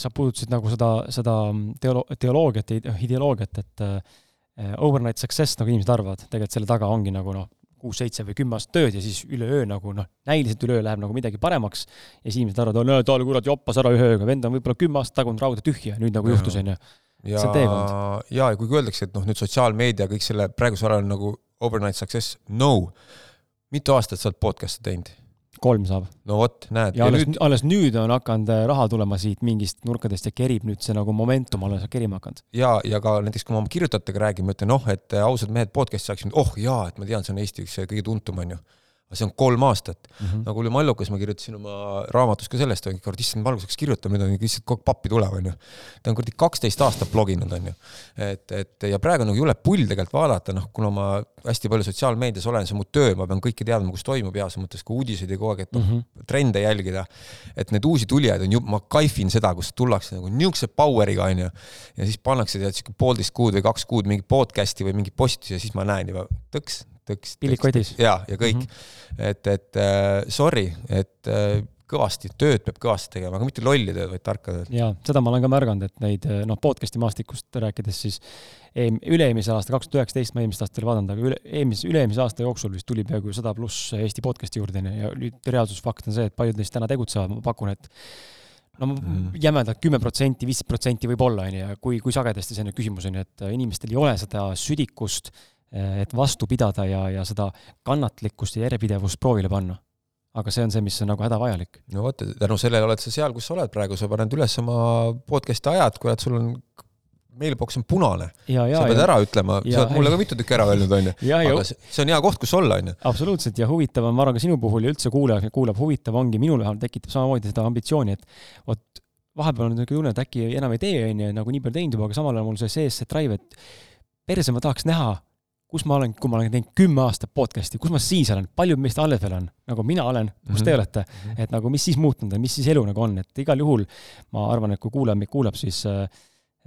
sa puudutasid nagu seda, seda teolo-, teoloogiat, ideoloogiat, et äh, overnight success, nagu inimesed arvavad, tegelikult selle taga ongi nagu noh, kuus-seitse või kümme aastat tööd ja siis üleöö nagu noh, näiliselt üleöö läheb nagu midagi paremaks ja siis inimesed arvavad, no ta oli kurat joppas ära ühe ööga, vend on võib-olla kümme aastat tagunud rauda tühja, nüüd nagu juhtus, onju. teekond. ja, ja kuigi öeldakse, et noh, nüüd sotsiaalmeedia, kõik selle praegusel ajal nagu overnight success, no. mitu aastat sa oled podcast'e teinud? Kolm saab. no vot, näed. ja alles nüüd... alles nüüd on hakanud äh, raha tulema siit mingist nurkadest ja kerib nüüd see nagu momentum alles kerima hakanud. ja, ja ka näiteks, kui ma oma kirjutajatega räägin, ma ütlen, noh, et äh, ausad mehed, podcast saaks nüüd, oh jaa, et ma tean, see on Eesti üks kõige tuntum, onju. Aga see on kolm aastat mm. -hmm. nagu oli Mallukas, ma kirjutasin oma raamatus ka sellest, kurat, issand, Mallukas hakkas kirjutama, nüüd on lihtsalt kogu aeg pappi tuleb, onju. ta on kuradi kaksteist aastat bloginud, onju. et, et ja praegu nagu jube pull tegelikult vaadata, noh, kuna ma hästi palju sotsiaalmeedias olen, see on mu töö, ma pean kõike teadma, kus toimub heas mõttes ka uudiseid ja kogu aeg, et noh mm -hmm., trende jälgida. et need uusi tulijaid on ju, ma kaifin seda, kus tullakse nagu niisuguse power'iga, onju. ja siis pannakse tead siuke poolteist kuud või kaks kuud mingi podcast'i või mingi postitusi ja siis ma näen juba tõks tõks. pillik kotis. ja, ja kõik mm. -hmm. et, et äh, sorry, et äh, kõvasti, tööd peab kõvasti tegema, aga mitte lolli tööd, vaid tarka tööd. ja seda ma olen ka märganud, et neid äh, noh, podcast'i maastikust rääkides siis üle-eelmise aasta, kaks tuhat üheksateist, ma eelmist aastat ei vaadanud, aga üle, eelmise, üle-eelmise aasta jooksul vist tuli peaaegu sada pluss Eesti podcast'i juurde ja nüüd reaalsusfakt on see, et paljud neist täna tegutsevad, ma pakun, et no mm. jämedalt kümme protsenti, viisteist protsenti võib-olla, on ju, ja kui, kui sagedasti see nüüd küsimus on ju, et inimestel ei ole seda südikust äh, et vastu pidada ja, ja seda kannatlikkust ja järjepidevust proovile panna. aga see on see, mis on nagu hädavajalik. no vot, tänu sellele oled sa seal, kus sa oled praegu, sa paned üles oma podcast'i ajad, kurat, sul on mailbox on punane. sa pead ja, ära ütlema, sa oled mulle ka mitu tükki ära öelnud, onju. (laughs) aga see on hea koht, kus olla, onju. absoluutselt ja huvitav on, ma arvan, ka sinu puhul ja üldse kuulaja kuulab, huvitav ongi, minul vähemalt tekitab samamoodi seda ambitsiooni, et vot vahepeal on niisugune tunne, et äkki enam ei tee, onju, nagu nii palju teinud juba, aga samal ajal mul see sees see drive, et perse ma tahaks näha kus ma olen, kui ma olen teinud kümme aastat podcast'i, kus ma siis olen, paljud meist alles veel on, nagu mina olen, kus mm -hmm. te mhm. olete -hmm. et nagu mis siis muutunud on, mis siis elu nagu on, et igal juhul ma arvan, et kui kuulaja meid kuulab, siis äh,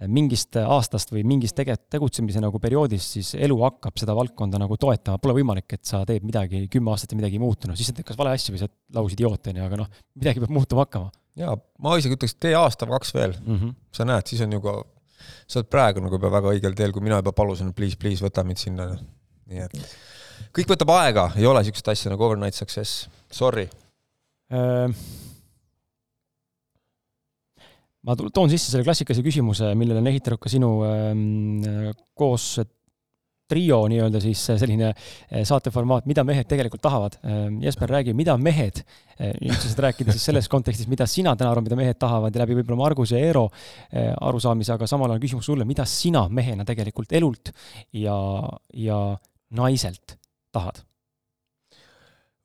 mingist aastast või mingist tege-, tegutsemise nagu perioodist, siis elu hakkab seda valdkonda nagu toetama, pole võimalik, et sa teed midagi kümme aastat ja midagi ei muutunud, siis sa teed kas vale asju või sa oled lausidioot, on ju, aga noh, midagi peab muutuma hakkama. jaa, ma isegi ütleks, tee aasta või kaks veel mm, -hmm. sa näed, siis on ju ka sa oled praegu nagu juba väga õigel teel, kui mina juba palusin, please, please võta mind sinna. nii et kõik võtab aega, ei ole niisugust asja nagu overnight success, sorry äh,. ma toon sisse selle klassikalise küsimuse, millele on ehitanud ka sinu äh, koos trio nii-öelda siis selline eh, saateformaat, mida mehed tegelikult tahavad. Ehm, Jesper, räägi, mida mehed, eh, üldiselt rääkida siis selles kontekstis, mida sina täna arvad, mida mehed tahavad ja läbi võib-olla Margus ja Eero arusaamise, aga samal ajal küsimus sulle, mida sina mehena tegelikult elult ja, ja naiselt tahad?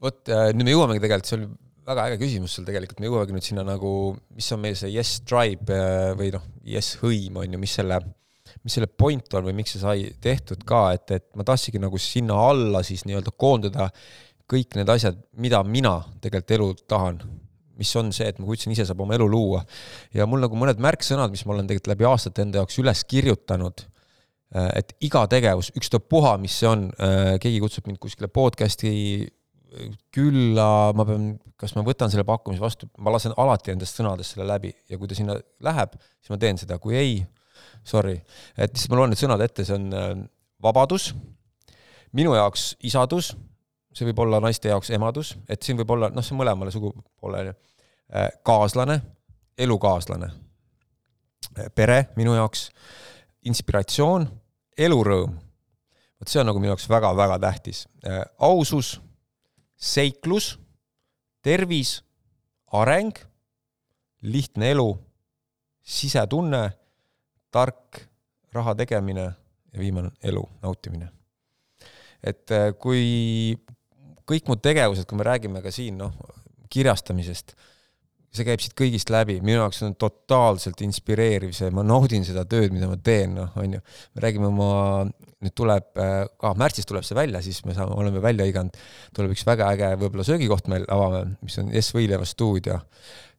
vot nüüd me jõuamegi tegelikult, see oli väga äge küsimus sul tegelikult, me jõuamegi nüüd sinna nagu, mis on meil see yes tribe või noh, yes hõim on ju, mis selle mis selle point on või miks see sai tehtud ka, et, et ma tahtsingi nagu sinna alla siis nii-öelda koondada kõik need asjad, mida mina tegelikult elu tahan. mis on see, et ma kujutasin, ise saab oma elu luua. ja mul nagu mõned märksõnad, mis ma olen tegelikult läbi aastate enda jaoks üles kirjutanud, äh, et iga tegevus, ükstapuha, mis see on, äh, keegi kutsub mind kuskile podcast'i külla, ma pean, kas ma võtan selle pakkumise vastu, ma lasen alati endast sõnadest selle läbi ja kui ta sinna läheb, siis ma teen seda, kui ei, sorry, et siis ma loen need sõnad ette, see on äh, vabadus, minu jaoks isadus, see võib olla naiste jaoks emadus, et siin võib olla, noh, see mõlemale sugupoolele, äh, kaaslane, elukaaslane, äh, pere minu jaoks, inspiratsioon, elurõõm. vot see on nagu minu jaoks väga-väga tähtis. ausus, seiklus, tervis, areng, lihtne elu, sisetunne tark raha tegemine ja viimane elu nautimine. et äh, kui kõik mu tegevused, kui me räägime ka siin noh, kirjastamisest, see käib siit kõigist läbi, minu jaoks on totaalselt inspireeriv see, ma naudin seda tööd, mida ma teen, noh, on ju. me räägime oma, nüüd tuleb, ah, märtsis tuleb see välja, siis me saame, oleme välja hõiganud, tuleb üks väga äge võib-olla söögikoht meil avame, mis on S Võileiva stuudio.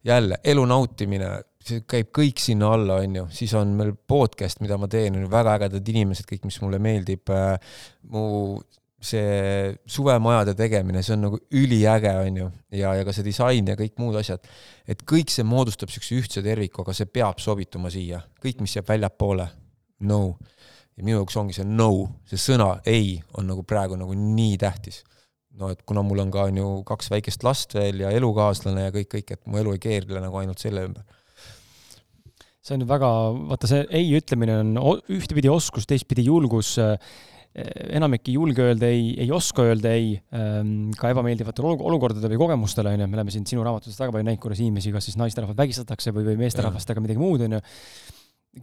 jälle elu nautimine see käib kõik sinna alla, on ju, siis on meil podcast, mida ma teen, on väga ägedad inimesed, kõik, mis mulle meeldib. Äh, mu see suvemajade tegemine, see on nagu üliäge, on ju, ja, ja ka see disain ja kõik muud asjad. et kõik see moodustab niisuguse ühtse terviku, aga see peab sobituma siia, kõik, mis jääb väljapoole, no. ja minu jaoks ongi see no, see sõna ei on nagu praegu nagu nii tähtis. No et kuna mul on ka on ju kaks väikest last veel ja elukaaslane ja kõik, kõik, et mu elu ei keerle nagu ainult selle ümber see on väga, vaata see ei ütlemine on ühtepidi oskus, teistpidi julgus. enamik ei julge öelda ei, ei oska öelda ei ähm, ka ebameeldivatele olukordadele või kogemustele, on ju, me oleme siin sinu raamatusest väga palju näinud, kuidas inimesi kas siis naisterahvad vägistatakse või, või meesterahvastega midagi muud, on ju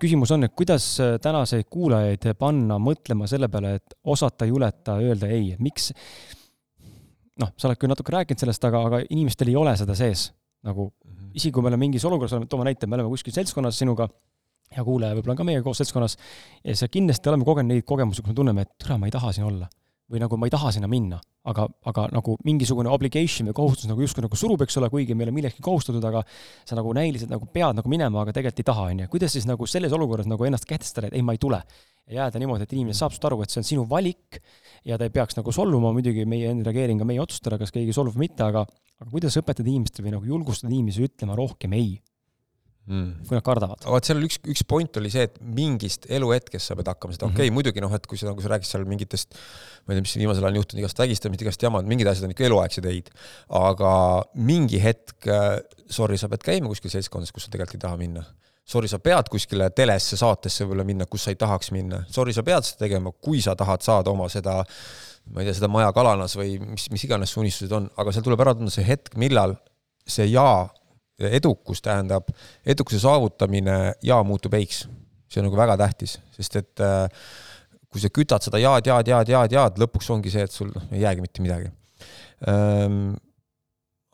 küsimus on, et kuidas tänaseid kuulajaid panna mõtlema selle peale, et osata, juleta öelda ei, et miks noh, sa oled küll natuke rääkinud sellest, aga, aga inimestel ei ole seda sees nagu. Isegi kui me oleme mingis olukorras, toome näite, me oleme kuskil seltskonnas sinuga, hea kuulaja võib-olla on ka meiega koos seltskonnas, ja siis kindlasti oleme kogenud neid kogemusi, kus me tunneme, et türa, ma ei taha siin olla. või nagu ma ei taha sinna minna, aga, aga nagu mingisugune obligation või kohustus nagu justkui nagu surub, eks ole, kuigi me ei ole millekski kohustatud, aga sa nagu näiliselt nagu pead nagu minema, aga tegelikult ei taha, on ju. kuidas siis nagu selles olukorras nagu ennast kehtestada, et ei, ma ei tule ja jääda niimoodi, et inimene saab sinust aru, et see on sinu valik ja ta ei peaks nagu solvuma, muidugi meie enda reageering on meie otsustada, kas keegi solvub või mitte, aga aga kuidas õpetada inimestele või nagu julgustada inimesi ütlema rohkem ei mm., kui nad kardavad? vot seal üks, üks point oli see, et mingist eluhetkest sa pead hakkama seda, okei okay, mm -hmm., muidugi noh, et kui sa, nagu sa rääkisid seal mingitest, ma ei tea, mis viimasel ajal on juhtunud, igast vägistamist, igast jamad, mingid asjad on ikka eluaegsed ei-d, aga mingi hetk, äh, sorry, sa pead käima kuskil seltskonnas, kus sa tegelikult ei taha minna sorry, sa pead kuskile telesse, saatesse võib-olla minna, kus sa ei tahaks minna, sorry, sa pead seda tegema, kui sa tahad saada oma seda, ma ei tea, seda maja kalanas või mis, mis iganes su unistused on, aga seal tuleb ära tunda see hetk, millal see jaa, edukus tähendab, edukuse saavutamine, jaa muutub eiks. see on nagu väga tähtis, sest et äh, kui sa kütad seda jaad, jaad, jaad, jaad, jaad, lõpuks ongi see, et sul noh, ei jäägi mitte midagi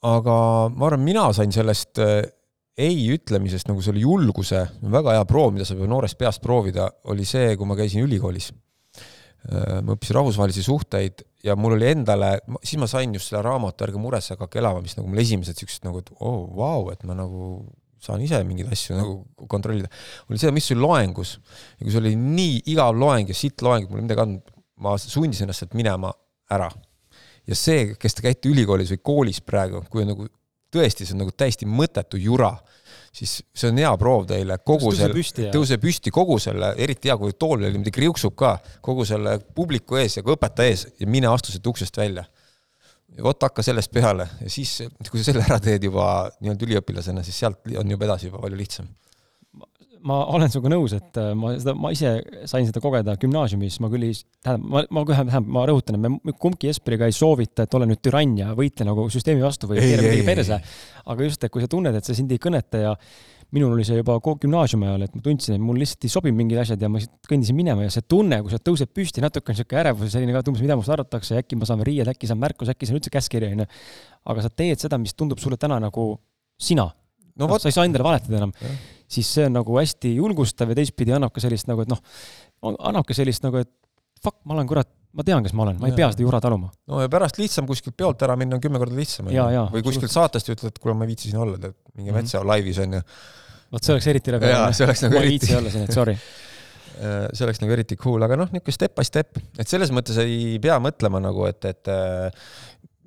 aga ma arvan, mina sain sellest äh, ei ütlemisest nagu selle julguse, väga hea proov, mida sa pead noorest peast proovida, oli see, kui ma käisin ülikoolis. Äh, ma õppisin rahvusvahelisi suhteid ja mul oli endale, siis ma sain just selle raamatu Ärge muretse, hakake elama, mis nagu mul esimesed siuksed nagu, et oo oh,, vau, et ma nagu saan ise mingeid asju nagu kontrollida. oli see, mis oli loengus ja kui see oli nii igav loeng ja sitt loeng, mul midagi andnud, ma sundisin ennast sealt minema ära. ja see, kes te käite ülikoolis või koolis praegu, kui nagu tõesti, see on nagu täiesti mõttetu jura, siis see on hea proov teile kogu selle, tõuse püsti kogu selle, eriti hea, kui tool veel niimoodi kriuksub ka, kogu selle publiku ees ja ka õpetaja ees ja mine astu sealt uksest välja. vot hakka sellest peale. Ja siis, kui sa selle ära teed juba nii-öelda üliõpilasena, siis sealt on juba edasi juba palju lihtsam ma olen sinuga nõus, et äh, ma seda, ma ise sain seda kogeda gümnaasiumis, ma küll ei, tähendab, ma, ma kohe, tähendab, ma rõhutan, et me kumbki Jesperiga ei soovita, et ole nüüd türann ja võitle nagu süsteemi vastu või keera midagi perse. aga just, et kui sa tunned, et see sind ei kõneta ja minul oli see juba gümnaasiumi ajal, et ma tundsin, et mul lihtsalt ei sobi mingid asjad ja ma kõndisin minema ja see tunne, kui sa tõused püsti, natuke on niisugune ärevus ja selline ka, et umbes mida minust arvatakse ja äkki ma saan riied, äkki saan märkuse, äkki saan üldse käskkiri, onju. aga sa teed seda, mis tundub sulle täna nagu sina. no, no sa ei saa endale valetada enam siis see on nagu hästi julgustav ja teistpidi annab ka sellist nagu, et noh, annab ka sellist nagu, et fuck, ma olen kurat, ma tean, kes ma olen, ma ei ja. pea seda jura taluma. no ja pärast lihtsam kuskilt peolt ära minna on kümme korda lihtsam. või kuskilt saatest ütled, et kuule, ma ei viitsi siin olla, tead, mingi mm -hmm. metsa laivis on ju. vot see oleks eriti nagu eriti. (laughs) ma ei viitsi olla siin, et sorry (laughs) äh, see oleks nagu eriti cool, aga noh, niisugune step by step, et selles mõttes ei pea mõtlema nagu, et, et äh,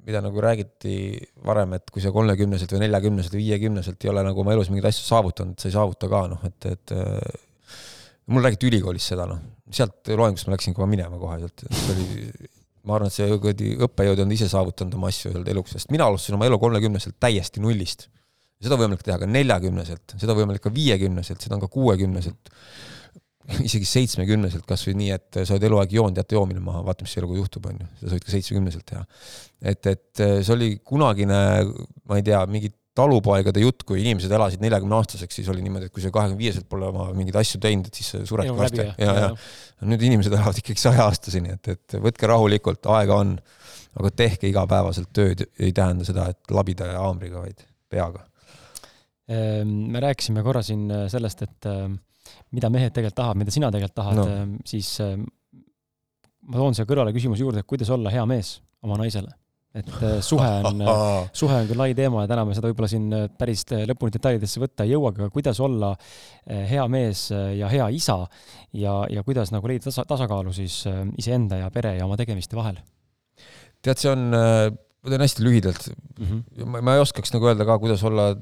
mida nagu räägiti varem, et kui sa kolmekümneselt või neljakümneselt või viiekümneselt ei ole nagu oma elus mingeid asju saavutanud, sa ei saavuta ka noh, et, et äh, mul räägiti ülikoolis seda noh, sealt loengust ma läksin kohe minema kohe sealt, see oli, ma arvan, et see kuradi õppejõud on ise saavutanud oma asju sealt eluks, sest mina alustasin oma elu kolmekümneselt täiesti nullist. seda on võimalik teha ka neljakümneselt, seda on võimalik ka viiekümneselt, seda on ka kuuekümneselt (laughs) isegi seitsmekümneselt kasvõi nii, et sa oled eluaeg joonud, jäta joomine maha, vaata, mis eluga juhtub, on ju. seda sa võid ka seitsmekümneselt teha. et, et see oli kunagine, ma ei tea, mingi talupoegade jutt, kui inimesed elasid neljakümne aastaseks, siis oli niimoodi, et kui sa kahekümne viieselt pole oma mingeid asju teinud, et siis sa sured varsti. ja, ja, ja nüüd inimesed elavad ikkagi saja aastaseni, et, et võtke rahulikult, aega on, aga tehke igapäevaselt tööd, ei tähenda seda, et labida haamriga, vaid peaga. Ehm, me rääkisime korra siin sellest, et ehm, mida mehed tegelikult tahavad, mida sina tegelikult tahad no., ähm, siis ähm, ma toon siia kõrvale küsimuse juurde, et kuidas olla hea mees oma naisele. et äh, suhe on, (laughs) suhe on küll lai teema ja täna me seda võib-olla siin äh, päris lõpuni detailidesse võtta ei jõuagi, aga kuidas olla hea mees ja hea isa ja, ja kuidas nagu leida tasa, tasakaalu siis iseenda ja pere ja oma tegemiste vahel? tead, see on, ma teen hästi lühidalt mm. -hmm. Ma, ma ei oskaks nagu öelda ka, kuidas olla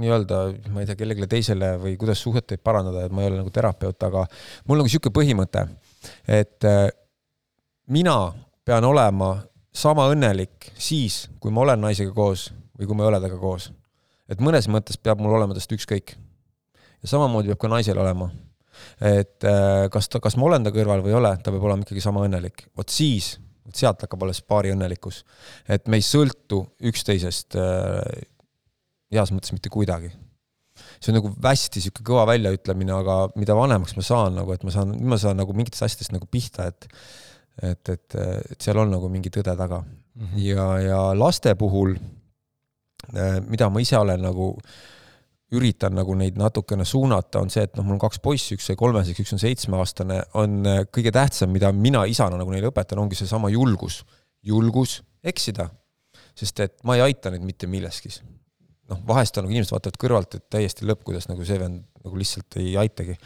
nii-öelda, ma ei tea, kellelegi teisele või kuidas suhteid parandada, et ma ei ole nagu terapeut, aga mul on nagu niisugune põhimõte, et äh, mina pean olema sama õnnelik siis, kui ma olen naisega koos või kui ma ei ole temaga koos. et mõnes mõttes peab mul olema tast ükskõik. ja samamoodi peab ka naisel olema. et äh, kas ta, kas ma olen ta kõrval või ei ole, ta peab olema ikkagi sama õnnelik. vot siis, sealt hakkab alles paari õnnelikkus. et me ei sõltu üksteisest äh, heas mõttes mitte kuidagi. see on nagu hästi niisugune kõva väljaütlemine, aga mida vanemaks ma saan nagu, et ma saan, nüüd ma saan nagu mingitest asjadest nagu pihta, et et, et, et seal on nagu mingi tõde taga mm. -hmm. ja, ja laste puhul, mida ma ise olen nagu üritan nagu neid natukene suunata, on see, et noh, mul on kaks poissi, üks sai kolmeseks, üks on seitsmeaastane, on kõige tähtsam, mida mina isana nagu neile õpetan, ongi seesama julgus. julgus eksida, sest et ma ei aita neid mitte milleski. Noh, vahest on nagu inimesed vaatavad kõrvalt, et täiesti lõpp, kuidas nagu see vend nagu lihtsalt ei aitagi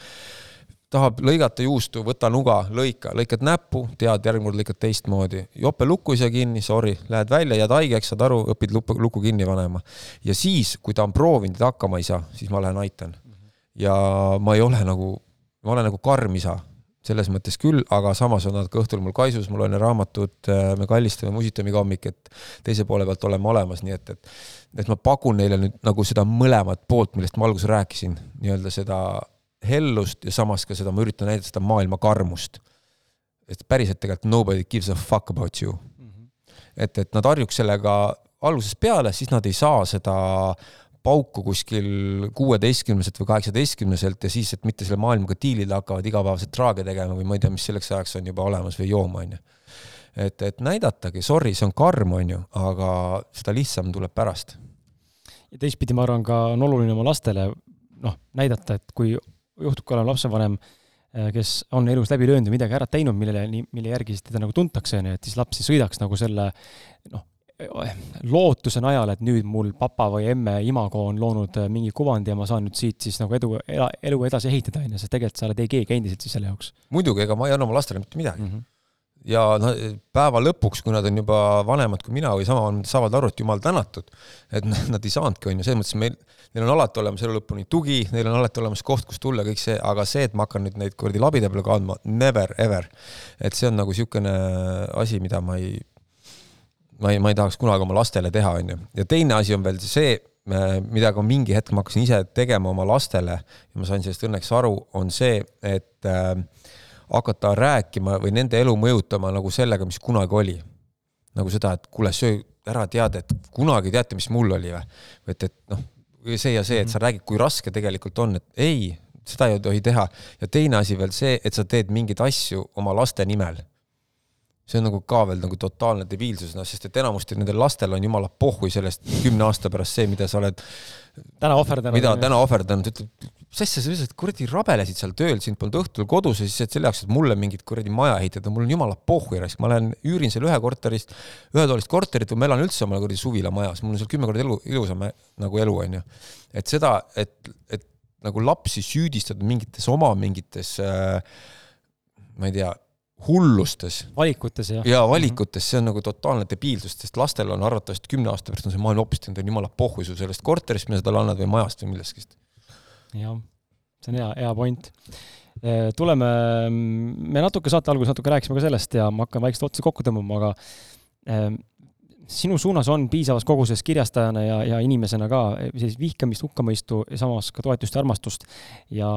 tahab lõigata juustu, võta nuga, lõika, lõikad näppu, tead, järgmine kord lõikad teistmoodi. jope lukku ei saa kinni, sorry, lähed välja, jääd haigeks, saad aru, õpid luku, luku kinni panema. ja siis, kui ta on proovinud ja hakkama ei saa, siis ma lähen aitan. ja ma ei ole nagu, ma olen nagu karm isa, selles mõttes küll, aga samas on nad ka õhtul mul kaisus, ma loen raamatut, me kallistame, musitame iga hommik, et teise poole pealt oleme olemas, nii et, et et ma pakun neile nüüd nagu seda mõlemat poolt, millest ma alguses rääkisin, nii-öelda seda hellust ja samas ka seda, ma üritan näidata seda maailma karmust. et päriselt tegelikult nobody gives a fuck about you mm. -hmm. et, et nad harjuks sellega algusest peale, siis nad ei saa seda pauku kuskil kuueteistkümneselt või kaheksateistkümneselt ja siis, et mitte selle maailmaga diilida, hakkavad igapäevaselt traage tegema või ma ei tea, mis selleks ajaks on juba olemas või jooma, on ju. et, et näidatagi, sorry, see on karm, on ju, aga seda lihtsam tuleb pärast. ja teistpidi ma arvan, ka on oluline oma lastele noh, näidata, et kui juhtub ka olema lapsevanem, äh, kes on elus läbi löönud ja midagi ära teinud, millele, mille järgi siis teda nagu tuntakse, on ju, et siis laps ei sõidaks nagu selle noh, lootuse najal, et nüüd mul papa või emme imago on loonud äh, mingi kuvandi ja ma saan nüüd siit siis nagu edu, elu edasi ehitada, on ju, sest tegelikult sa oled ei keegi endiselt siis selle jaoks. muidugi, ega ma ei anna oma lastele mitte midagi mm. -hmm ja noh, päeva lõpuks, kui nad on juba vanemad kui mina või sama, saavad aru, et jumal tänatud, et nad ei saanudki, on ju, selles mõttes meil, neil on alati olemas elu lõpuni tugi, neil on alati olemas koht, kus tulla, kõik see, aga see, et ma hakkan nüüd neid kuradi labide peale kandma, never ever. et see on nagu niisugune asi, mida ma ei, ma ei, ma ei tahaks kunagi oma lastele teha, on ju. ja teine asi on veel see, mida ka mingi hetk ma hakkasin ise tegema oma lastele ja ma sain sellest õnneks aru, on see, et äh, hakata rääkima või nende elu mõjutama nagu sellega, mis kunagi oli. nagu seda, et kuule, söö ära teada, et kunagi teate, mis mul oli või, et, et noh, see ja see, et sa räägid, kui raske tegelikult on, et ei, seda ei tohi teha. ja teine asi veel see, et sa teed mingeid asju oma laste nimel. See on nagu ka veel nagu totaalne debiilsus, noh, sest et enamasti nendel lastel on jumala pohhui sellest kümne aasta pärast see, mida sa oled täna ohverdanud. mida täna ohverdanud, ütleb, mis asja sa lihtsalt kuradi rabelesid seal tööl, sind polnud õhtul kodus ja siis, et selle jaoks, et mulle mingit kuradi maja ehitada, mul on jumala pohhui raisk, ma lähen üürin seal ühe korterist, ühetoalist korterit või ma elan üldse oma kuradi suvilamajas, mul on seal kümme korda elu, ilusam nagu elu, on ju. et seda, et, et nagu lapsi süüdistada mingites oma mingites äh, ma ei tea, hullustes. valikutes, jah. jaa, valikutes, see on nagu totaalne debiilsus, sest lastel on arvatavasti kümne aasta pärast on see maailm hoopis teinud jumala pohhui su sellest korterist, mida sa talle annad või majast või millestki jah, see on hea, hea point. Äh, tuleme, me natuke saate alguses natuke rääkisime ka sellest ja ma hakkan vaikselt otsa kokku tõmbama, aga äh, sinu suunas on piisavas koguses kirjastajana ja, ja inimesena ka sellist vihkamist, hukkamõistu ja samas ka toetust ja armastust. ja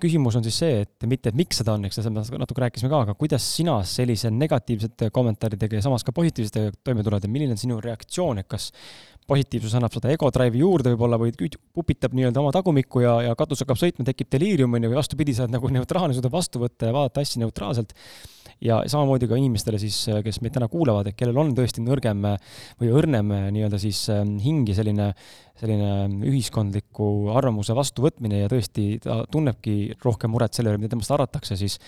küsimus on siis see, et mitte, et miks seda on, eks sellest natuke rääkisime ka, aga kuidas sina sellise negatiivsete kommentaaridega ja samas ka positiivsetega toime tuled ja milline on sinu reaktsioon, et kas positiivsus annab seda ego drive'i juurde võib-olla või pupitab nii-öelda oma tagumikku ja, ja katus hakkab sõitma, tekib deliirium, on ju, või vastupidi, sa oled nagu neutraalne, suudad vastu võtta ja vaadata asju neutraalselt. Ja samamoodi ka inimestele siis, kes meid täna kuulavad, et kellel on tõesti nõrgem või õrnem nii-öelda siis hing ja selline, selline ühiskondliku arvamuse vastuvõtmine ja tõesti ta tunnebki rohkem muret selle üle, mida temast arvatakse, siis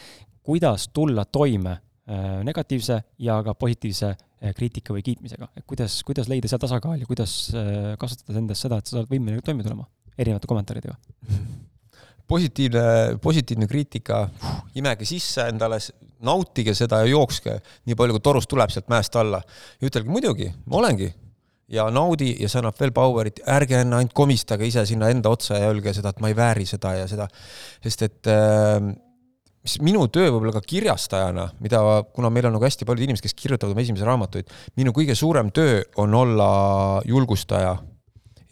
kuidas tulla toime Äh, negatiivse ja ka positiivse äh, kriitika või kiitmisega, et kuidas, kuidas leida seal tasakaal ja kuidas äh, kasvatada endas seda, et sa oled võimeline toime tulema erinevate kommentaaridega? (laughs) positiivne, positiivne kriitika, imege sisse endale, nautige seda ja jookske nii palju, kui torust tuleb sealt mäest alla. ja ütelge muidugi, ma olengi. Ja naudi ja see annab veel power'it, ärge enne ainult komistage ise sinna enda otsa ja öelge seda, et ma ei vääri seda ja seda, sest et äh, mis minu töö võib-olla ka kirjastajana, mida, kuna meil on nagu hästi paljud inimesed, kes kirjutavad oma esimesi raamatuid, minu kõige suurem töö on olla julgustaja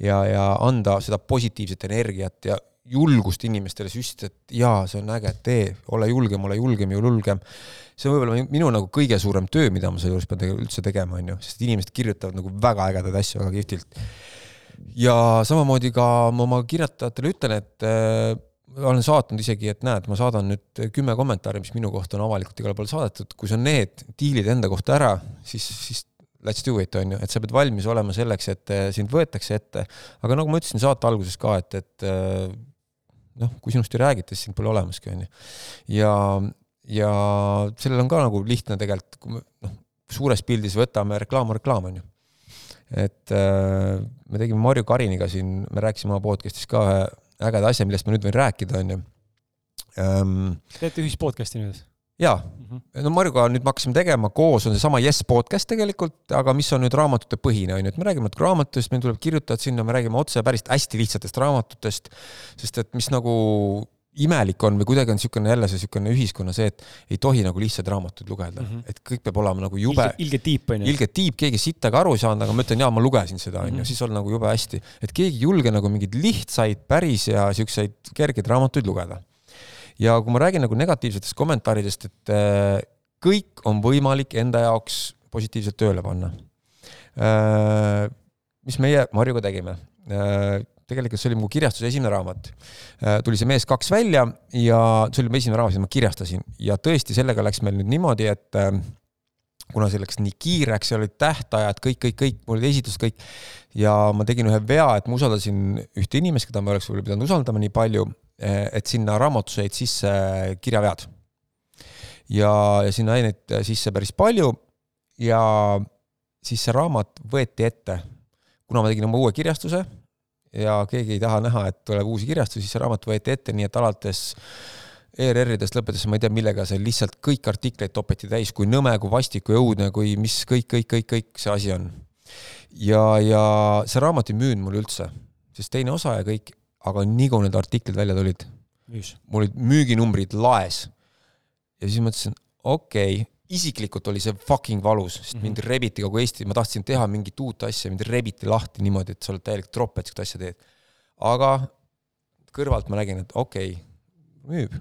ja, ja anda seda positiivset energiat ja julgust inimestele süstida, et jaa, see on äge, tee, ole julgem, ole julgem julgem. see on võib-olla minu nagu kõige suurem töö, mida ma sealjuures pean tegelikult üldse tegema, on ju, sest inimesed kirjutavad nagu väga ägedaid asju väga kihvtilt. ja samamoodi ka ma oma kirjutajatele ütlen, et olen saatnud isegi, et näed, ma saadan nüüd kümme kommentaari, mis minu kohta on avalikult igale poole saadetud, kui sa need diilid enda kohta ära, siis, siis let's do it, on ju, et sa pead valmis olema selleks, et eh, sind võetakse ette. aga nagu ma ütlesin saate alguses ka, et, et eh, noh, kui sinust ei räägita, siis sind pole olemaski, on ju. ja, ja sellel on ka nagu lihtne tegelikult, kui me noh, suures pildis võtame reklaam, reklaam, on ju. et äh, me tegime Marju Kariniga siin, me rääkisime oma podcast'is ka ühe ägeda asja, millest ma nüüd võin rääkida, on ju ähm,. teete ühist podcast'i nüüd? Jaa mm, -hmm. no Marjuga nüüd me hakkasime tegema koos, on seesama Yes podcast tegelikult, aga mis on nüüd raamatute põhine, on ju, et me räägime natuke raamatutest, meil tuleb kirjutajad sinna, me räägime otse päris hästi lihtsatest raamatutest, sest et mis nagu imelik on või kuidagi on niisugune jälle see niisugune ühiskonna see, et ei tohi nagu lihtsaid raamatuid lugeda mm, -hmm. et kõik peab olema nagu jube. ilge tiip on ju. ilge tiip, keegi sittaga aru ei saanud, aga ma ütlen, jaa, ma lugesin seda, on ju, mhm. siis on nagu jube hästi. et keegi ei julge nagu mingeid lihtsaid, päris ja niisuguseid kergeid raamatuid lugeda ja kui ma räägin nagu negatiivsetest kommentaaridest, et äh, kõik on võimalik enda jaoks positiivselt tööle panna. Äh, mis meie Marjuga tegime? Äh, tegelikult see oli mu kirjastuse esimene raamat. tuli see Mees kaks välja ja see oli mu esimene raamat, mida ma kirjastasin ja tõesti, sellega läks meil nüüd niimoodi, et kuna see läks nii kiireks, seal olid tähtajad, kõik, kõik, kõik, mul olid esitlused kõik ja ma tegin ühe vea, et ma usaldasin ühte inimest, keda ma oleks võib-olla pidanud usaldama nii palju et sinna raamatusse jäid sisse kirjavead. ja, ja sinna jäi neid sisse päris palju ja siis see raamat võeti ette. kuna ma tegin oma uue kirjastuse ja keegi ei taha näha, et tuleb uusi kirjastusi, siis see raamat võeti ette, nii et alates ERR-idest lõpetades ma ei tea, millega see lihtsalt kõik artikleid topeti täis, kui nõme, kui vastik, kui õudne, kui mis kõik, kõik, kõik, kõik see asi on. ja, ja see raamat ei müünud mulle üldse, sest teine osa ja kõik aga nii kui need artiklid välja tulid, mul olid müüginumbrid laes. ja siis mõtlesin, okei okay,, isiklikult oli see fucking valus, sest mm -hmm. mind rebiti kogu Eesti, ma tahtsin teha mingit uut asja, mind rebiti lahti niimoodi, et sa oled täielik tropp, et siukest asja teed. aga kõrvalt ma nägin, et okei okay,, müüb.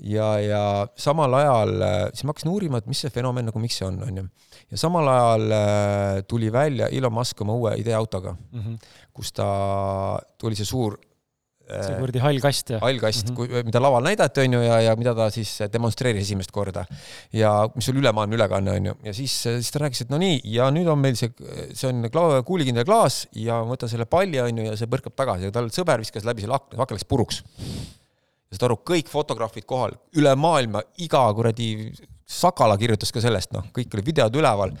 ja, ja samal ajal siis ma hakkasin uurima, et mis see fenomen nagu, miks see on, on ju. ja samal ajal äh, tuli välja Elon Musk oma uue ideeautoga mm, -hmm. kus ta, tuli see suur see äh, kuradi hall kast ja. hall kast mm, -hmm. mida laval näidati, on ju, ja, ja mida ta siis demonstreeris esimest korda. ja mis oli ülemaailmne ülekanne, on ju, ja siis, siis ta rääkis, et no nii, ja nüüd on meil see, see on kuulikindel klaas ja ma võtan selle palli, on ju, ja see põrkab tagasi ja tal sõber viskas läbi selle akna, aken läks puruks. ja saad aru, kõik fotograafid kohal, üle maailma, iga kuradi Sakala kirjutas ka sellest, noh, kõik olid videod üleval.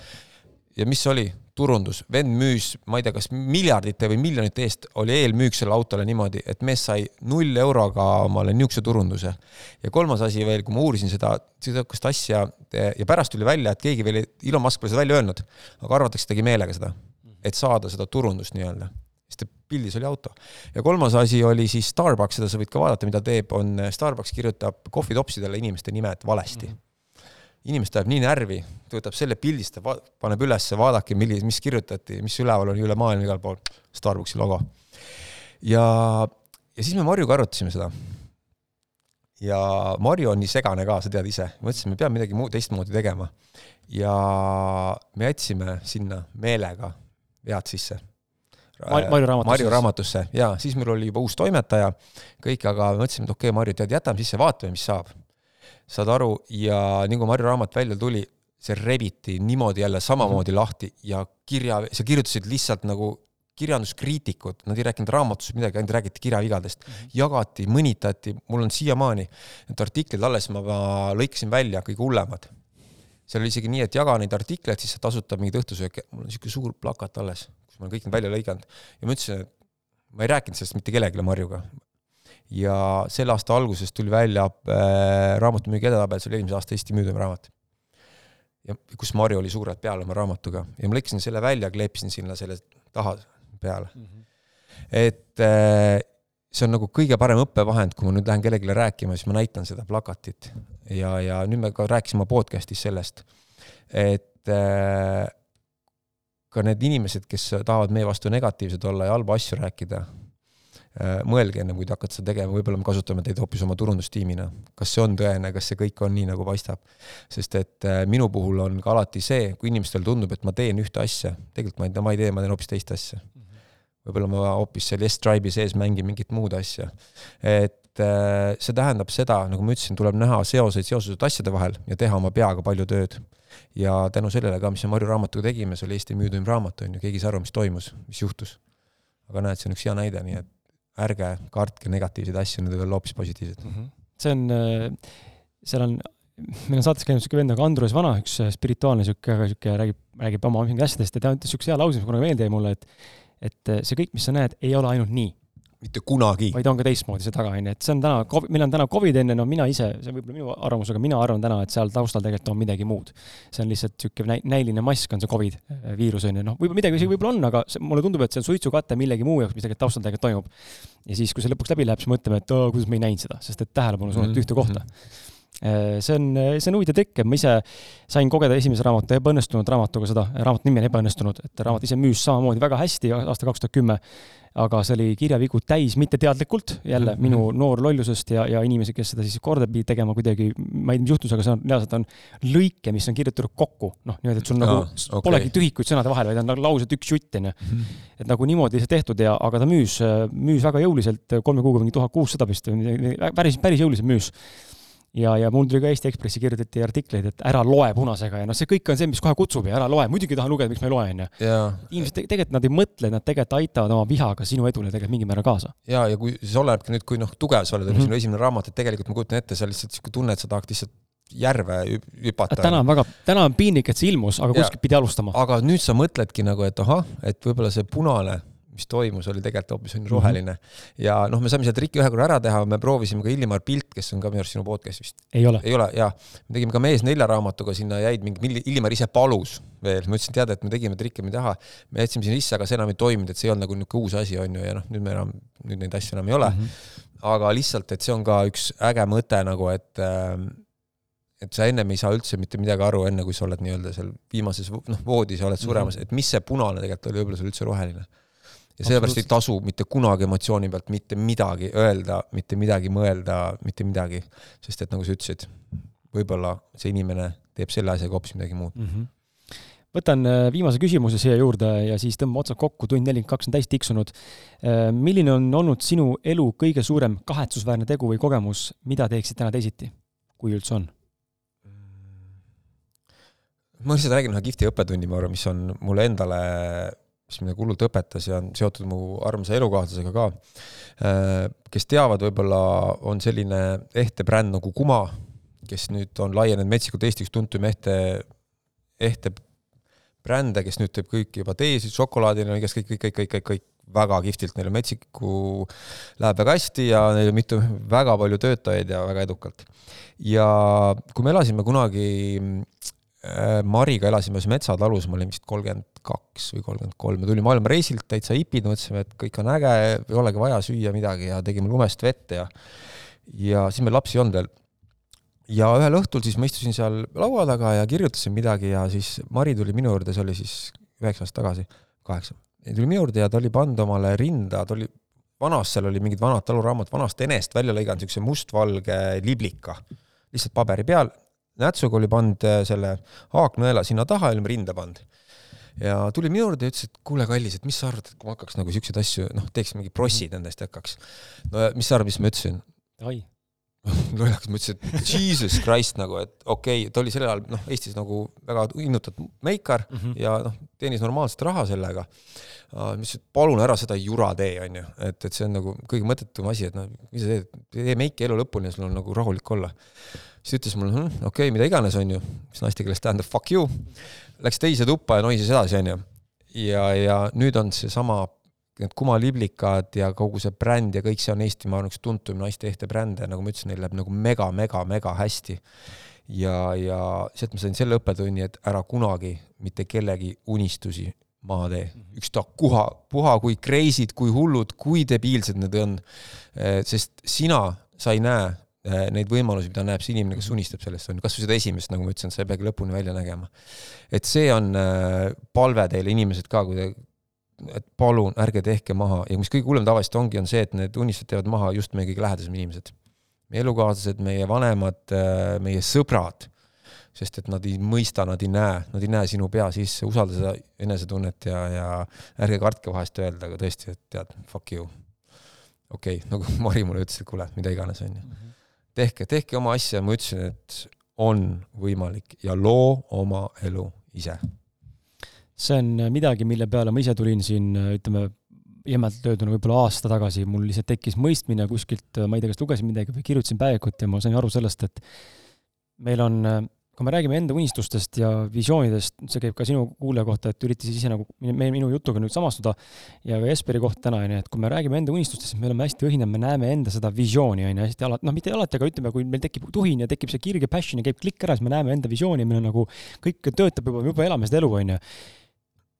ja mis oli? Turundus, vend müüs, ma ei tea, kas miljardite või miljonite eest oli eelmüük sellele autole niimoodi, et mees sai null euroga omale niisuguse turunduse. ja kolmas asi veel, kui ma uurisin seda, sihukest asja ja pärast tuli välja, et keegi veel, Elon Musk pole seda välja öelnud, aga arvatakse, tegi meelega seda, et saada seda turundust nii-öelda sest pildis oli auto. ja kolmas asi oli siis Starbucks, seda sa võid ka vaadata, mida teeb, on Starbucks kirjutab kohvitopsidele inimeste nimed valesti mm. -hmm inimest ajab nii närvi, ta võtab selle pildistab, paneb ülesse, vaadake, milli-, mis kirjutati, mis üleval on üle maailma igal pool, Starbucksi logo. ja, ja siis me Marjuga arutasime seda. ja Marju on nii segane ka, sa tead ise, mõtlesime, me peame midagi muud teistmoodi tegema. ja me jätsime sinna meelega vead sisse Marju raamatusse. Marju raamatusse ja siis meil oli juba uus toimetaja, kõik, aga mõtlesime, et okei okay,, Marju, tead, jätame sisse, vaatame, mis saab saad aru, ja nii kui Marju raamat välja tuli, see rebiti niimoodi jälle samamoodi mm -hmm. lahti ja kirja, sa kirjutasid lihtsalt nagu kirjanduskriitikud, nad ei rääkinud raamatus midagi, ainult räägiti kirjavigadest mm, -hmm. jagati, mõnitati, mul on siiamaani need artiklid alles, ma, lõikasin välja kõige hullemad. seal oli isegi nii, et jaga neid artikleid, siis sa tasutad mingit õhtusööki, mul on niisugune suur plakat alles, kus ma olen kõik need välja lõiganud ja ma ütlesin, et ma ei rääkinud sellest mitte kellelegi Marjuga, ja selle aasta alguses tuli välja äh, raamatumüügi edetabel, see oli eelmise aasta Eesti müüdaim raamat. ja kus Marju oli suurelt peal oma raamatuga ja ma lõikasin selle välja, kleepisin sinna selle taha peale mm. -hmm. et äh, see on nagu kõige parem õppevahend, kui ma nüüd lähen kellelegi rääkima, siis ma näitan seda plakatit ja, ja nüüd me ka rääkisime podcast'is sellest, et äh, ka need inimesed, kes tahavad meie vastu negatiivsed olla ja halbu asju rääkida, mõelge enne, kui te hakkate seda tegema, võib-olla me kasutame teid hoopis oma turundustiimina. kas see on tõene, kas see kõik on nii, nagu paistab? sest et äh, minu puhul on ka alati see, kui inimestel tundub, et ma teen ühte asja, tegelikult ma ei, ma ei tee, ma teen hoopis teist asja. võib-olla ma hoopis seal S-Tribe'i sees mängin mingit muud asja. et äh, see tähendab seda, nagu ma ütlesin, tuleb näha seoseid seoseid asjade vahel ja teha oma peaga palju tööd. ja tänu sellele ka, mis me Marju raamatuga tegime, see oli Eesti müüduim raamat, on ju, keegi ei saa aru, mis toimus, mis juhtus. aga näed, see on üks hea näide, nii et ärge kartke negatiivseid asju, need võivad olla hoopis positiivsed mm. -hmm. see on, äh, seal on, meil on saates käinud niisugune vend nagu Andrus Vana, üks äh, spirituaalne niisugune, väga niisugune räägib, räägib oma mingitest asjadest ja ta ütles niisuguse hea lause, mis kunagi meelde jäi mulle, et et see kõik, mis sa näed, ei ole ainult nii mitte kunagi. vaid on ka teistmoodi see taga, onju, et see on täna, meil on täna Covid enne, no mina ise, see on võib-olla minu arvamus, aga mina arvan täna, et seal taustal tegelikult on midagi muud. see on lihtsalt niisugune näiline mask on see Covid äh, viirus onju, noh, võib-olla midagi isegi võib-olla on, aga see, mulle tundub, et see on suitsukate millegi muu jaoks, mis tegelikult taustal tegelikult toimub. ja siis, kui see lõpuks läbi läheb, siis mõtleme, et oo, kuidas me ei näinud seda, sest et tähelepanu suunati mm -hmm. ühte kohta äh, see on, see on huvitav trikk, ma ise sain kogeda esimese raamatu, ebaõnnestunud raamatuga seda, raamatu nimi on Ebaõnnestunud, et raamat ise müüs samamoodi väga hästi aasta kaks tuhat kümme aga see oli kirjavigu täis, mitte teadlikult, jälle -hmm. minu noor lollusest ja, ja inimesi, kes seda siis korda pidi tegema kuidagi, ma ei tea, mis juhtus, aga see on reaalselt on lõike, mis on kirjutatud kokku, noh, niimoodi, et sul nagu okay. polegi tühikuid sõnade vahel, vaid on nagu laused üks jutt, onju. Mhm. et nagu niimoodi see tehtud ja, aga ta müüs, müüs väga jõuliselt, kolme kuuga mingi tuhat kuussada vist päris, päris jõuliselt müüs ja, ja mul tuli ka Eesti Ekspressi kirjutati artikleid, et ära loe punasega ja noh, see kõik on see, mis kohe kutsub ja ära loe, muidugi tahan lugeda, miks ma ei loe, onju. inimesed tegelikult nad ei mõtle, nad tegelikult aitavad oma vihaga sinu edule tegelikult mingil määral kaasa. ja, ja kui siis olenebki nüüd, kui noh, tugev sa oled, on ju, sinu esimene raamat, et tegelikult ma kujutan ette, sa lihtsalt sihuke tunne, et sa tahad lihtsalt järve hüpata. täna on väga, täna on piinlik, et see ilmus, aga kuskilt pidi alustama. aga nüüd sa mõtledki nagu, et ahah, et võib-olla see punane mis toimus, oli tegelikult hoopis on roheline mm. -hmm. ja noh, me saime selle triki ühe korra ära teha, me proovisime ka Illimar Pilt, kes on ka minu arust sinu podcast'is vist. ei ole. ei ole, jaa. me tegime ka Mees nelja raamatuga, sinna jäid mingi, Illimar ise palus veel, ma ütlesin, tead, et me tegime trikke, ei taha, me jätsime sinna sisse, aga see enam ei toiminud, et see ei olnud nagu niisugune uus asi, on ju, ja noh, nüüd me enam, nüüd neid asju enam ei ole mm. -hmm. aga lihtsalt, et see on ka üks äge mõte nagu, et äh, et sa ennem ei saa üldse mitte midagi aru, enne kui sa oled nii-öelda seal viimases noh, voodis ja oled suremas mm, -hmm. et mis see punane tegelikult oli, võib-olla see oli üldse roheline ja sellepärast ei tasu mitte kunagi emotsiooni pealt mitte midagi öelda, mitte midagi mõelda, mitte midagi, sest et nagu sa ütlesid, võib-olla see inimene teeb selle asjaga hoopis midagi muud mm. -hmm võtan äh, viimase küsimuse siia juurde ja siis tõmbame otsad kokku, tund nelikümmend kaks on täis tiksunud. Äh, milline on olnud sinu elu kõige suurem kahetsusväärne tegu või kogemus, mida teeksid täna teisiti, kui üldse on? ma lihtsalt räägin ühe kihvti õppetunni, ma arvan, mis on mulle endale mis mind nagu hullult õpetas ja on seotud mu armsa elukaaslasega ka, äh, kes teavad, võib-olla on selline ehte bränd nagu Kuma, kes nüüd on laienenud metsikult Eesti üks tuntum ehte, ehte brände, kes nüüd teeb kõiki juba teesid, šokolaadi, neil on igast kõik, kõik, kõik, kõik, kõik, kõik väga kihvtilt, neil on metsiku, läheb väga hästi ja neil on mitu, väga palju töötajaid ja väga edukalt. ja kui me elasime kunagi Mariga elasime ühes metsatalus, ma olin vist kolmkümmend kaks või kolmkümmend kolm, me tulime maailmareisilt täitsa hipid, mõtlesime, et kõik on äge, ei olegi vaja süüa midagi ja tegime lumest vett ja ja siis meil lapsi ei olnud veel. ja ühel õhtul siis ma istusin seal laua taga ja kirjutasin midagi ja siis Mari tuli minu juurde, see oli siis üheksa aastat tagasi, kaheksa, tuli minu juurde ja ta oli pannud omale rinda, ta oli vanas, seal oli mingid vanad taluraamat vanast enest välja lõiganud, niisuguse mustvalge liblika, lihtsalt paberi peal nätsuga oli pannud äh, selle haaknõela sinna taha ja olime rinda pannud. ja tuli minu juurde ja ütles, et kuule, kallis, et mis sa arvad, et kui ma hakkaks nagu siukseid asju, noh, teeks mingi prossid nendest ja hakkaks. no ja mis sa arvad, mis ma ütlesin? (laughs) oi lollaks, ma ütlesin, et jesus christ nagu, et okei okay,, ta oli sellel ajal noh, Eestis nagu väga innutatud meikar mm -hmm. ja noh, teenis normaalset raha sellega. ütlesin, et palun ära seda jura tee, onju, et, et see on nagu kõige mõttetum asi, et noh, mis sa teed, tee meiki elu lõpuni ja sul on nagu rahulik olla siis ütles mulle hm,, okei okay,, mida iganes, onju, mis naiste keeles tähendab fuck you. Läks teise tuppa ja noisis edasi, onju. ja, ja nüüd on seesama, need kumaliblikad ja kogu see bränd ja kõik see on Eesti, ma arvan, üks tuntum naiste ehte brände, nagu ma ütlesin, neil läheb nagu mega, mega, mega hästi. ja, ja sealt ma sain selle õppetunni, et ära kunagi mitte kellegi unistusi maha tee, ükstapuha, puha kui crazy'd, kui hullud, kui debiilsed need on. sest sina, sa ei näe Äh, neid võimalusi, mida näeb see inimene, kes mhm. unistab sellest, on ju, kas või seda esimest, nagu ma ütlesin, sa ei peagi lõpuni välja nägema. et see on äh, palve teile, inimesed ka, kui te, et palun ärge tehke maha ja mis kõige hullem tavaliselt ongi, on see, et need unistused teevad maha just meie kõige lähedasemad inimesed. meie elukaaslased, meie vanemad, äh, meie sõbrad, sest et nad ei mõista, nad ei näe, nad ei näe sinu pea sisse, usalda seda enesetunnet ja, ja ärge kartke vahest öelda, aga tõesti, et tead, fuck you okei okay,, nagu (laughs) Mari mulle ütles, et kuule, mida iganes, onju. tehke, tehke oma asja, ma ütlesin, et on võimalik ja loo oma elu ise. See on midagi, mille peale ma ise tulin siin, ütleme, jämedalt öelduna võib-olla aasta tagasi, mul lihtsalt tekkis mõistmine kuskilt, ma ei tea, kas lugesin midagi või kirjutasin päevikut ja ma sain aru sellest, et meil on kui me räägime enda unistustest ja visioonidest, see käib ka sinu kuulaja kohta, et üritasid ise nagu me, minu jutuga nüüd samastuda ja ka Jesperi kohta täna, onju, et kui me räägime enda unistustest, siis me oleme hästi õhinad, me näeme enda seda visiooni, onju, hästi alati, noh, mitte alati, aga ütleme, kui meil tekib tuhin ja tekib see kirg ja passion ja käib klikk ära, siis me näeme enda visiooni, meil on nagu kõik töötab juba, juba elame seda elu, onju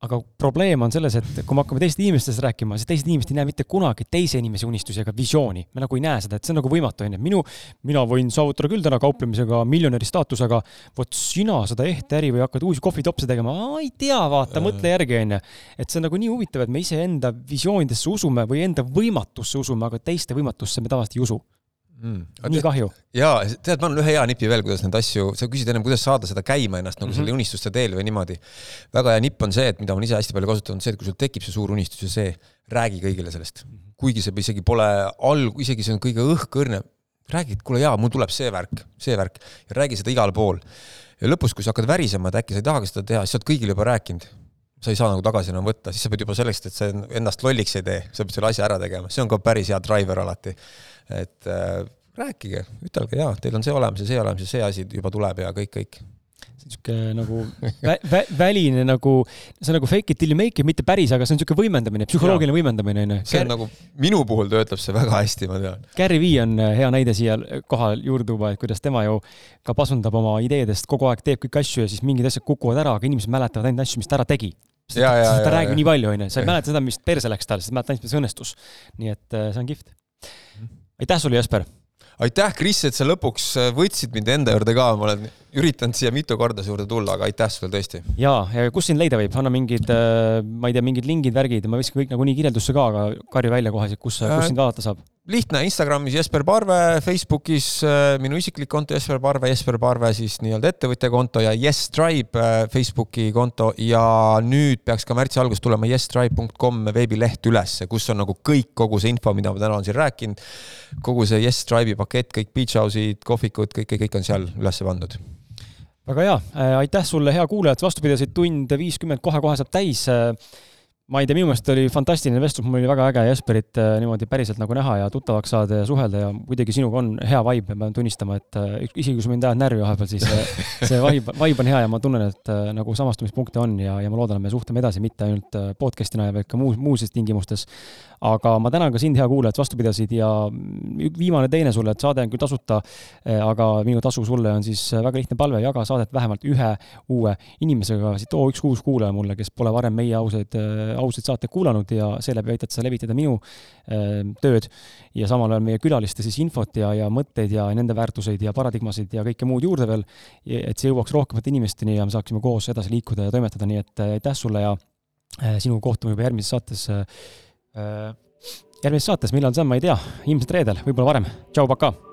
aga probleem on selles, et kui me hakkame teistest inimestest rääkima, siis teised inimesed ei näe mitte kunagi teise inimese unistusi ega visiooni. me nagu ei näe seda, et see on nagu võimatu, onju. minu, mina võin saavutada küll täna kauplemisega miljonäri staatusega, vot sina seda ehte äri või hakkad uusi kohvitopse tegema, ei tea, vaata, mõtle järgi, onju. et see on nagu nii huvitav, et me iseenda visioonidesse usume või enda võimatusse usume, aga teiste võimatusse me tavaliselt ei usu mm.. nii kahju. jaa, tead, ma annan ühe hea nipi veel, kuidas neid asju, sa küsid ennem, kuidas saada seda käima ennast nagu mm -hmm. selle unistuste teel või niimoodi. väga hea nipp on see, et mida ma ise hästi palju kasutanud, see, et kui sul tekib see suur unistus ja see, räägi kõigile sellest. Mhm. kuigi see isegi pole alg-, isegi see on kõige õhkõrnem, räägi, et kuule jaa, mul tuleb see värk, see värk ja räägi seda igal pool. ja lõpus, kui sa hakkad värisema, et äkki sa ei tahagi seda teha, siis sa oled kõigile juba rääkinud sa ei saa nagu tagasi enam võtta, siis sa pead juba selleks, et sa ennast lolliks ei tee, sa pead selle asja ära tegema, see on ka päris hea driver alati. Et äh, rääkige, ütelge jaa, teil on see olemas ja see olemas ja see asi juba tuleb ja kõik, kõik niisugune nagu (laughs) vä, vä, väline nagu, see on nagu fake it till you make it, mitte päris, aga see on niisugune võimendamine, psühholoogiline võimendamine, onju. see on nagu, minu puhul töötab see väga hästi, ma tean. Gary Vee on äh, hea näide siia kohale juurde tuua, et kuidas tema ju ka pasundab oma ideedest, kogu aeg teeb kõiki asju ja siis mingid asjad kukuvad ära, aga inimesed mäletavad ainult asju, mis ta ära tegi. sest ja, ta, ta räägib nii palju, onju, sa ei mäleta (laughs) seda, mis perse läks tal, sa mäletad ainult, mis õnnestus. nii et äh, see on kihvt. Aitäh sulle, Jesper! Aitäh, Kris, et sa lõpuks äh, võtsid mind enda juurde ka, ma olen üritanud siia mitu korda su juurde tulla, aga aitäh sulle tõesti. ja, ja kus sind leida võib, anna mingid, äh, ma ei tea, mingid lingid, värgid, ma viskan kõik nagunii kirjeldusse ka, aga karju välja kohe, kus, kus äh, sind vaadata saab lihtne, Instagramis Jesper Parve, Facebookis äh, minu isiklik konto Jesper Parve, Jesper Parve siis nii-öelda ettevõtja konto ja YesTribe äh, Facebooki konto ja nüüd peaks ka märtsi alguses tulema yestribe.com veebileht ülesse, kus on nagu kõik, kogu see info, mida ma täna olen siin rääkinud. kogu see YesTribe'i pakett, kõik beach house'id, kohvikud, kõik, kõik, kõik on seal üles pandud väga hea, äh, aitäh sulle, hea kuulaja, et vastu pidasid, tund viiskümmend kohe-kohe saab täis ma ei tea, minu meelest oli fantastiline vestlus, mul oli väga äge Jesperit äh, niimoodi päriselt nagu näha ja tuttavaks saada ja suhelda ja kuidagi sinuga on hea vibe ma pean tunnistama, et äh, isegi kui sa mind ajad närvi vahepeal, siis äh, see (laughs) vibe, vibe on hea ja ma tunnen, et nagu samastumispunkte on ja, ja ma loodan, et me suhtleme edasi mitte ainult podcast'ina, vaid ka muus, muudes tingimustes. Aga ma tänan ka sind, hea kuulaja, et vastu pidasid ja viimane teine sulle, et saade on küll tasuta, aga minu tasu sulle on siis väga lihtne palve, jaga saadet vähemalt ühe uue inimesega, too üks uus kuulaja mulle, kes pole varem meie ausaid, ausaid saateid kuulanud ja seeläbi aitad sa levitada minu äh, tööd ja samal ajal meie külaliste siis infot ja, ja mõtteid ja nende väärtuseid ja paradigmasid ja kõike muud juurde veel, et see jõuaks rohkemate inimesteni ja me saaksime koos edasi liikuda ja toimetada, nii et aitäh sulle ja sinuga kohtume juba järgmises saates Äh, järgmises saates, millal see on, ma ei tea, ilmselt reedel, võib-olla varem. tšau, pakaa!